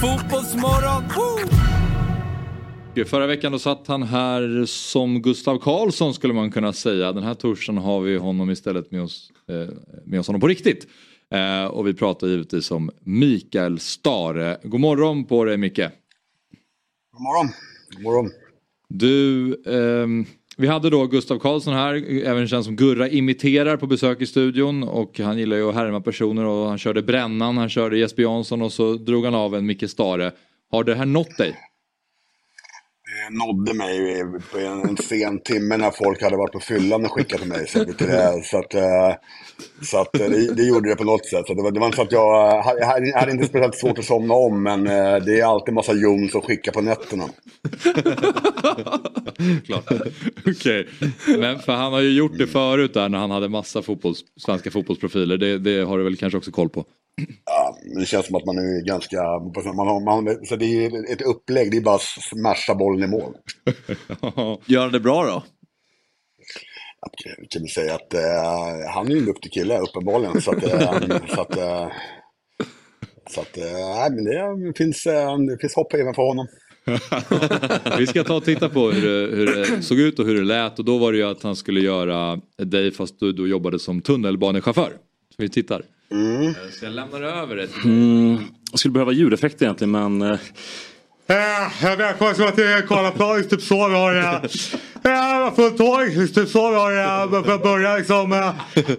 fotbollsmorgon. Woo! Förra veckan då satt han här som Gustav Karlsson skulle man kunna säga. Den här torsdagen har vi honom istället med oss, eh, med oss honom på riktigt. Eh, och vi pratar givetvis om Mikael Stare. God morgon på dig Micke. God morgon. God morgon. Du, ehm, vi hade då Gustav Karlsson här, även känd som Gurra imiterar på besök i studion och han gillar ju att härma personer och han körde Brännan, han körde Jesper Jansson och så drog han av en Micke Stare. Har det här nått dig? Eh, nådde mig på en, en sen timme när folk hade varit på fyllan och skickat till mig. Så, att, så att, eh, så att eh, det, det gjorde det på något sätt. Så det, var, det var inte så att jag, jag hade- jag hade inte speciellt svårt att somna om, men det är alltid en massa jon som skickar på nätterna. Klart. Okej. Men för han har ju gjort det förut där när han hade massa fotbolls, svenska fotbollsprofiler. Det, det har du väl kanske också koll på? Ja, men det känns som att man är ganska... Man har, man, så det är ett upplägg, det är bara att smasha bollen i mål. Gör det bra då? Jag kan säga att eh, han är ju en duktig kille, uppenbarligen. Så att, eh, så att, eh, så att eh, men det finns, eh, det finns hopp även för honom. Vi ska ta och titta på hur det, hur det såg ut och hur det lät och då var det ju att han skulle göra dig fast du då jobbade som tunnelbanechaufför. Så vi tittar. Mm. Så jag lämnar över det. Mm, jag skulle behöva ljudeffekter egentligen men... Eh, Eh, välkomna till Karlaplan, typ så vi har eh, eh, fullt tåg, typ så vi har eh, b- börjar liksom eh,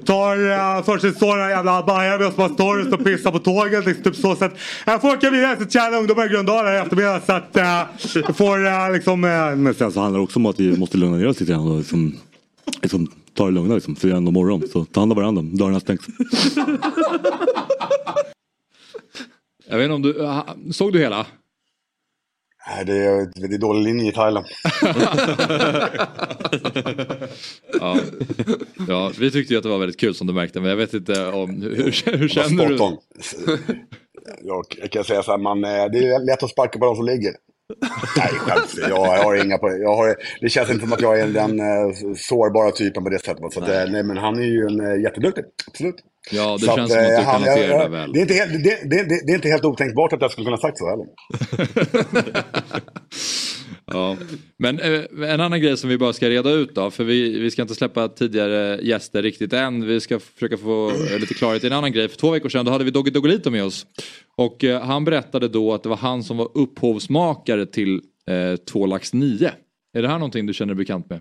tar eh, först det står den här jävla bajen som har stories och pissar på tåget liksom, typ så så att jag får åka vidare till Tjärna ungdomar i Gröndala i eftermiddag så att eh, jag får eh, liksom eh, men sen så handlar det också om att vi måste lugna ner oss lite grann liksom, liksom ta det lugna liksom. För det är ändå morgon. Så ta hand om varandra, dörrarna stängs. Jag vet inte om du, ah, såg du hela? Nej, det är, det är dålig linje i Thailand. Ja. ja, vi tyckte ju att det var väldigt kul som du märkte men jag vet inte om, hur, hur, känner du? Jag, jag kan säga så här, man, eh, det är lätt att sparka på de som ligger. Nej, skämt. Jag, har inga jag har, Det känns inte som att jag är den uh, sårbara typen på det sättet. Så att, eh, nej, men han är ju en uh, jätteduktig, absolut. Ja, det Så känns som att du eh, kan han- hantera det väl. Det är, inte helt, det, det, det, är inte helt otänkbart att jag skulle kunna sagt så heller. Ja. Men eh, en annan grej som vi bara ska reda ut då, för vi, vi ska inte släppa tidigare gäster riktigt än. Vi ska försöka få eh, lite klarhet i en annan grej. För två veckor sedan då hade vi Dogge Doggelito med oss. Och eh, han berättade då att det var han som var upphovsmakare till eh, Två lax 9. Är det här någonting du känner dig bekant med?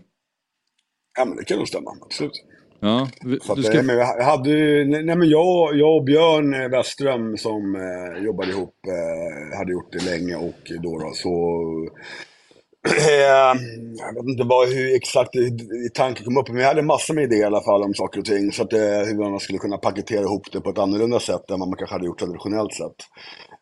Ja, men det kan nog stämma, absolut. Ja, Så att, du ska... men vi hade, nej, men jag, jag och Björn Westström som eh, jobbade ihop eh, hade gjort det länge och då, då så Eh, jag vet inte vad, hur exakt tanken kom upp, men jag hade massor med idéer i alla fall om saker och ting. Så att, eh, hur man skulle kunna paketera ihop det på ett annorlunda sätt än vad man kanske hade gjort traditionellt sett.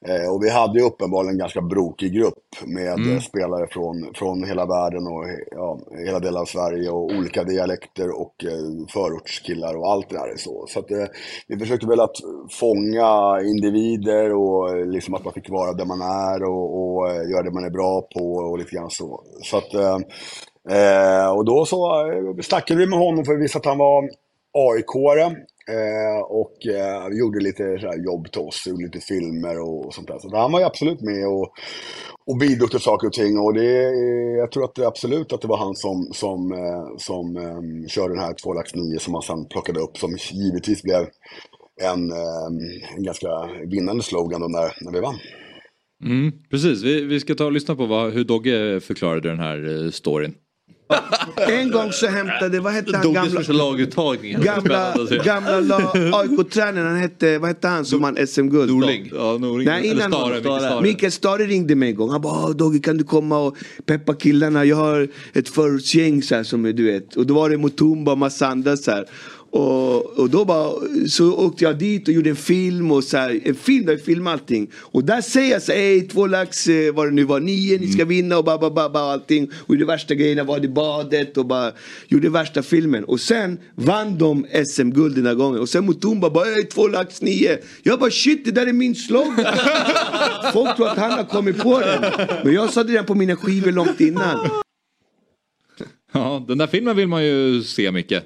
Eh, och vi hade ju uppenbarligen en ganska brokig grupp med Mm. spelare från, från hela världen och ja, hela delar av Sverige och olika dialekter och eh, förortskillar och allt det där. är Så, så att, eh, vi försökte väl att fånga individer och eh, liksom att man fick vara där man är och, och eh, göra det man är bra på och lite grann så. så att, eh, och då så snackade vi med honom för vi visste att han var AIK-are. Eh, och eh, gjorde lite så här jobb till oss, gjorde lite filmer och, och sånt där. Så han var ju absolut med och, och bidrog till saker och ting. Och det, eh, jag tror att det absolut att det var han som, som, eh, som eh, körde den här 2 lax 9 som han sen plockade upp. Som givetvis blev en, eh, en ganska vinnande slogan då när, när vi vann. Mm, precis, vi, vi ska ta och lyssna på vad, hur Dogge förklarade den här eh, storyn. En gång så hämtade, vad hette han gamla... första laguttagning. Gamla, gamla la- AIK-tränaren, han hette, vad hette han som vann SM-guld? Norling. Ja, Norling. Nej, innan Stare, Stare. Mikael Stare ringde mig en gång. Han bara, "Åh, Dogge kan du komma och peppa killarna? Jag har ett förortsgäng så här som du vet. Och då var det Mutumba och massa andra så här. Och, och då bara, så åkte jag dit och gjorde en film och så här, en film där jag filmade allting. Och där säger jag så här, "Ey, två lax, eh, vad det nu var, nio, ni ska vinna och ba, ba, ba, ba, allting. Och gjorde värsta grejerna, var i badet och bara gjorde värsta filmen. Och sen vann de SM-guld den här gången. Och sen Mutumba bara, "Ey, två lax, nio. Jag bara, shit det där är min slogan. Folk tror att han har kommit på den. Men jag sa det redan på mina skivor långt innan. Ja, den där filmen vill man ju se mycket.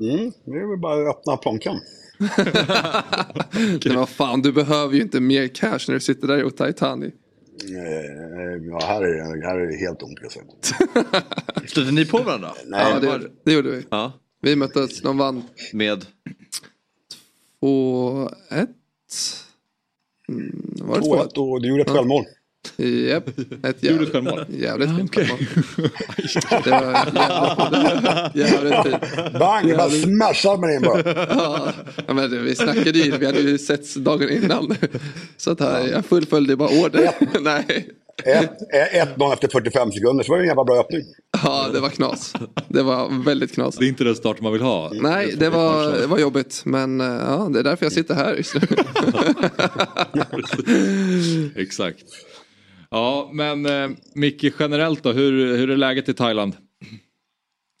Mm, det är väl bara att öppna plånkan. Men vad fan, du behöver ju inte mer cash när du sitter där och Titanic. Eh, Ja, här är det, här är det helt tomt. Stötte ni på varandra? Nej, ja, det, det gjorde vi. Ja. Vi möttes, de vann Med? 2-1. Mm, var det 2-1 och du gjorde ett självmål. Japp, ett jävligt, självmål? jävligt fint självmål. Det var jävligt, jävligt fint. Bang, bara smashad med den bara. Ja, men det, vi snackade ju, vi hade ju setts dagen innan. Så att här, jag fullföljde bara order. Nej. 1-0 efter 45 sekunder, så var det en jävla bra öppning. Ja, det var knas. Det var väldigt knas. Det är inte den start man vill ha. Nej, det var, det var jobbigt. Men eh, ja, det är därför jag sitter här just nu. Exakt. Ja, men eh, Micke generellt då, hur, hur är läget i Thailand?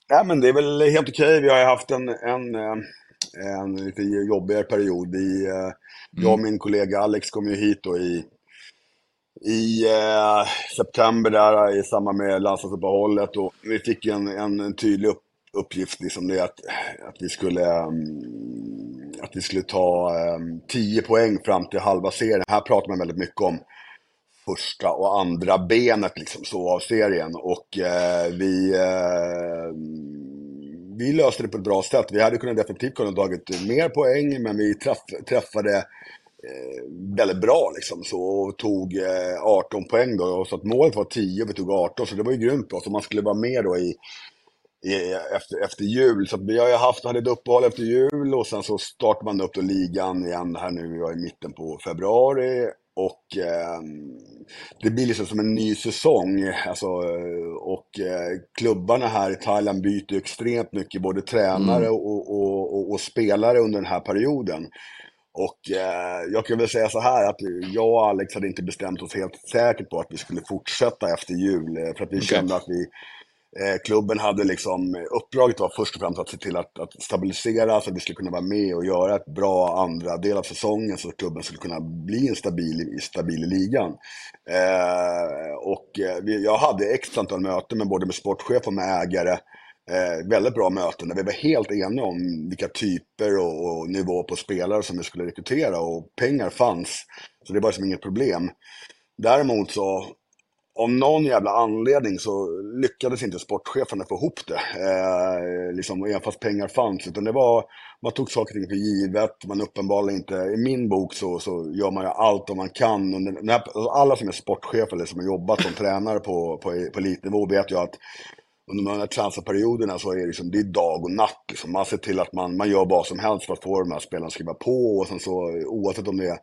Ja, men det är väl helt okej. Vi har ju haft en, en, eh, en lite jobbigare period. Vi, eh, Jag och min kollega Alex kom ju hit då i, i eh, september där i samband med landslagsuppehållet. Och vi fick en, en, en tydlig upp, uppgift, liksom det att, att, vi skulle, mm, att vi skulle ta um, 10 poäng fram till halva serien. Här pratar man väldigt mycket om första och andra benet liksom, så av serien. Och eh, vi, eh, vi löste det på ett bra sätt. Vi hade kunnat definitivt kunnat tagit mer poäng, men vi träff, träffade eh, väldigt bra liksom. Så, och tog eh, 18 poäng då. Så att målet var 10 och vi tog 18, så det var ju grymt bra. Så man skulle vara med då i efter, efter jul. Så att vi har ju haft, hade ett uppehåll efter jul och sen så startar man upp då ligan igen här nu vi i mitten på februari. Och ehm, det blir liksom som en ny säsong. Alltså, och eh, klubbarna här i Thailand byter extremt mycket, både tränare Mm. och, och, och, och spelare under den här perioden. Och eh, jag kan väl säga så här att jag och Alex hade inte bestämt oss helt säkert på att vi skulle fortsätta efter jul. eh, För att vi Okej. kände att vi, Eh, klubben hade liksom, eh, uppdraget var först och främst att se till att, att stabilisera så att vi skulle kunna vara med och göra ett bra andra del av säsongen så att klubben skulle kunna bli en stabil, stabil i ligan. Eh, och eh, vi, jag hade x antal möten med både med sportchef och med ägare. Eh, väldigt bra möten där vi var helt eniga om vilka typer och, och nivå på spelare som vi skulle rekrytera och pengar fanns. Så det var liksom inget problem. Däremot så, av någon jävla anledning så lyckades inte sportcheferna få ihop det. Eh, liksom, även fast pengar fanns. Utan det var, man tog saker och ting för givet. Man uppenbarligen inte, i min bok så, så gör man ju allt om man kan. Och när, alla som är sportchef eller som har jobbat som tränare på, på, på elitnivå vet ju att under de här transferperioderna så är det, liksom, det är dag och natt. Liksom. Man ser till att man, man gör vad som helst för att få de här spelarna att skriva på. Och sen så, oavsett om det är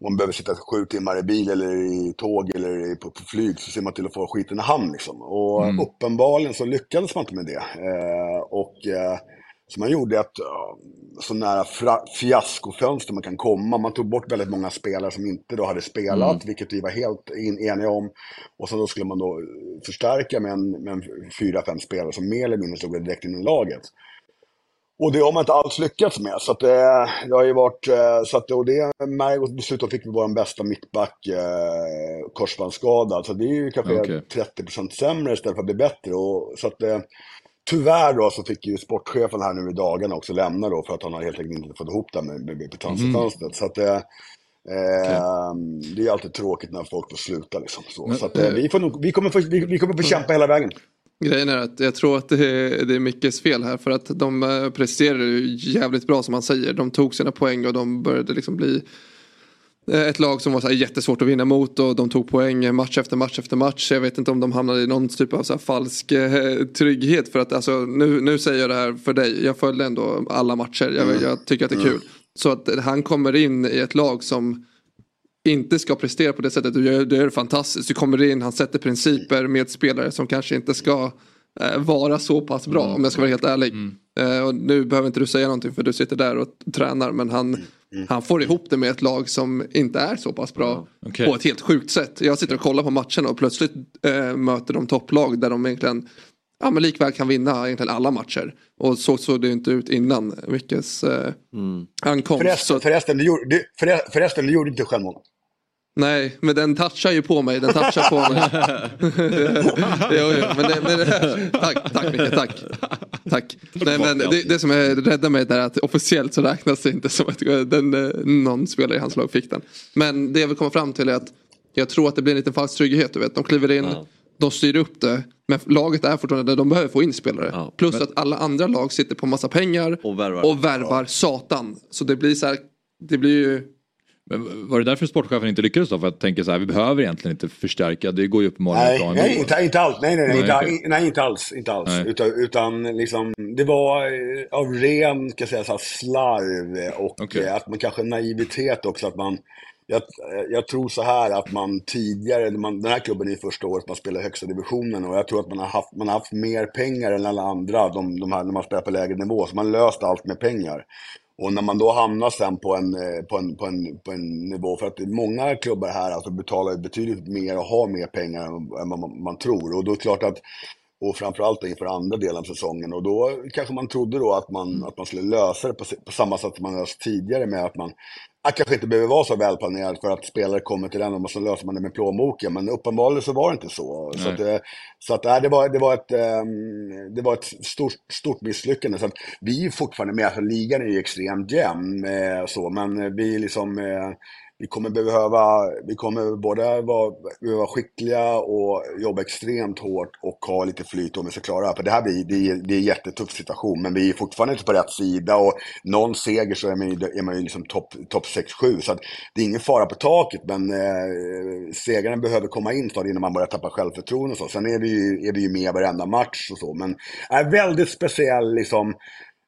om man behöver sitta sju timmar i bil eller i tåg eller på, på flyg så ser man till att få skiten i hamn. Liksom. Och Mm. uppenbarligen så lyckades man inte med det. Eh, och eh, så man gjorde ett så nära fiaskofönster man kan komma. Man tog bort väldigt många spelare som inte då hade spelat, Mm. vilket vi var helt in, eniga om. Och sen då skulle man då förstärka med en, med en fyra, fem spelare som mer eller mindre slog direkt in i laget. Och det har man inte alls lyckats med. Så att det, det har ju varit, eh, så att, och det, och dessutom fick vi vår bästa mittback eh, korsbandsskadad. Så det är ju kanske Okej. 30% sämre istället för att bli bättre. Och, så att, eh, tyvärr då så fick ju sportchefen här nu i dagarna också lämna då för att han har helt enkelt inte fått ihop det med, med, med transferfönstret. Så att eh, eh, det är alltid tråkigt när folk får sluta liksom. Så, Men, så att, eh, vi, får nog, vi, kommer få, vi, vi kommer få kämpa hela vägen. Grejen är att jag tror att det är, det är Mickes fel här för att de eh, presterade jävligt bra som han säger. De tog sina poäng och de började liksom bli ett lag som var så jättesvårt att vinna mot och de tog poäng match efter match efter match. Jag vet inte om de hamnade i någon typ av så falsk eh, trygghet för att alltså nu, nu säger jag det här för dig. Jag följde ändå alla matcher. Jag, Mm. jag tycker att det är kul. Så att eh, han kommer in i ett lag som inte ska prestera på det sättet. Du gör, du gör det fantastiskt. Du kommer in, han sätter principer med spelare som kanske inte ska eh, vara så pass bra om jag ska vara helt ärlig. Eh, och nu behöver inte du säga någonting för du sitter där och tränar men han, han får ihop det med ett lag som inte är så pass bra okej. på ett helt sjukt sätt. Jag sitter och kollar på matcherna och plötsligt eh, möter de topplag där de egentligen ja, men likväl kan vinna egentligen alla matcher. Och så såg det inte ut innan Mickes eh, ankomst. Förresten, förresten, du gjorde, du, förre- förresten, du gjorde inte självmål. Nej, men den touchar ju på mig. Den touchar på mig. jo, jo, men det, men det, tack, tack Micke, tack. tack. Nej, men det, det som är rädda mig är att officiellt så räknas det inte som att den, eh, någon spelare i hans lag fick den. Men det jag vill komma fram till är att jag tror att det blir en liten falsk trygghet. Du vet. De kliver in, de styr upp det. Men laget är fortfarande där de behöver få in spelare. Plus men- att alla andra lag sitter på massa pengar Och värvar. och värvar satan. Så det blir så här, det blir ju Men var det därför sportchefen inte lyckades då? För att tänka så här, vi behöver egentligen inte förstärka, det går ju uppenbarligen Nej, bra ändå. nej, inte, inte alls. Nej, nej, nej, Nej, inte, nej, inte alls. Inte alls. Nej. Utan, utan liksom, det var eh, av ren ska jag säga, så här, slarv och Okej. eh, att man kanske naivitet också. Att man, jag, jag tror så här att man tidigare, man, den här klubben är första året man spelar högsta divisionen och jag tror att man har haft, man har haft mer pengar än alla andra de, de här, när man spelar på lägre nivå. Så man löst allt med pengar. Och när man då hamnar sen på en, eh, på en, på en, på en nivå, för att många klubbar här alltså betalar ju betydligt mer och har mer pengar än än vad man, man tror. Och då är det klart att och framförallt inför andra delen av säsongen. Och då kanske man trodde då att man, att man skulle lösa det på, på samma sätt som man löst tidigare med att man att kanske inte behöver vara så välplanerad för att spelare kommer till den och så löser man det med plånboken. Men uppenbarligen så var det inte så. Så, att, eh, så att, nej, det, var, det var ett, ehm, det var ett stort, stort misslyckande. Så att vi är fortfarande med, alltså, ligan är ju extremt jämn. eh, så, men vi liksom eh, vi kommer behöva, vi kommer både vara, behöva vara skickliga och jobba extremt hårt och ha lite flyt om vi ska klara det här. För det här blir, det är, det är en jättetuff situation, men vi är fortfarande inte på rätt sida och någon seger så är man ju, är man ju liksom topp top 6-7. Så att det är ingen fara på taket, men eh, segraren behöver komma in snart innan man börjar tappa självförtroende och så. Sen är vi ju, är vi ju med varenda match och så, men är väldigt speciell liksom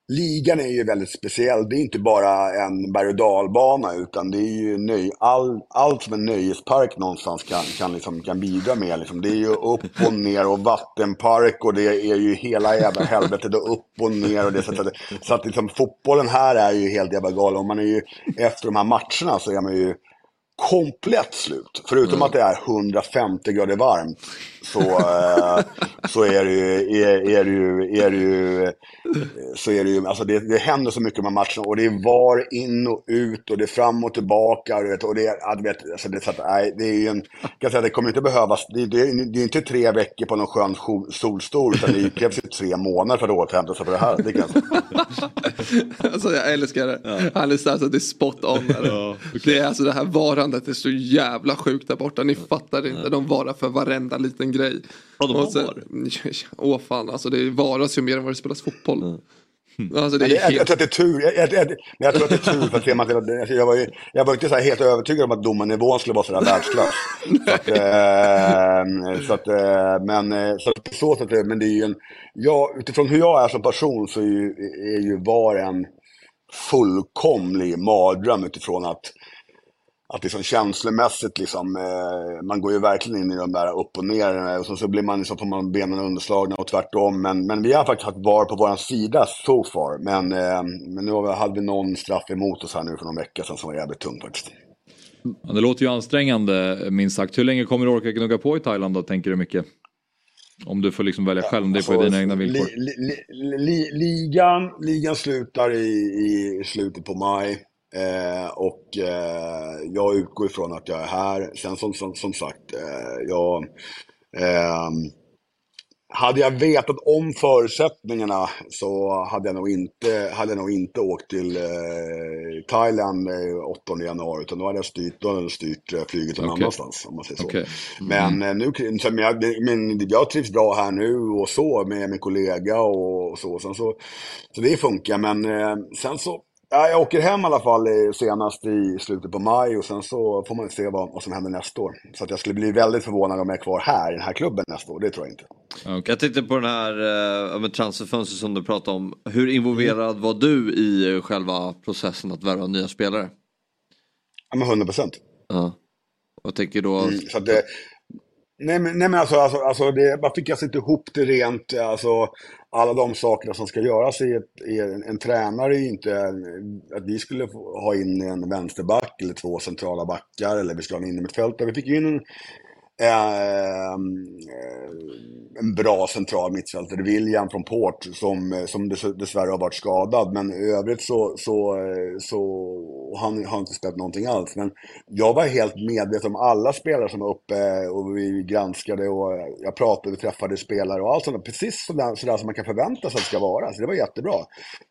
Ligan är ju väldigt speciell. Det är inte bara en berg och dalbana utan det är ju nöj, all, allt som en nöjespark någonstans kan, kan, liksom, kan bidra med. Liksom. Det är ju upp och ner och vattenpark och det är ju hela jävla helvetet och upp och ner. Och det, så att, så att liksom, fotbollen här är ju helt jävla galen. Och man är ju, efter de här matcherna så är man ju komplett slut. Förutom att det är 150 grader varmt så, eh, så är det ju, är, är det ju, är det ju, så är det ju, alltså det, det händer så mycket med matchen och det är var in och ut och det är fram och tillbaka och, du vet, och det är, ja, du vet, alltså det, är så att, nej, det är ju en, kan säga, det kommer inte behövas, det, det, är- det är inte tre veckor på någon skön sol- solstol utan det krävs ju tre månader för att återhämta sig för det här. Det kan jag. Alltså jag älskar det. Han är så här så att det är spot on. Där. Det är alltså det här varandet är så jävla sjukt där borta. Ni fattar inte. De varar för varenda liten grej. Ja, de har Och sen- var. Åh fan, alltså det varas ju mer än vad det spelas fotboll. Alltså det Jag, jag, tror att det är tur. Jag, jag, jag, jag tror att det är tur för att ser man till att, alltså, jag, var ju, jag var inte så här helt övertygad om att domarnivån skulle vara sådär världsklass. så att, eh, så att, eh, men eh, så att, men det är ju en, ja, utifrån hur jag är som person så är ju, är ju var en fullkomlig mardröm utifrån att att liksom känslomässigt liksom, eh, man går ju verkligen in i de där upp och ner eh, och så, så blir man liksom, får man benen underslagna och tvärtom. Men, men vi har faktiskt haft VAR på vår sida so far. Men, eh, men nu har vi, hade vi någon straff emot oss här nu för någon vecka sedan som var jävligt tung faktiskt. Det låter ju ansträngande minst sagt. Hur länge kommer du orka gnugga på i Thailand då, tänker du mycket? Om du får liksom välja själv, om det är på dina egna villkor. Li, li, li, ligan, ligan slutar i, i slutet på maj. Eh, och eh, jag utgår ifrån att jag är här. Sen som, som, som sagt, eh, jag... ehm, hade jag vetat om förutsättningarna så hade jag nog inte, hade jag nog inte åkt till eh, Thailand eh, 8 januari. Utan då hade jag styrt, då hade jag styrt eh, flyget någon Okej. annanstans. Om man säger så. Okej. Men, eh, nu, så, men, jag, men jag trivs bra här nu och så med min kollega och, och så. Sen så. Så det funkar. Men eh, sen så, ja, jag åker hem i alla fall eh, senast i slutet på maj och sen så får man se vad, vad som händer nästa år. Så att jag skulle bli väldigt förvånad om jag är kvar här i den här klubben nästa år. Det tror jag inte. Jag tänkte på den här uh, med transferfönstret som du pratade om. Hur involverad var du i eh, själva processen att värva nya spelare? Ja, men 100 procent. Ja. Jag tänker då... Mm, så det, nej, men, nej men alltså, alltså, alltså det, man fick alltså inte ihop det rent, alltså alla de sakerna som ska göras i, ett, i en, en tränare är ju inte att vi skulle ha in en vänsterback eller två centrala backar eller vi skulle ha en innermittfältare. Vi fick ju in en, eh, en bra central mittfältare, William från Port, som, som dess, dessvärre har varit skadad. Men i övrigt så, så, så och han har inte spelat någonting alls. Men jag var helt medveten om alla spelare som var uppe och vi granskade och jag pratade, vi träffade spelare och allt sånt. Precis sådär, sådär som man kan förvänta sig att det ska vara. Så det var jättebra.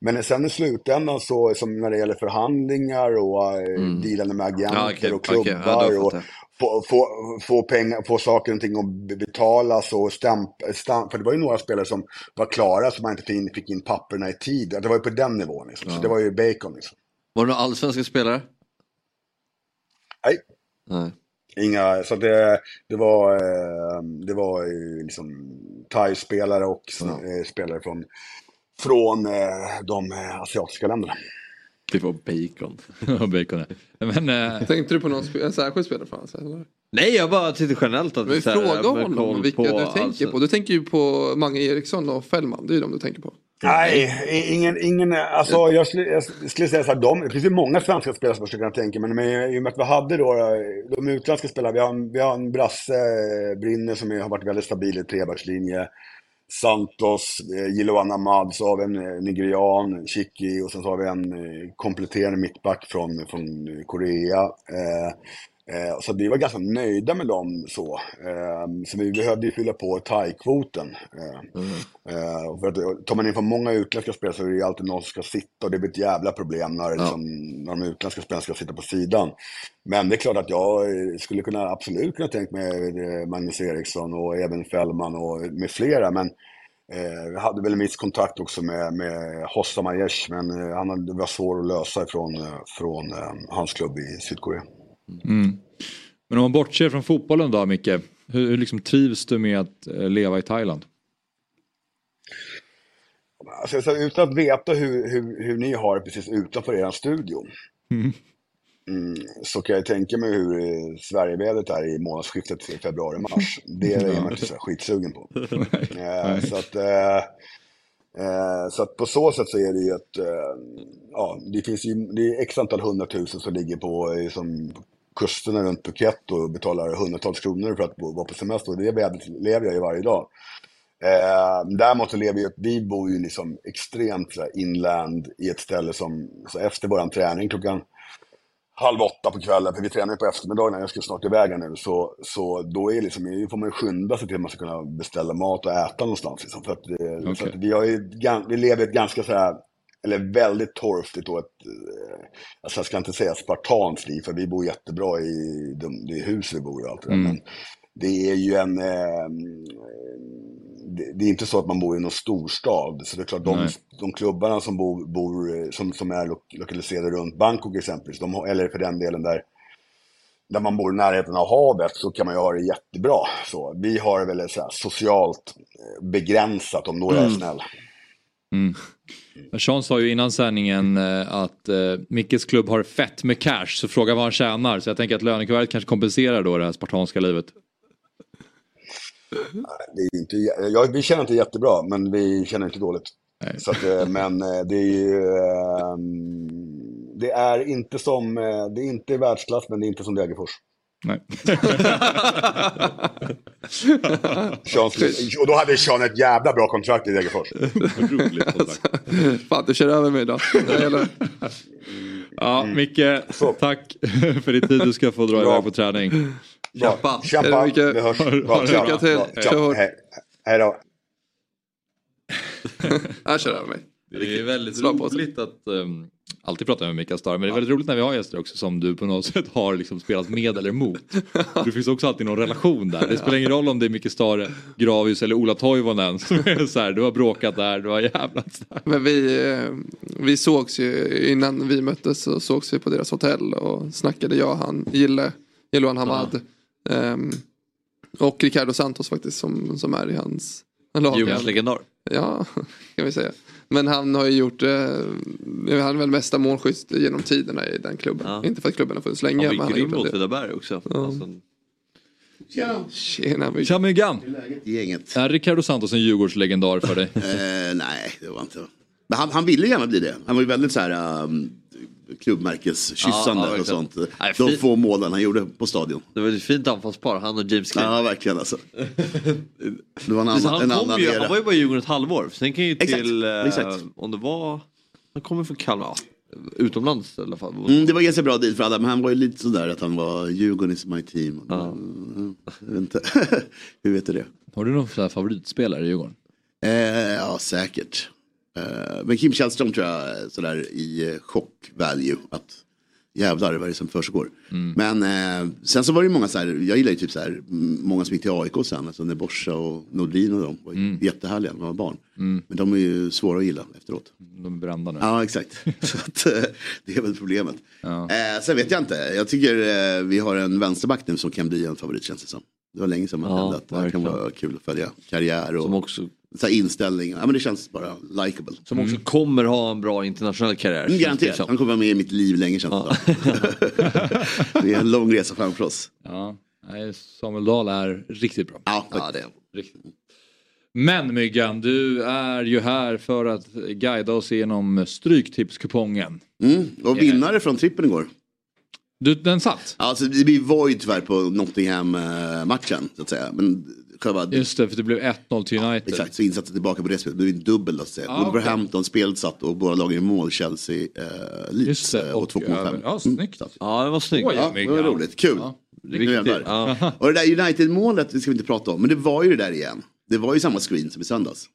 Men sen i slutändan så, som när det gäller förhandlingar och mm. dealande med agenter Ja, okej, och klubbar Ja, då och få, få, få, pengar, få saker och ting att betalas och stämp, stämp, för det var ju några spelare som var klara som man inte fick in, fick in papperna i tid. Det var ju på den nivån liksom. Så Ja. det var ju bacon liksom. Var det några allsvenska spelare? Nej. Nej. Inga, så det, det var, eh, det var ju liksom thai-spelare och eh, spelare från, från eh, de eh, asiatiska länderna. Det var bacon. Bacon ja. Men, eh, Tänkte du på någon spe- en särskild spelare för hans? Eller? Nej, jag bara tyckte generellt att... Men så här, fråga honom vilka på, du tänker alltså- på. Du tänker ju på Mange Eriksson och Fällman. Det är ju de du tänker på. Nej, ingen, ingen alltså jag skulle, jag skulle säga så här, de, det finns ju många svenska spelare som jag skulle kunna tänka mig, men i och med att vi hade då de utländska spelarna, vi har, en- vi har en brasse, Brinner, som är- har varit väldigt stabil i trebackslinje. Santos, eh, Jiloan Ahmad, så har vi en eh, nigerian, Chiki och sen så har vi en eh, kompletterande mittback från, från Korea. Eh, eh, så vi var ganska nöjda med dem så. Eh, så vi behövde ju fylla på thai-kvoten. Eh, eh, och för att, tar man in för många utländska spelare så är det ju alltid någon som ska sitta och det blir ett jävla problem när, liksom, när de utländska spelarna ska sitta på sidan. Men det är klart att jag eh, skulle kunna, absolut kunna tänka mig eh, Magnus Eriksson och även Fällman och med flera. Men eh, jag hade väl en viss kontakt också med, med Hossam Aiesh, men eh, han det var svårt att lösa ifrån eh, från eh, hans klubb i Sydkorea. Mm. Men om man bortser från fotbollen då Micke. Hur, hur liksom trivs du med att eh, leva i Thailand? Alltså, så utan att veta hur, hur, hur ni har det precis utanför er studio. Mm. Mm, så kan jag tänka mig hur eh, Sverigevädret är i månadsskiftet februari-mars. Det är jag inte så skitsugen på. Eh, så, att, eh, eh, så att på så sätt så är det ju att eh, ja, det finns ju det är x antal hundratusen som ligger på som kusterna runt Phuket och betalar hundratals kronor för att bo, vara på semester. Och det vädret lever jag ju varje dag. Eh, däremot så lever ju, vi bor ju liksom extremt så här, inland i ett ställe som, så efter våran träning klockan halv åtta på kvällen, för vi tränar ju på eftermiddagen, jag ska snart iväg här nu, så, så då är liksom, får man ju skynda sig till att man ska kunna beställa mat och äta någonstans. Liksom, för att, eh, så att vi, har ju, vi lever ett ganska så här, eller väldigt torftigt och ett, eh, alltså jag ska inte säga spartanskt liv, för vi bor jättebra i de, det hus vi bor i och allt det där, Mm. men det är ju en, eh, det, det är inte så att man bor i någon storstad. Så det är klart, de, de klubbarna som, bor, bor, eh, som, som är lo, lokaliserade runt Bangkok exempelvis, de, eller för den delen där, där man bor i närheten av havet, så kan man ju ha det jättebra. Så, vi har det väl så socialt eh, begränsat om några är Mm. snäll. Mm. Sean sa ju innan sändningen eh, att eh, Mickes klubb har fett med cash så fråga vad han tjänar. Så jag tänker att lönekuvertet kanske kompenserar då det här spartanska livet. Det är inte, jä- ja, vi känner inte jättebra, men vi känner inte dåligt. Så att, eh, men det är ju, eh, det är inte som, det är inte världsklass, men det är inte som Degerfors. Nej. Sean, och då hade Sean ett jävla bra kontrakt i Degerfors. Fan, du kör över mig idag. Ja, Micke, tack för din tid. Du ska få dra iväg på träning. Kämpa. Kämpa. Vi hörs. Lycka till. Kör hårt. Hej. Hej då. Han kör över mig. Det är väldigt roligt att um, alltid prata med Mikael Starr men det är väldigt roligt när vi har gäster också som du på något sätt har liksom spelat med eller emot. Det finns också alltid någon relation där. Det spelar ingen roll om det är Micke Starr, Gravius eller Ola Toivonen som är så här, du har bråkat där, du har jävlats där. Men vi, eh, vi sågs ju innan vi möttes så sågs vi på deras hotell och snackade jag, han, Gille, Jiloan Hamad ehm, och Ricardo Santos faktiskt som, som är i hans lag. Djurgårdens legendar. Ja, kan vi säga. Men han har ju gjort, eh, han är väl mesta målskytt genom tiderna i den klubben. Inte för att klubben har funnits länge. Han var har grym mot. Åtvidaberg också. Alltså, Tjena Myggan. Tja Myggan! Gänget. Är Ricardo Santos en Djurgårdslegendar för dig? Eh, nej, det var inte. Men han, han ville gärna bli det. Han var ju väldigt så här um, klubbmärkeskyssande Ja, ja, och sånt. Nej, De få målen han gjorde på stadion. Det var ett fint anfallspar, han och James Clean. Ja, verkligen alltså. Det var en annan, han, en kom annan ju, han var ju bara i Djurgården ett halvår. Sen kan ju Exakt, till, eh, exakt. om det var, han kommer från Kalmar, ja, utomlands i alla fall. Mm, det var ganska bra deal för alla, men han var ju lite sådär att han var Djurgården is my team. Mm, jag vet inte. Hur vet du det? Har du någon favoritspelare i Djurgården? Eh, ja, säkert. Eh, men Kim Källström tror jag är sådär i eh, chock value. Att jävlar vad är det som försiggår. Mm. Men eh, sen så var det ju många så här, jag gillar ju typ så här, mm, många som gick till AIK sen, alltså när Borsa och Nordin och de var ju jättehärliga när man var barn. Mm. Men de är ju svåra att gilla efteråt. De är brända nu. Ja, exakt. så att, eh, det är väl problemet. Eh, sen vet jag inte, jag tycker eh, vi har en vänsterback nu som kan bli en favorit känns det som. Det var länge sedan man Ja, kände att det här kan vara kul att följa karriär och Som också så här inställning. Ja, men det känns bara likable. Som också kommer ha en bra internationell karriär. Mm, det garanterat. Han kommer vara med i mitt liv länge känns det som. Det är en lång resa framför oss. Ja, Samuel Dahl är riktigt bra. Ja, det är Riktigt. Men Myggan, du är ju här för att guida oss igenom Stryktipskupongen. Mm, och vinnare från trippen igår. Du, den satt? Alltså, vi var ju tyvärr på Nottingham-matchen så att säga. Men själva... Just det, för det blev 1-0 till United. Exakt, så insatsen tillbaka på det spelet. Det blev en dubbel då. Ah. Wolverhampton spelet satt och båda lagen i mål. Chelsea, eh, Leeds eh, och 2,5. Ja, snyggt. Ja, det var snyggt. Ja, det var roligt. Kul. Nu Riktigt. Ja. Och det där United-målet, det ska vi inte prata om. Men det var ju det där igen. Det var ju samma screen som i söndags.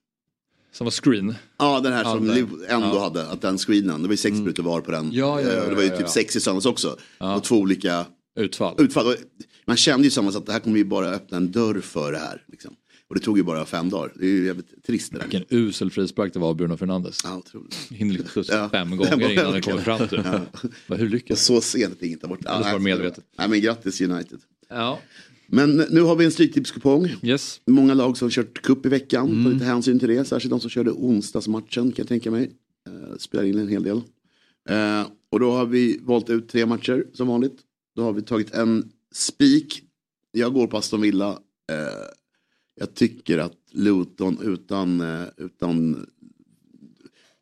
Samma screen? Ja, den här som Ja, den. Liv ändå Ja. hade. Att den screenen, det var ju sex minuter var på den. Ja, ja, ja, Eh, det var ju ja, typ ja. sex i söndags också. Och två olika utfall. utfall. Man kände ju samma att det här kommer ju bara öppna en dörr för det här. Liksom. Och det tog ju bara fem dagar. Det är ju jävligt trist det där. Vilken usel frispark det var av Bruno Fernandes. Ja. Hinner liksom skjutsa Ja. fem gånger innan den kommer fram till. Ja. Hur lyckas Så sent att tar bort Eller så var medvetet. Nej men grattis United. Ja. Men nu har vi en stryktipskupong. Yes. Många lag som har kört cup i veckan. Mm. Ta lite hänsyn till det. Särskilt de som körde onsdagsmatchen kan jag tänka mig. Uh, spelar in en hel del. Eh, och då har vi valt ut tre matcher som vanligt. Då har vi tagit en spik. Jag går på Aston Villa. Eh, jag tycker att Luton utan, eh, utan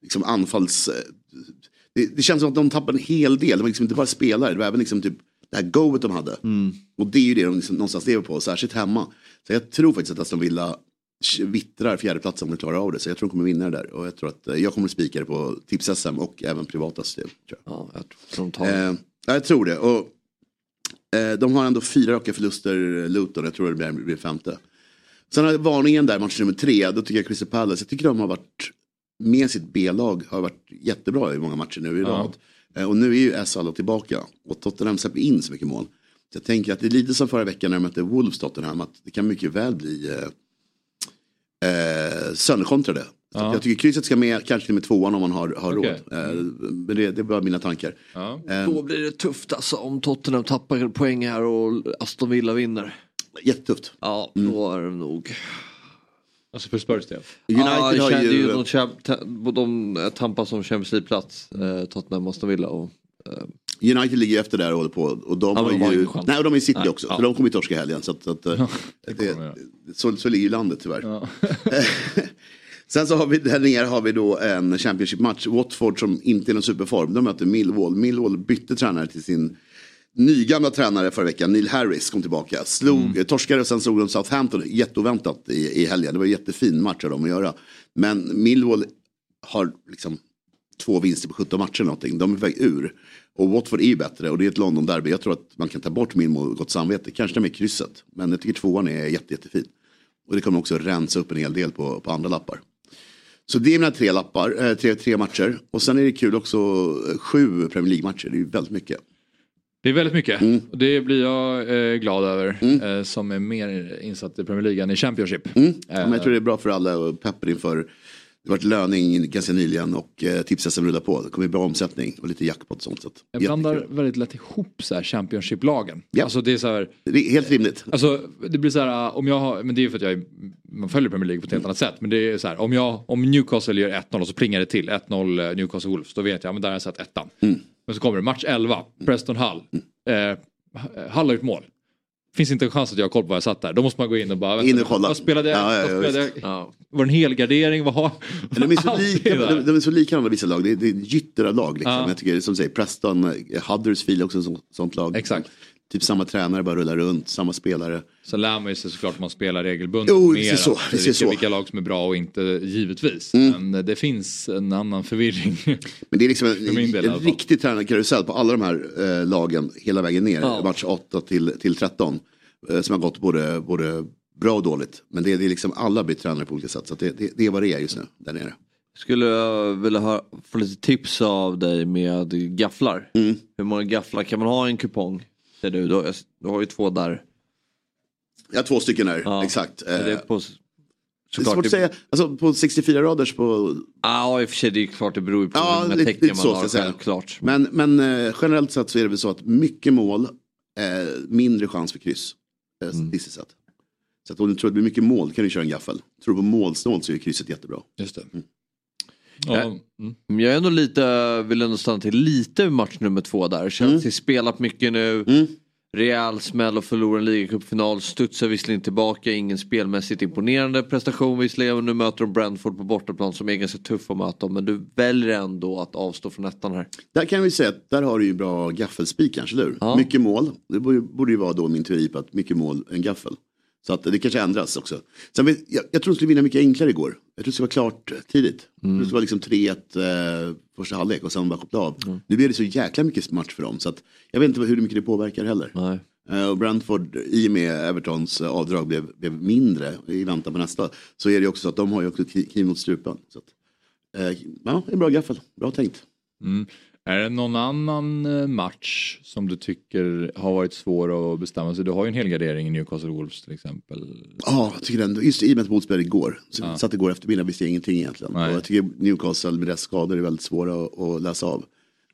liksom anfalls... eh, Det, det känns som att de tappade en hel del. Det var liksom inte bara spelare, det var även liksom typ det här goet de hade. Och det är ju det de liksom någonstans lever på, särskilt hemma. Så jag tror faktiskt att Aston Villa vittrar fjärdeplatsen om de klarar av det. Så jag tror de kommer vinna det där. Och jag tror att eh, jag kommer spika det på tips-SM och även privata jag. Ja, jag tror de tar Eh, ja, jag tror det. Och, eh, de har ändå fyra raka förluster, eh, Luton. Jag tror det blir, blir femte. Sen har varningen där, match nummer tre. Då tycker jag Crystal Palace, jag tycker de har varit med sitt B-lag, har varit jättebra i många matcher nu i Ja. rad. Eh, och nu är ju Essa tillbaka. Och Tottenham släpper in så mycket mål. Så jag tänker att det är lite som förra veckan när de mötte Wolves Tottenham, att det kan mycket väl bli eh, eh, sönderkontrade. Så Ja. jag tycker krysset ska med, kanske till och med tvåan om man har, har Okej. råd. Eh, men det, det är bara mina tankar. Ja. Eh, Då blir det tufft alltså om Tottenham tappar poäng här och Aston Villa vinner. Jättetufft. Ja, då är det nog. Alltså för Spurs del. ja, United det har ju- ju... De, de eh, tampas om Champions League-plats, eh, Tottenham och Aston Villa. Och, eh, United ligger efter där och håller på. Och de Ja, har de har ju... Nej, och de är i City Nej, också. ja. Så de kommer ju torska helgen. Så, att, så, att, eh, det, så, så ligger ju landet tyvärr. Sen så har vi där nere har vi då en Championship-match. Watford som inte är någon superform. De möter Millwall. Millwall bytte tränare till sin nygamla tränare förra veckan. Neil Harris kom tillbaka. Slog, Mm. torskade och sen slog de Southampton jätteoväntat i, i helgen. Det var en jättefin match av dem att göra. Men Millwall har liksom två vinster på 17 matcher eller någonting. De är på väg ur. Och Watford är ju bättre och det är ett London-derby. Jag tror att man kan ta bort Millwall gott samvete. Kanske det med krysset. Men jag tycker tvåan är jätte, jättefin. Och det kommer också rensa upp en hel del på, på andra lappar. Så det är mina tre lappar, eh, tre, tre matcher. Och sen är det kul också eh, sju Premier League-matcher. Det är ju väldigt mycket. Det är väldigt mycket. Mm. Det blir jag eh, glad över. Eh, som är mer insatt i Premier League än i Championship. Mm. Eh, Ja, jag tror det är bra för alla och pepper inför. Det varit löning ganska nyligen och eh, tips rullar på. Det kommer bli bra omsättning och lite jackpot och sånt. Så Jag blandar väldigt lätt ihop så här Championship-lagen. Ja. Alltså det är så här, det är helt rimligt. Alltså det blir så här, uh, om jag har, men det är ju för att jag är, man följer Premier League på ett helt annat sätt. Men det är så här, om, jag, om Newcastle gör 1-0 och så plingar det till 1-0 Newcastle Wolves. Då vet jag, men där har jag sett ettan. Mm. Men så kommer det match 11, Preston Hull. Eh, Hull har gjort mål. Finns inte en chans att jag har koll på vad jag satt där. Då måste man gå in och bara, vänta, In och kolla. vad spelade jag? Ja, ja, ja, spelade jag? Var det en helgardering? Vad har... De är så lika, de, de är så lika varandra vissa lag. Det är, det är ett gytter av lag. Liksom. Ja. Jag tycker som säger, Preston, eh, Huddersfield också ett sånt lag. Exakt. Typ samma tränare, bara rullar runt, samma spelare. Så lär man ju sig såklart man spelar regelbundet. Jo, mer så, att det är vilka, så. vilka lag som är bra och inte givetvis. Mm. Men det finns en annan förvirring. Men det är liksom en, del en riktig tränarkarusell på alla de här eh, lagen hela vägen ner. Ja. Match 8 till, till 13. Eh, som har gått både, både bra och dåligt. Men det, är- det är liksom alla blir tränare på olika sätt. Så att det, det, det är vad det är just nu där nere. Skulle jag vilja ha, få lite tips av dig med gafflar. Mm. Hur många gafflar kan man ha i en kupong? Ser du, har- du har ju två där. Jag har två stycken där, exakt. Är det Eh, på, det är svårt att säga. Alltså på 64 raders på... Ja, i och för sig det är klart det beror ju på Ja, många tecken man så har självklart. Men, men eh, generellt sett så är det väl så att mycket mål, eh, mindre chans för kryss. Eh, Mm. statistiskt sett. Så att om du tror att det blir mycket mål kan du köra en gaffel. Tror du på målsnålt så är krysset jättebra. Just det. Ja. Men Jag är ändå lite, vill ändå stanna till lite vid match nummer två där. Chelsea spelat mycket nu. Rejäl smäll och förlorar en ligacupfinal. Studsar visserligen tillbaka, ingen spelmässigt imponerande prestation visserligen. Nu möter de Brentford på bortaplan som är ganska tuff att möta. Men du väljer ändå att avstå från ettan här. Där kan vi säga att där har du ju bra gaffelspik kanske, eller hur? Mycket mål. Det borde, borde ju vara då min teori på att mycket mål, en gaffel. Så att det kanske ändras också. Sen vet, jag, jag tror de skulle vinna mycket enklare igår. Jag tror det skulle vara klart tidigt. Jag tror det skulle vara liksom 3-1 eh, första halvlek och sen bara koppla av. Nu blir det så jäkla mycket match för dem så att jag vet inte hur mycket det påverkar heller. Eh, och Brentford, i och med Evertons eh, avdrag blev, blev mindre i väntan på nästa, så är det också så att de har ju också kniv mot strupen. Så att, eh, ja, en bra gaffel, bra tänkt. Mm. Är det någon annan eh, match som du tycker har varit svår att bestämma sig? Du har ju en hel gardering i Newcastle Wolves till exempel. Ja, jag tycker ändå, just i och med att motspelare igår, så Ja. satt igår eftermiddag visste jag ingenting egentligen. Och jag tycker Newcastle med deras skador är väldigt svåra att, att läsa av.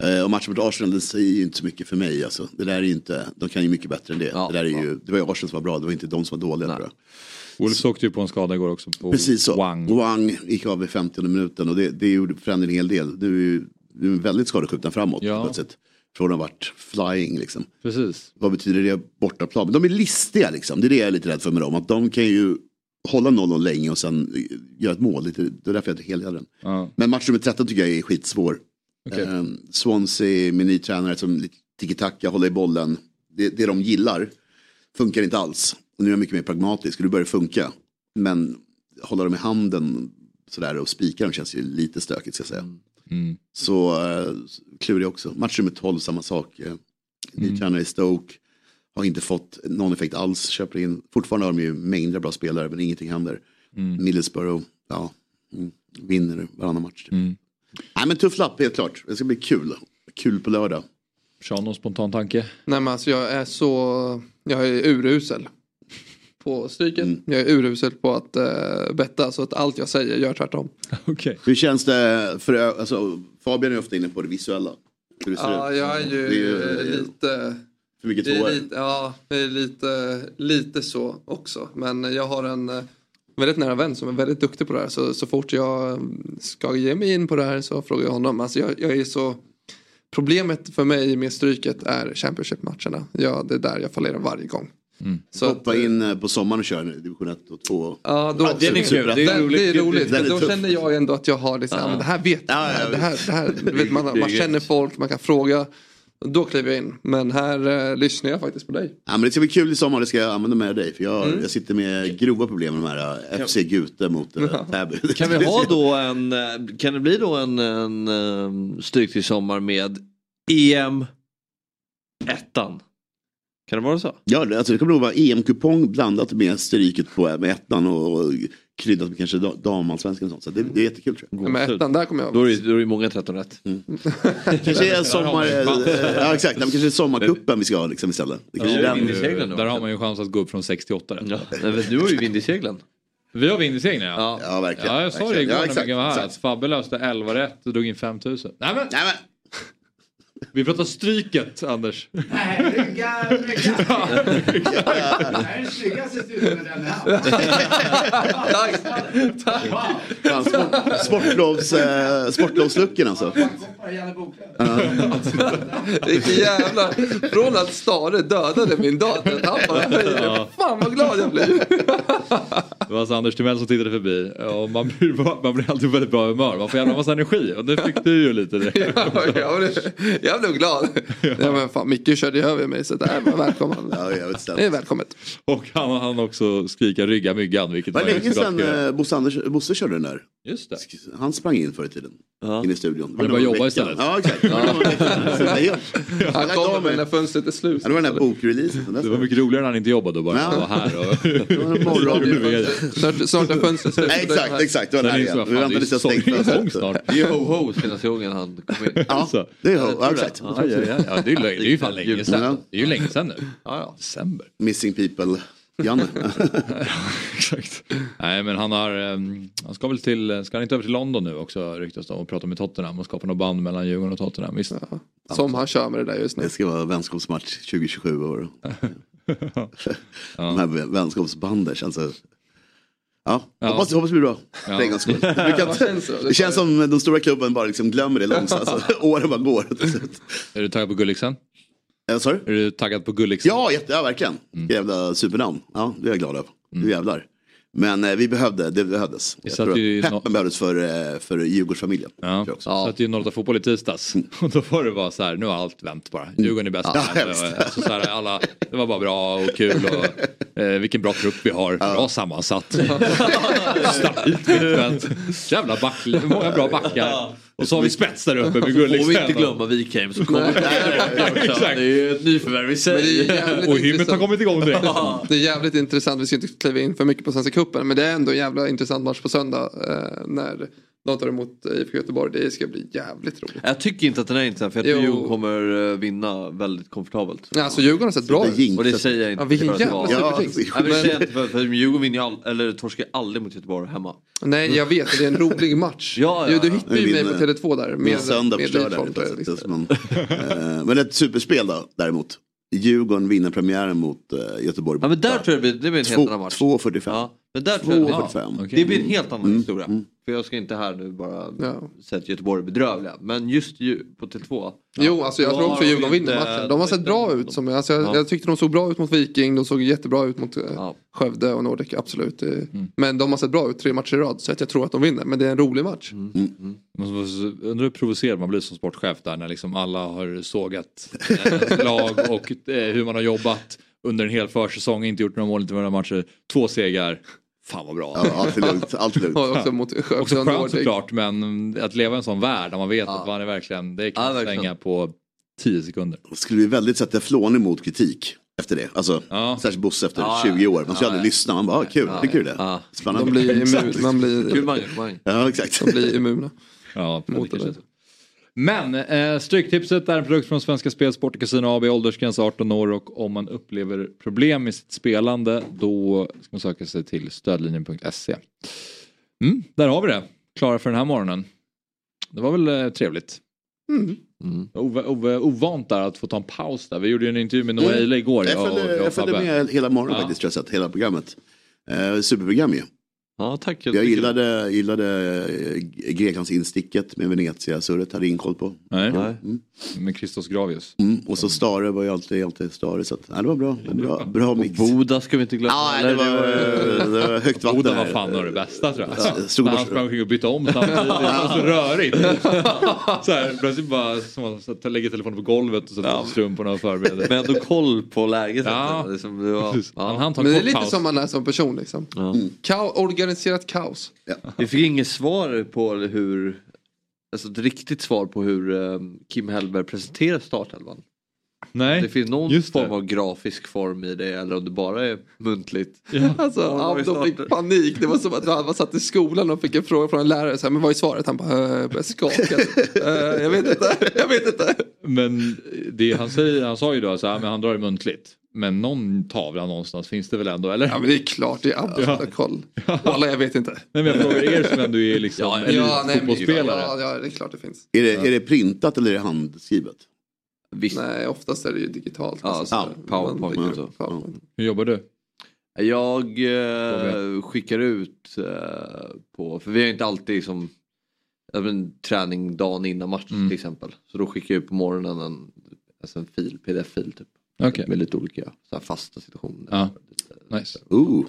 Eh, och matchen mot Arsenal, det säger ju inte så mycket för mig. Alltså. Det där är inte, de kan ju mycket bättre än det. det, där är ju, det var ju Arsenal som var bra, det var inte de som var dåliga tror. Wolves åkte ju på en skada igår också. På Precis så. Wang. Wang gick av i 50 minuten och det, det gjorde förändrade en hel del. Nu nu väldigt skadeskjutna framåt Ja. sätt. Från att ha varit flying liksom. Precis. Vad betyder det bortaplan? De är listiga liksom. Det är det jag är lite rädd för med dem. Att de kan ju hålla 0-0 länge och sen göra ett mål. Lite, det är därför jag helgar den. Ja. Men match nummer 13 tycker jag är skitsvår. Okej. Eh, Swansea med ny tränare som tiki-taka, håller i bollen. Det, det de gillar funkar inte alls. Och nu är jag mycket mer pragmatisk och det börjar funka. Men hålla dem i handen sådär och spika dem känns ju lite stökigt ska jag säga. Mm. Så uh, klurig också. Match nummer 12 samma sak. Uh, ny Mm. tränare i Stoke. Har inte fått någon effekt alls. Köper in. Fortfarande har de ju mängder av bra spelare men ingenting händer. Mm. Middlesbrough, ja. Mm. Vinner varannan match. Typ. Mm. Nej men tuff lapp helt klart. Det ska bli kul. Kul på lördag. Sean, någon spontan tanke? Nej men alltså jag är så, jag är urusel på stryket. Mm. Jag är urusel på att uh, betta så att allt jag säger gör tvärtom. Okay. Hur känns det för alltså, Fabian är ofta inne på det visuella. Hur det ser Ja, ut. jag är ju Det är ju, eh, lite... För mycket tvåor. Ja, det är lite, lite så också. Men jag har en eh, väldigt nära vän som är väldigt duktig på det här. Så, så fort jag ska ge mig in på det här så frågar jag honom. Alltså jag, jag är så... Problemet för mig med stryket är Championship-matcherna. Ja, det är där jag fallerar varje gång. Så hoppa in eh, på sommaren och köra division 1 och 2. Ja, då, den är kul. Det är roligt. Det är roligt. Den då tuff. känner jag ändå att jag har liksom, ja. men det här vet jag. Ja, ja, det här, det här, vet, man, Det man känner folk, man kan fråga. Då kliver jag in. Men här eh, lyssnar jag faktiskt på dig. Ja, men det ska bli kul i sommar, det ska jag använda med dig. För jag, Mm. jag sitter med grova problem med de här eh, FC Gute mot uh, Täby. Kan vi ha då en, eh, kan det bli då en, en um, stryk till sommar med EM ettan? Kan det vara så? Ja, det, alltså, det kommer nog vara EM-kupong blandat med stryket på med ettan och, och kryddat med kanske da- damallsvenskan och sånt. Så det, det är jättekul tror jag. Men ettan, där kommer jag Då är det, då är det många 13 rätt. Kanske är sommar... ja exakt, Nej, men kanske är sommarcupen vi ska ha liksom istället. Det kanske är den. Där har man ju chans att gå upp från 6 till 8 rätt. Ja. men Du har ju vind i seglen. Vi har vind i seglen ja. Ja, verkligen. Ja, jag sa det igår Ja, när Myggan var här. exakt. Fabbe löste 11 rätt och drog in 5000. Nej men! Nej, men. Vi pratar stryket Anders. Nej, rygga, rygga. Det här är den snyggaste studiomodellen jag haft. Fan, sport, sportlovs, eh, alltså. Vilken jävla... Från att Stare dödade min dator. Han bara höjer. Ja. Fan vad glad jag blir. Det var alltså Anders Timell som tittade förbi. Och man, blir, man blir alltid väldigt bra humör. Man får jävla massa energi. Och det fick du ju lite det. blev, jag blev glad. Ja, men fan, Micke körde ju över mig så det var välkommen. Ja, Det är välkommet. Och han han också skrika rygga myggan. Vilket var länge sedan eh, Bosse, Anders, Bosse körde den där. Just det. Han sprang in förr i tiden. In i studion. Han började jobba istället. Ja exakt. Han kommer när fönstret är slut. Ja, det var den där bokreleasen. Det var mycket roligare när han inte jobbade och bara Ja. var här. Och... Det var en morgon. Snart, snart är fönstret slut. Exakt, exakt. Det var den här igen. Vi väntar tills jag stängt fönstret. Det är ju ho-ho senaste gången han kom in. Ja, det är ho. Ja, exakt. Ja, ja, ja, ja, det, är, det är ju fan länge Ja. sedan. Det är ju länge sedan nu. Ja, ja. December. Missing people. Janne. Exakt. Nej men han har, ehm, han ska väl till, ska han inte över till London nu också ryktas det och prata med Tottenham och skapa något band mellan Djurgården och Tottenham. Visst? Som han kör med det där just nu. Det ska vara vänskapsmatch 2027 år. De här vä- vänskapsbanden känns så... Ja, Ja. Hoppas, hoppas det blir bra. Ja. För en gångs skull. Det, känns det känns som den stora klubben bara liksom glömmer det långsamt. Så åren bara går. Är du taggad på Gulliksen? Sorry? Är du taggad på Gulliksen? Ja, jätte, ja verkligen. Jävla supernamn. Ja, det är jag glad över. Nu jävlar. Men eh, vi behövde, det behövdes. Jag satt tror ju att no- peppen behövdes för, eh, för Djurgårdsfamiljen. Ja, jag också. så att det är 08 fotboll i tisdags. Och då var det bara så här, nu har allt vänt bara. Djurgården är bäst. Ja, alltså, alltså, så här, alla, det var bara bra och kul och eh, vilken bra trupp vi har. Bra sammansatt. Stabilt mittfält. Jävla back, många bra backar. Och så har vi spets där uppe med Får Gulliksen. vi inte glömma Wikheim så kommer Nej. det är ju ett nyförvärv i sig. är jävligt Och hymmet har intressant. kommit igång direkt. Det är jävligt intressant, vi ska inte kliva in för mycket på Svenska cupen men det är ändå en jävla intressant match på söndag eh, när de tar emot IFK Göteborg. Det ska bli jävligt roligt. Jag tycker inte att den är intressant för jag tror. Djurgården kommer eh, vinna väldigt komfortabelt. Ja, Alltså Djurgården har sett bra ut. Och det säger jag inte. Ja, vilken jävla superjinx. Ja, men för, för Djurgården vinner ju all, eller torskar aldrig mot Göteborg hemma. Nej jag vet, det är en rolig match. Ja, ja, Du, hittar ju mig på Tele2 där. Min söndag förstörde det. liksom. Men, eh, men ett superspel då, däremot. Djurgården vinner premiären mot eh, Göteborg. Ja men där tror jag det blir, det blir en helt Två- annan match. 2.45. Ja, men där tror jag, ja, 2.45. Det blir en helt annan Mm, historia. För jag ska inte här nu bara Ja. säga att Göteborg är bedrövliga. Men just ju, på Tele2. Jo, alltså jag tror också de Djurgården vinner matchen. De har sett bra ut. Som, alltså jag, Ja. jag tyckte de såg bra ut mot Viking, de såg jättebra ut mot eh, Skövde och Nordic, absolut. Eh, Mm. Men de har sett bra ut tre matcher i rad så att jag tror att de vinner. Men det är en rolig match. Mm. Mm. Man måste- Undrar hur provocerad man blir som sportchef där när liksom alla har sågat ens lag och eh, hur man har jobbat under en hel försäsong, inte gjort några mål, inte några matcher. Två segrar. Fan vad bra. Ja, allt är lugnt. Allt är lugnt. Också mot Också och skönt såklart men att leva i en sån värld där man vet att man är verkligen, det kan Ja, verkligen. slänga på 10 sekunder. Det skulle bli väldigt sätta flån emot kritik efter det. Alltså, särskilt Bosse efter Ja, 20 år. Man ska ja, aldrig ja. lyssna. Man bara, ah, kul, Ja, tycker du det? ja. Spännande. De blir immun, man blir, Kul. Ja, exakt. de blir immuna. Ja, Mot det. Men eh, Stryktipset är en produkt från Svenska Spel, Sport och Casino AB, åldersgräns 18 år och om man upplever problem med sitt spelande då ska man söka sig till stödlinjen.se. Mm, där har vi det, klara för den här morgonen. Det var väl eh, trevligt. Mm. Ove, ove, ovant där att få ta en paus där. Vi gjorde ju en intervju med Noah Eile igår. Jag följde, och, och jag följde Fabbe. med hela morgonen Ja. faktiskt, jag sett, hela programmet. Eh, superprogram ju. Ja tack. Jag gillade, gillade eh, Greklands insticket med Venezia-surret, hade ingen koll på. Nej. Mm. Med Christos Gravius. Mm. Och så Stare var ju alltid, alltid Stare, så att, ja, det var bra. Bra, bra mix. Boda ska vi inte glömma. Ja, det var, det var högt vatten Boda var fan nog det bästa tror jag. Ja, stod När och- han sprang omkring och bytte om samtidigt. Det var så rörigt. Så här, plötsligt bara som att att lägger telefonen på golvet och sätter på strumporna och förbereder. Men ändå koll på läget. Ja. Det som det var, en Men det är lite som man är som person liksom. Kao- organiserat kaos. Vi fick inget svar på hur, alltså ett riktigt svar på hur eh, Kim Hellberg presenterar startelvan. Nej, Det finns någon just det. form av grafisk form i det eller om det bara är muntligt. Alltså, Ja, ja, de fick panik. Det var som att han var satt i skolan och fick en fråga från en lärare. Så här, men vad är svaret? Han bara, äh, började skaka. "Eh, jag vet inte, jag vet inte. Men det han, säger, han sa ju då men han drar det muntligt. Men någon tavla någonstans finns det väl ändå, eller? Ja men det är klart, det är absoluta koll. Alla jag vet inte. Nej men jag frågar er som ändå är liksom Ja, nej, men- elitfotbollsspelare. ja, ja, det är klart det finns. Är det, är det printat eller är det handskrivet? Nej, oftast är det ju digitalt. Ja, Alltså, ja, så PowerPoint man- och så. PowerPoint. Hur jobbar du? Jag eh, skickar ut eh, på, för vi har inte alltid som en träning dagen innan match Mm. till exempel. Så då skickar jag ut på morgonen en, alltså en fil, pdf-fil typ. Med lite olika så här fasta situationer. Ja. Nice. Ooh.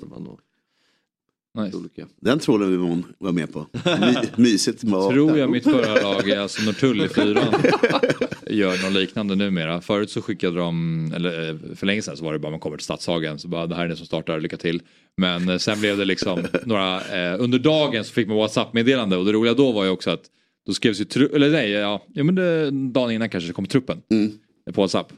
nice. Olika. Den tråden vill man vara med på. My, mysigt. Tror jag mitt förra lag, alltså Norrtull i fyran, gör något liknande numera. Förut så skickade de, eller eh, för länge sedan så var det bara man kommer till Stadshagen så bara det här är ni som startar, lycka till. Men eh, sen blev det liksom några, eh, under dagen så fick man WhatsApp-meddelande och det roliga då var ju också att då skrevs ju, eller nej, ja, ja men det, dagen innan kanske så kom truppen på WhatsApp.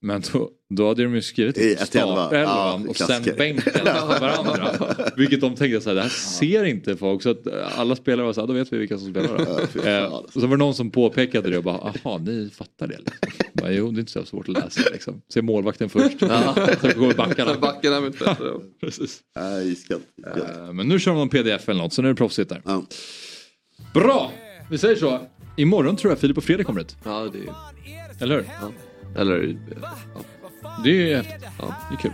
Men då, då hade de ju skrivit I ett elva. Ja, startelvan och sen bänken till varandra. Vilket de tänkte så här, det här ser inte folk. Så att eh, alla spelare var så här, då vet vi vilka som spelar. Då. Eh, och så var det någon som påpekade det och bara, jaha, ni fattar det. Liksom. Bara, jo, det är inte så svårt att läsa. Liksom. Se målvakten först. Sen kommer backarna. Backarna vet bättre. Precis. Iskallt. Eh, Men nu kör de någon pdf eller något, så nu är det proffsigt där. Bra! Vi säger så. Imorgon tror jag Filip och Fredrik kommer ut. Ja, det Eller hur? Eller ja. Det är häftigt. Ja, det är kul.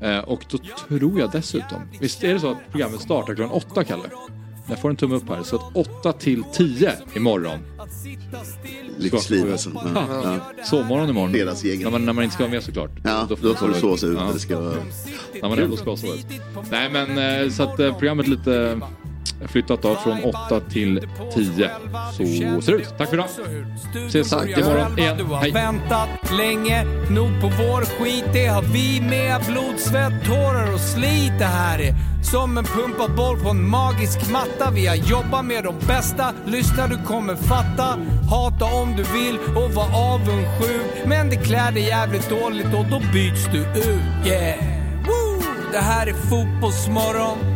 Eh, och då tror jag dessutom, visst är det så att programmet startar klockan åtta, Kalle? Jag får en tumme upp här. Så att 8 till 10 imorgon. Lyxliv alltså. Ja. Ja. Sovmorgon imorgon. Fredagsgänget. När man, när man inte ska vara med såklart. Ja, då får du sova ut. Det ska vara... När man ändå ska sova ut. Nej men eh, så att eh, programmet lite flyttat då från 8 till 10. Så ser det ut. Tack för idag. Ses imorgon igen. Du har Hej. väntat länge nog på vår skit. Det har vi med. Blod, svett, tårar och slit. Det här är som en pumpad boll på en magisk matta. Vi har jobbat med de bästa. Lyssna, du kommer fatta. Hata om du vill och var avundsjuk. Men det klär dig jävligt dåligt och då byts du ut. Yeah! Woo! Det här är Fotbollsmorgon.